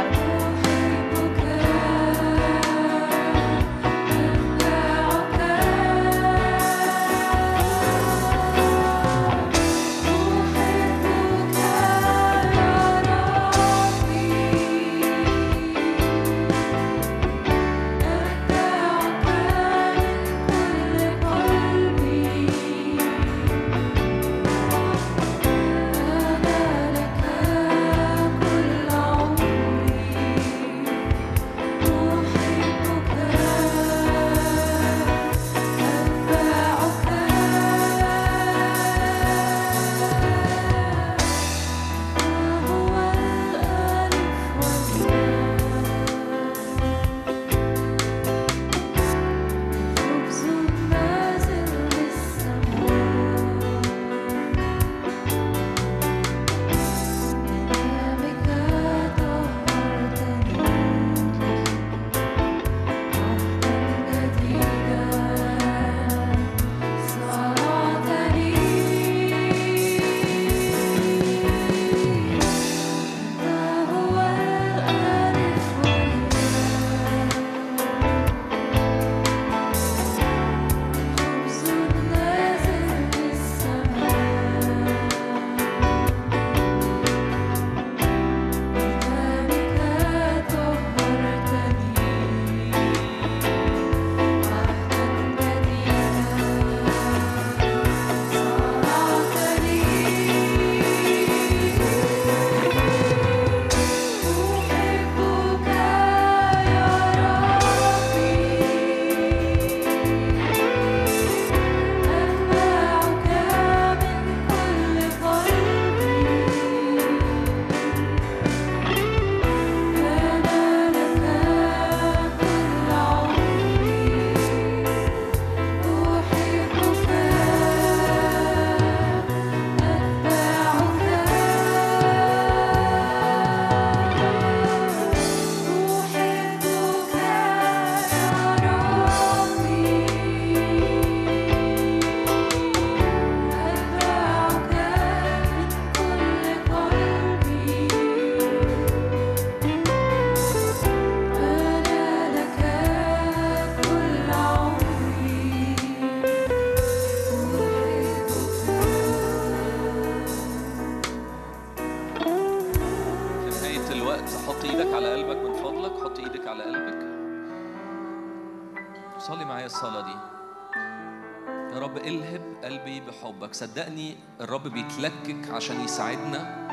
صدقني الرب بيتلكك عشان يساعدنا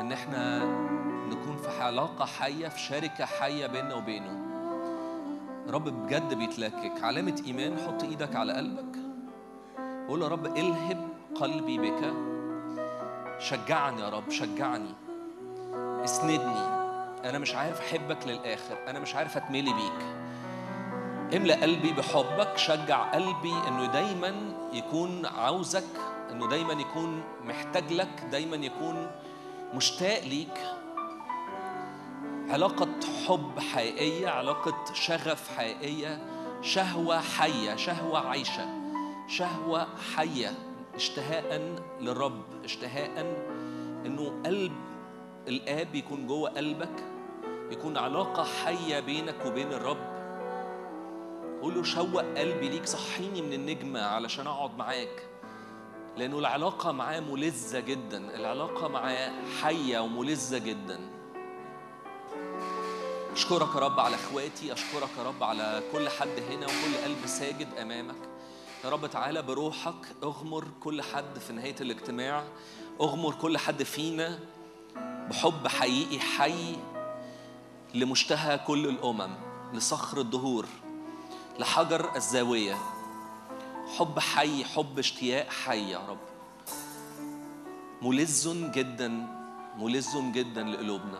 ان إحنا نكون في علاقة حية في شركة حية بيننا وبينه. رب بجد بيتلكك. علامة إيمان حط إيدك على قلبك. قول يا رب الهب قلبي بك. شجعني يا رب شجعني. اسندني. أنا مش عارف أحبك للآخر. أنا مش عارف أتملي بيك. املأ قلبي بحبك شجع قلبي إنه دايما يكون عاوزك إنه دايما يكون محتاج لك دايما يكون مشتاق ليك. علاقة حب حقيقية علاقة شغف حقيقية شهوة حية شهوة عايشة شهوة حية اشتهاء للرب اشتهاء إنه قلب الآب يكون جوه قلبك يكون علاقة حية بينك وبين الرب. قول له شوق قلبي ليك صحيني من النجمة علشان أقعد معاك. لأنه العلاقة معاه ملذة جدا العلاقة معاه حية وملذة جدا. أشكرك يا رب على إخواتي أشكرك يا رب على كل حد هنا وكل قلب ساجد أمامك. يا رب تعالى بروحك أغمر كل حد في نهاية الاجتماع أغمر كل حد فينا بحب حقيقي حي لمشتهى كل الأمم لصخر الدهور. لحجر الزاوية. حب حي حب اشتياق حي يا رب. ملذ جدا ملذ جدا لقلوبنا.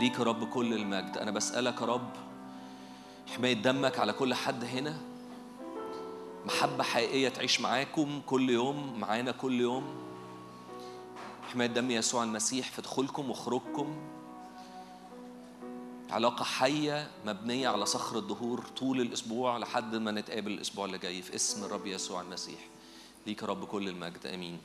ليك يا رب كل المجد. أنا بسألك يا رب حماية دمك على كل حد هنا. محبة حقيقية تعيش معاكم كل يوم معانا كل يوم. حماية دم يسوع المسيح في دخولكم وخروجكم. علاقة حية مبنية على صخر الدهور طول الأسبوع لحد ما نتقابل الأسبوع اللي جاي في اسم الرب يسوع المسيح. ليك رب كل المجد. آمين.